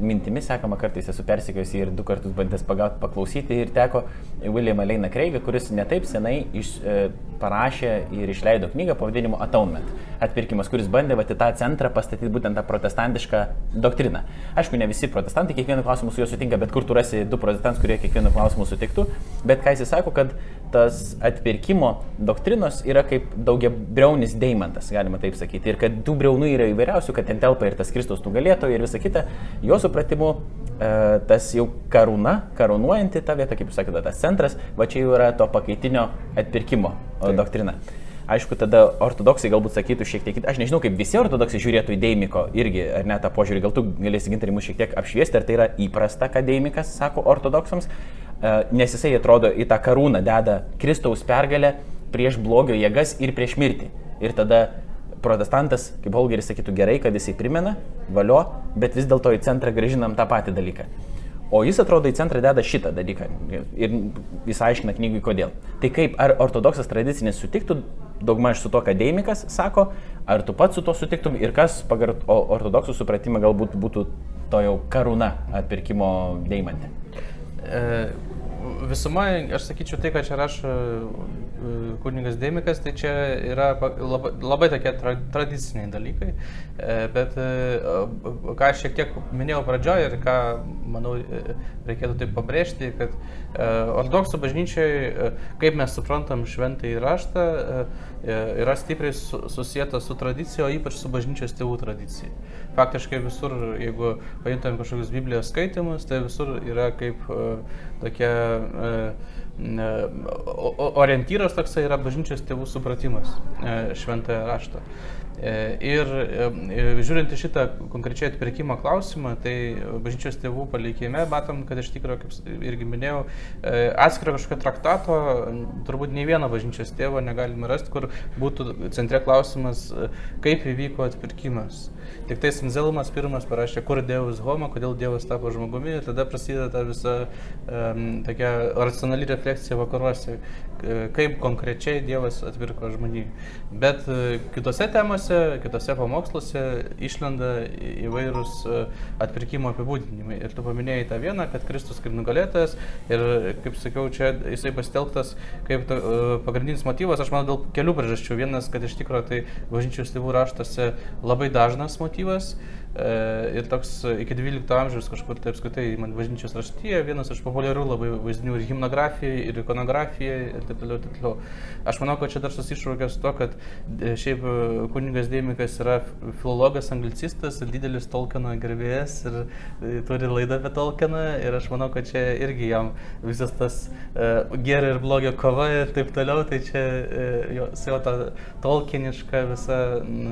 mintimis sekama, kartais esu persikėjęs ir du kartus bandęs pagauti, paklausyti ir teko Williamą Leiną Kreigą, kuris netaip senai iš, e, parašė ir išleido knygą pavadinimu Atonement. Atpirkimas, kuris bandė vat, tą centrą pastatyti būtent tą protestantišką doktriną. Aišku, ne visi protestantai kiekvienu klausimu su juo sutinka, bet kur tu rasi du protestantus, kurie kiekvienu klausimu sutiktų. Bet ką jis sako, kad tas atpirkimo doktrinos yra kaip daugia breunis deimantas, galima taip sakyti. Ir kad tų breunų yra įvairiausių, kad ten telpa ir tas Kristus nugalėtojai ir visa kita. Jo supratimu, e, tas jau karūna, karūnuojanti tą vietą, kaip jūs sakėte, tas centras, va čia jau yra to pakaitinio atpirkimo Taip. doktrina. Aišku, tada ortodoksai galbūt sakytų šiek tiek. Aš nežinau, kaip visi ortodoksai žiūrėtų į Deimiko irgi, ar ne tą požiūrį. Gal tu galėsi gintarį mus šiek tiek apšviesti, ar tai yra įprasta, ką Deimikas sako ortodoksams, e, nes jisai atrodo į tą karūną deda Kristaus pergalę prieš blogio jėgas ir prieš mirtį. Ir tada protestantas, kaip Holgeris sakytų, gerai, kad jisai primena, valio, bet vis dėlto į centrą gražinam tą patį dalyką. O jis atrodo į centrą deda šitą dalyką ir jis aiškina knygui kodėl. Tai kaip, ar ortodoksas tradicinis sutiktų daugmaž su to, ką Deimikas sako, ar tu pats su to sutiktum ir kas pagal ortodoksų supratimą galbūt būtų to jau karūna atpirkimo deimantė? Visuma, aš sakyčiau, tai, ką čia rašo e, kunigas Demikas, tai čia yra labai, labai tokie tra, tradiciniai dalykai. E, bet e, ką aš šiek tiek minėjau pradžioje ir ką, manau, reikėtų taip pabrėžti, kad ortodoksų bažnyčiai, kaip mes suprantam šventą įraštą, yra stipriai susijęta su tradicija, o ypač su bažnyčios tėvų tradicija. Faktiškai visur, jeigu paimtam kažkokius Biblijos skaitimus, tai visur yra kaip tokia orientyras toksai yra bažnyčios tėvų supratimas šventąją raštą. E, ir e, žiūrint į šitą konkrečiai atpirkimo klausimą, tai bažnyčios tėvų palikime matom, kad iš tikrųjų, kaip irgi minėjau, e, atskiro kažkokio traktato, turbūt nei vieno bažnyčios tėvo negalime rasti, kur būtų centre klausimas, kaip įvyko atpirkimas. Tik tai Anzelmas pirmas parašė, kur Dievas homo, kodėl Dievas tapo žmogumi, ir tada prasideda ta visa um, tokia racionali refleksija vakaruose, kaip konkrečiai Dievas atvirko žmonijai. Bet uh, kitose temose, kitose pamoksluose išlenda įvairūs uh, atpirkimo apibūdinimai. Ir tu paminėjai tą vieną, kad Kristus kaip nugalėtojas ir, kaip sakiau, čia jisai pasitelktas kaip pagrindinis motyvas, aš manau, dėl kelių priežasčių. Vienas, kad iš tikrųjų tai bažnyčios tėvų raštuose labai dažnas motyvas. E, ir toks iki 12 amžiaus kažkur tai apskritai man bažnyčios raštyje vienas iš populiarių labai vaizdinių ir himnografijai, ir ikonografijai ir taip toliau, taip toliau. Aš manau, kad čia dar susišaukęs to, kad šiaip kuningas Dėmikas yra filologas, anglicistas, didelis Tolkieno gerbėjas ir turi laidą apie Tolkieną ir aš manau, kad čia irgi jam visas tas uh, gerio ir blogio kova ir taip toliau, tai čia uh, jo, su jo ta Tolkieniška visa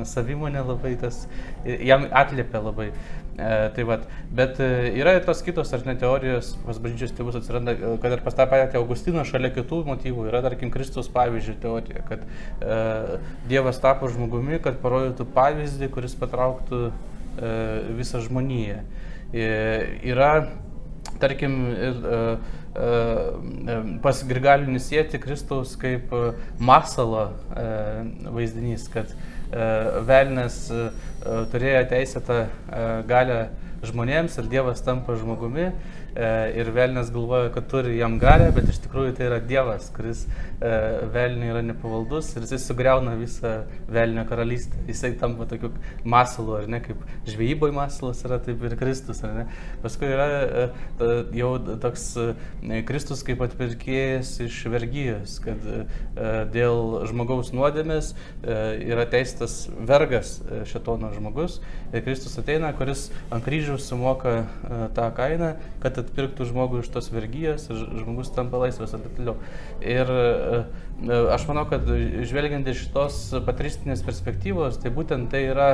savimonė labai tas jam atliepia labai. E, tai vat, bet e, yra ir tos kitos, ar ne teorijos, pas bažnyčios tėvus atsiranda, e, kad ir pas tą patį Augustiną šalia kitų motyvų yra, tarkim, Kristus pavyzdžių teorija, kad e, Dievas tapo žmogumi, kad parodytų pavyzdį, kuris patrauktų e, visą žmoniją. E, yra, tarkim, ir, e, pas Grigalinis sėti Kristaus kaip masalo vaizdinys, kad velnės turėjo teisėtą galę žmonėms ir Dievas tampa žmogumi ir velnės galvoja, kad turi jam galę, bet iš tikrųjų tai yra Dievas, kuris velniui yra nepavaldus ir jisai sugriauna visą velnio karalystę. Jisai tampa tokiu masalu, ar ne, kaip žvejyboje masalas yra, taip ir Kristus, ar ne. Paskui yra jau toks Kristus kaip atpirkėjas iš vergyjos, kad dėl žmogaus nuodėmės yra teistas vergas šetono žmogus ir Kristus ateina, kuris ant kryžiaus sumoka tą kainą, kad atpirktų žmogų iš tos vergyjos ir žmogus tampa laisvas ir taip toliau. Ir aš manau, kad žvelgiant iš šitos patristinės perspektyvos, tai būtent tai yra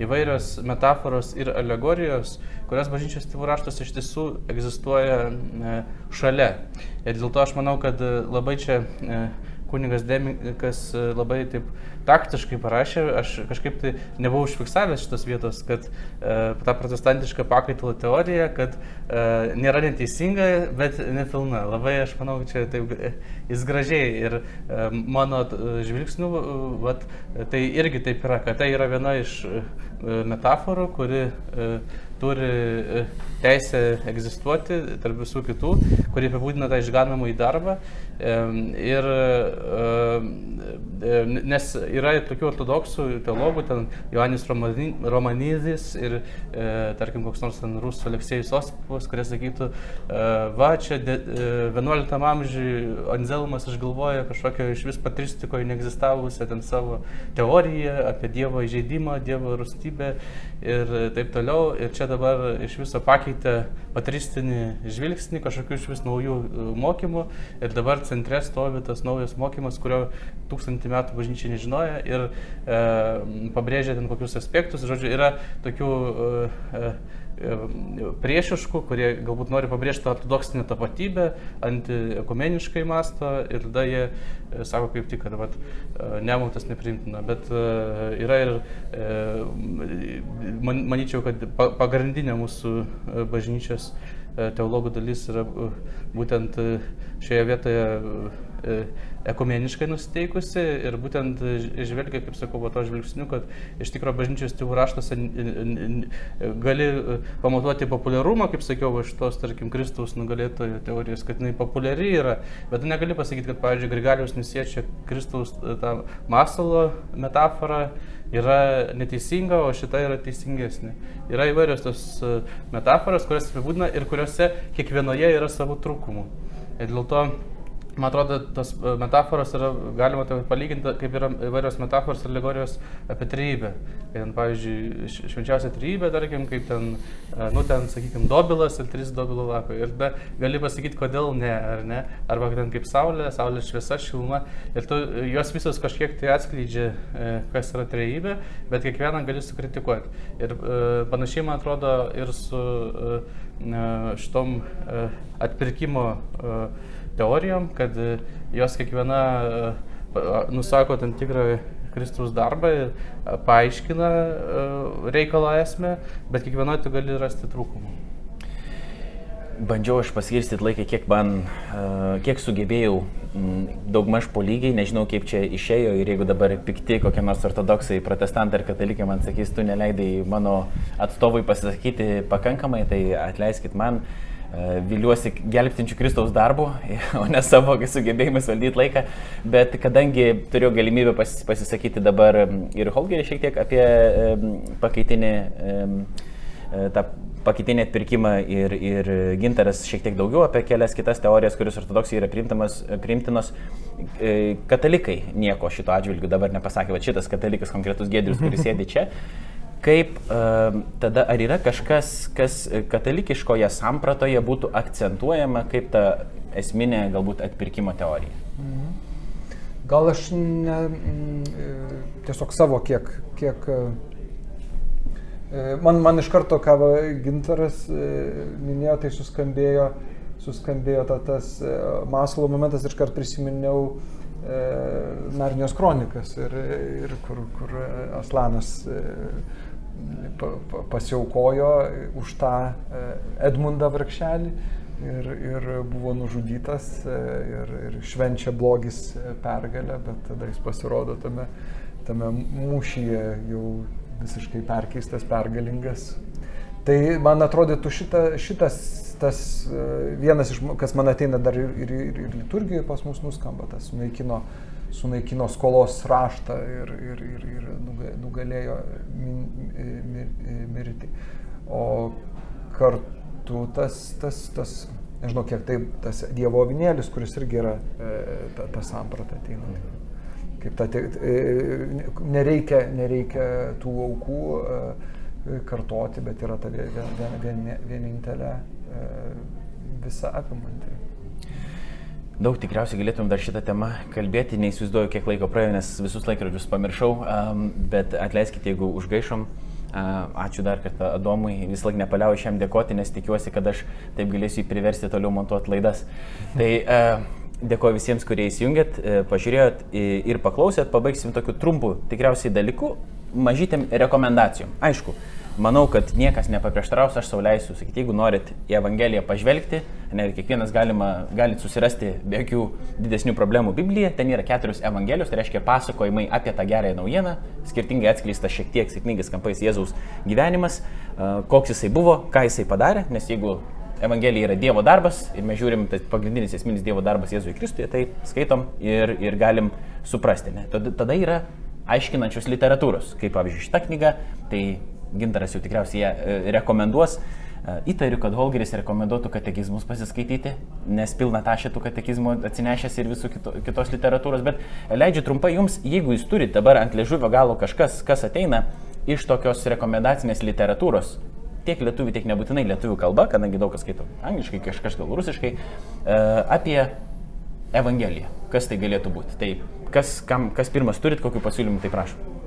įvairios metaforos ir alegorijos, kurios bažnyčios tėvų raštos iš tiesų egzistuoja šalia. Ir dėl to aš manau, kad labai čia kunigas Demikas labai taip taktiškai parašė, aš kažkaip tai nebuvau užfiksavęs šitos vietos, kad e, ta protestantiška pakaitalo teorija, kad e, nėra neteisinga, bet nepilna. Labai aš manau, čia taip jis gražiai ir e, mano žvilgsnių, vat, tai irgi taip yra, kad tai yra viena iš e, metaforų, kuri e, turi e, teisę egzistuoti tarp visų kitų, kurie apibūdina tą išganamą į darbą. Ir, e, nes yra tokių ortodoksų teologų, ten Joanis Romanizis ir, e, tarkim, koks nors ten rusų Aleksėjus Osipovas, kurie sakytų, va, čia 11 amžiui Anzelmas išgalvoja kažkokią iš vis patristikoje neegzistavusią ten savo teoriją apie Dievo įžeidimą, Dievo rūstybę ir taip toliau. Ir čia dabar iš viso pakeitė patristinį žvilgsnį, kažkokių iš vis naujų e, mokymų ir dabar centre stovi tas naujas mokymas, kurio tūkstantį metų bažnyčia nežinoja ir e, pabrėžia ten kokius aspektus. Žodžiu, yra tokių e, e, priešiškų, kurie galbūt nori pabrėžti ortodoksinę tapatybę, antiekumeniškai masto ir tada jie e, sako kaip tik, kad vat, e, nemautas neprimtina. Bet e, yra ir, man, manyčiau, kad pagrindinė mūsų bažnyčios teologų dalis yra būtent šioje vietoje ekumeniškai nusiteikusi ir būtent žvelgia, kaip sakau, to žvilgsniu, kad iš tikrųjų bažnyčios tėvų raštuose gali pamatuoti populiarumą, kaip sakiau, iš tos, tarkim, Kristaus nugalėtojo teorijos, kad jinai populiari yra, bet negali pasakyti, kad, pavyzdžiui, Grigaliaus nesiečia Kristaus tą masalo metaforą yra neteisinga, o šita yra teisingesnė. Yra įvairios tos metaforos, kurias apibūdina ir kuriuose kiekvienoje yra savo trūkumų. Ir dėl to Man atrodo, tos e, metaforos yra, galima tai palyginti, kaip yra įvairios metaforos ir alegorijos apie trybę. Kai ten, pavyzdžiui, švenčiausia trybė, tarkim, kaip ten, e, nu ten, sakykime, dobilas ir trys dobilų lapai. Ir tada gali pasakyti, kodėl ne, ar ne. Arba ten kaip saulė, saulės šviesa, šiluma. Ir tu, jos visos kažkiek tai atskleidžia, e, kas yra trejybė, bet kiekvieną gali sukritikuoti. Ir panašiai, man atrodo, ir su šitom atpirkimo teorijom, kad e, jos kiekviena e, nusako tam tikrą Kristaus darbą ir e, paaiškina reikalo esmę, bet kiekvienoje tu gali rasti trūkumų. Bandžiau aš paskirstyti laiką, kiek man, kiek sugebėjau, daugmaž po lygiai, nežinau kaip čia išėjo ir jeigu dabar pikti kokie nors ortodoksai, protestantai ar katalikai man sakys, tu neleidai mano atstovui pasisakyti pakankamai, tai atleiskit man. Uh, viliuosi gelbstinčių Kristaus darbo, o ne savo sugebėjimais valdyti laiką, bet kadangi turiu galimybę pas, pasisakyti dabar ir Holgerį šiek tiek apie pakaitinį, e, tą pakaitinį atpirkimą ir, ir gintaras šiek tiek daugiau apie kelias kitas teorijas, kuris ortodoksijai yra priimtinos, e, katalikai nieko šito atžvilgiu dabar nepasakė, va šitas katalikas konkretus Gedrius, kuris sėdi čia. Kaip tada, ar yra kažkas, kas katalikiškoje sampratoje būtų akcentuojama kaip ta esminė galbūt atpirkimo teorija? Mhm. Gal aš ne, mm, tiesiog savo kiek, kiek e, man, man iš karto, ką Gintaras e, minėjo, tai suskambėjo, suskambėjo ta, tas e, maslo momentas, iš karto prisiminiau Narnijos kronikas ir, ir kur, kur Aslanas pasiaukojo už tą e, Edmundą Varkšelį ir, ir buvo nužudytas e, ir, ir švenčia blogis e, pergalę, bet tada jis pasirodo tame, tame mūšyje jau visiškai perkeistas, pergalingas. Tai man atrodytų šita, šitas tas vienas iš, kas man ateina dar ir, ir, ir, liturgijoje pas mus nuskamba, tas sunaikino, sunaikino skolos raštą ir, ir, ir, ir nugalėjo min, mir, mirti. O kartu tas, tas, tas, nežinau kiek tai, tas Dievo avinėlis, kuris irgi yra ta, ta samprata ateina. Kaip ta, nereikia, nereikia tų aukų kartoti, bet yra ta vien, vien, vien, vienintelė visą apimanti. Daug tikriausiai galėtum dar šitą temą kalbėti, neįsivaizduoju, kiek laiko praėjo, nes visus laikrodžius pamiršau, bet atleiskite, jeigu užgaišom. Ačiū dar kartą Adomui, vis laik nepaliauju šiam dėkoti, nes tikiuosi, kad aš taip galėsiu jį priversti toliau montuoti laidas. Tai dėkoju visiems, kurie įsijungėt, e, pažiūrėjot ir paklausėt, pabaigsim tokiu trumpu tikriausiai dalyku, mažytėm rekomendacijom. Aišku, manau, kad niekas nepaprieštaraus, aš sauliaisiu sakyti, jeigu norit į Evangeliją pažvelgti, ne, kiekvienas galima, galit susirasti be jokių didesnių problemų Bibliją, ten yra keturios Evangelijos, tai reiškia pasakojimai apie tą gerąją naujieną, skirtingai atskleista šiek tiek skirtingais kampais Jėzaus gyvenimas, koks jisai buvo, ką jisai padarė, nes jeigu Evangelija yra Dievo darbas ir mes žiūrim, tai pagrindinis esminis Dievo darbas Jėzui Kristuje, tai skaitom ir, ir galim suprasti. Ne? Tada yra aiškinančios literatūros, kaip pavyzdžiui šita knyga, tai Gintaras jau tikriausiai ją e, rekomenduos. E, įtariu, kad Holgeris rekomenduotų katekizmus pasiskaityti, nes pilna tašė tų katekizmų atsinešęs ir visų kito, kitos literatūros, bet leidžiu trumpai jums, jeigu jūs turite dabar ant liežuvio galo kažkas, kas ateina iš tokios rekomendacinės literatūros, tiek lietuvių, tiek nebūtinai lietuvių kalba, kadangi daug kas skaito angliškai, kažkas gal rusiškai, e, apie Evangeliją. Kas tai galėtų būti? Tai kas, kam, kas pirmas turit, kokiu pasiūlymu, tai prašau.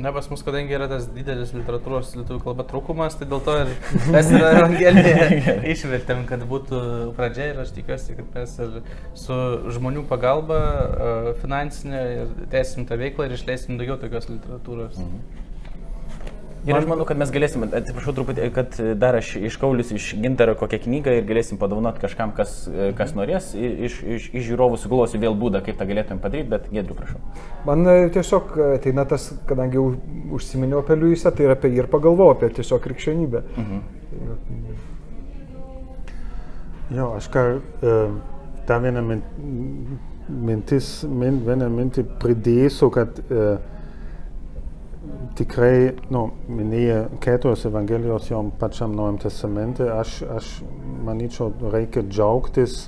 Ne, pas mus, kadangi yra tas didelis literatūros lietuvių kalba trūkumas, tai dėl to ir mes ir Evangeliją išvertėm, kad būtų pradžia ir aš tikiuosi, kad mes ir su žmonių pagalba finansinė ir tęsim tą veiklą ir išleisim daugiau tokios literatūros. Mhm. Ir aš manau, kad mes galėsim, atsiprašau truputį, kad dar aš iškaulius iš gintaro kokią knygą ir galėsim padovanoti kažkam, kas, kas norės, iš, iš, iš žiūrovų suglosiu vėl būdą, kaip tą galėtumėm padaryti, bet gedriu prašau. Man e, tiesiog ateina tas, kadangi užsiminiau apie Liujisą, tai ir apie jį ir pagalvojau, apie tiesiog krikščionybę. Mhm. Jo, aš ką, e, dar vieną mintis, vieną mintį pridėsiu, kad uh, tikrai, nu, minėjo keturios Evangelijos jau pačiam Naujam Testamente, aš, aš manyčiau, reikia džiaugtis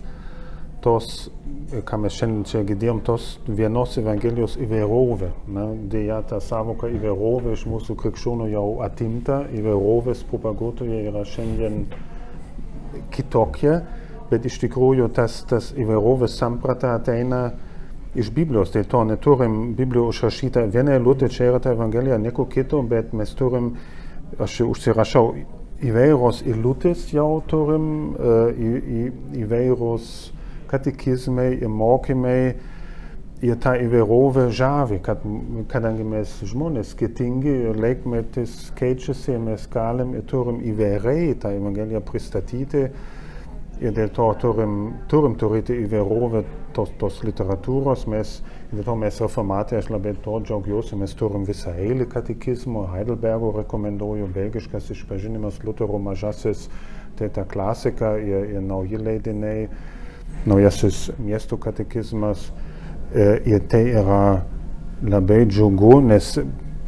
tos, ką mes šiandien čia girdėjom, tos vienos Evangelijos įvairovė. Deja, ta savoka įvairovė iš mūsų krikščionių jau atimta, įvairovės propaguotojai yra šiandien kitokie, bet iš tikrųjų tas, tas įvairovės samprata ateina iš Biblijos, tai to neturim Biblijoje užrašyta viena eilutė, čia yra ta Evangelija, nieko kito, bet mes turim, aš užsirašau, įvairios eilutės jau turim, į, į, įvairūs katekizmai ir mokymai ir ta įvairovė žavi, kad, kadangi mes žmonės skirtingi ir laikmetis keičiasi, mes galim ir turim įvairiai tą Evangeliją pristatyti ir dėl to turim, turim turėti įvairovę tos, tos literatūros. Mes, dėl to mes reformatai, aš labai to džiaugiuosi, mes turim visą eilę katekizmų, Heidelbergo rekomenduoju, belgiškas išpažinimas, Lutero mažasis, tai ta klasika ir, ir nauji leidiniai, naujasis miesto katekizmas. E, ir tai yra labai džiugu, nes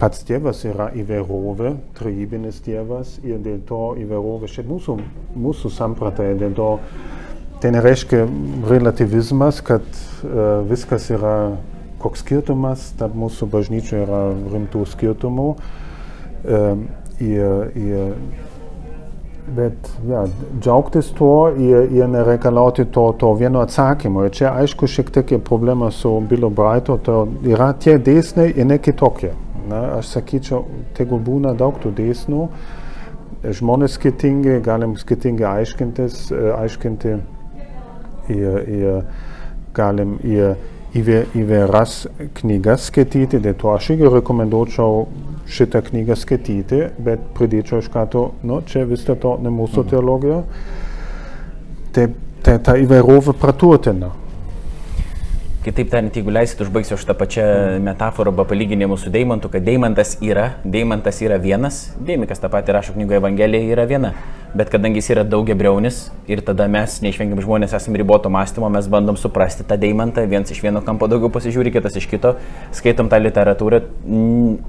pats Dievas yra įvairovė, trejybinis Dievas ir dėl to įvairovė šiaip mūsų, mūsų samprata, dėl to tai nereiškia relativizmas, kad uh, viskas yra koks skirtumas, tarp mūsų bažnyčių yra rimtų skirtumų. Um, ir, ir, bet ja, džiaugtis tuo ir, ir nereikalauti to, to vieno atsakymo. Ir čia aišku šiek tiek problema su Bilo Braito, to yra tie dėsniai ir ne kitokie. Na, aš sakyčiau, tegul būna daug tų dėsnių, žmonės skirtingi, galim skirtingai aiškintis, e, aiškinti ir, ir galim ir įvairias knygas skaityti, dėl to aš irgi rekomenduočiau šitą knygą skaityti, bet pridėčiau iš karto, nu, čia vis dėlto ne mūsų mhm. teologija, tai, tai ta įvairovė praturtina. Kitaip tariant, jeigu leisit, užbaigsiu šitą pačią metaforą arba palyginimu su Deimantu, kad Deimantas yra, Deimantas yra vienas, Deimikas tą patį rašo knygoje Evangelija yra viena. Bet kadangi jis yra daugiabriaunis ir tada mes, neišvengiam žmonės, esame riboto mąstymo, mes bandom suprasti tą deimantą, viens iš vieno kampo daugiau pasižiūri, kitas iš kito, skaitom tą literatūrą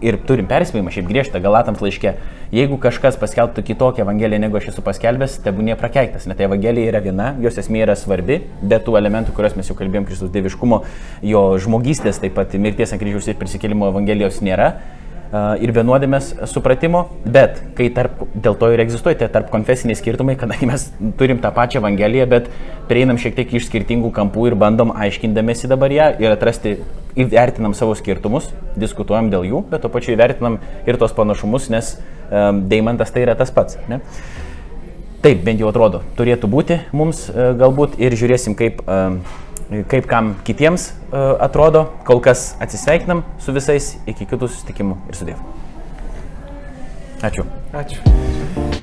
ir turim perspėjimą, šiaip griežtą, galatams laiške. Jeigu kažkas paskelbtų kitokią evangeliją, negu aš esu paskelbęs, tebūnė prakeiktas. Net evangelija yra viena, jos esmė yra svarbi, bet tų elementų, kuriuos mes jau kalbėjom, Kristus dieviškumo, jo žmogystės, taip pat mirties ant kryžiaus ir prisikėlimo evangelijos nėra ir vienodėmės supratimo, bet kai tarp, dėl to ir egzistuoja tie tarp konfesiniai skirtumai, kadangi mes turim tą pačią Evangeliją, bet prieinam šiek tiek iš skirtingų kampų ir bandom aiškindamėsi dabar ją ir atrasti, įvertinam savo skirtumus, diskutuojam dėl jų, bet to pačiu įvertinam ir tos panašumus, nes um, deimantas tai yra tas pats. Ne? Taip, bent jau atrodo, turėtų būti mums galbūt ir žiūrėsim, kaip um, kaip kam kitiems e, atrodo. Kol kas atsisveikinam su visais, iki kitų susitikimų ir sudėv. Ačiū. Ačiū.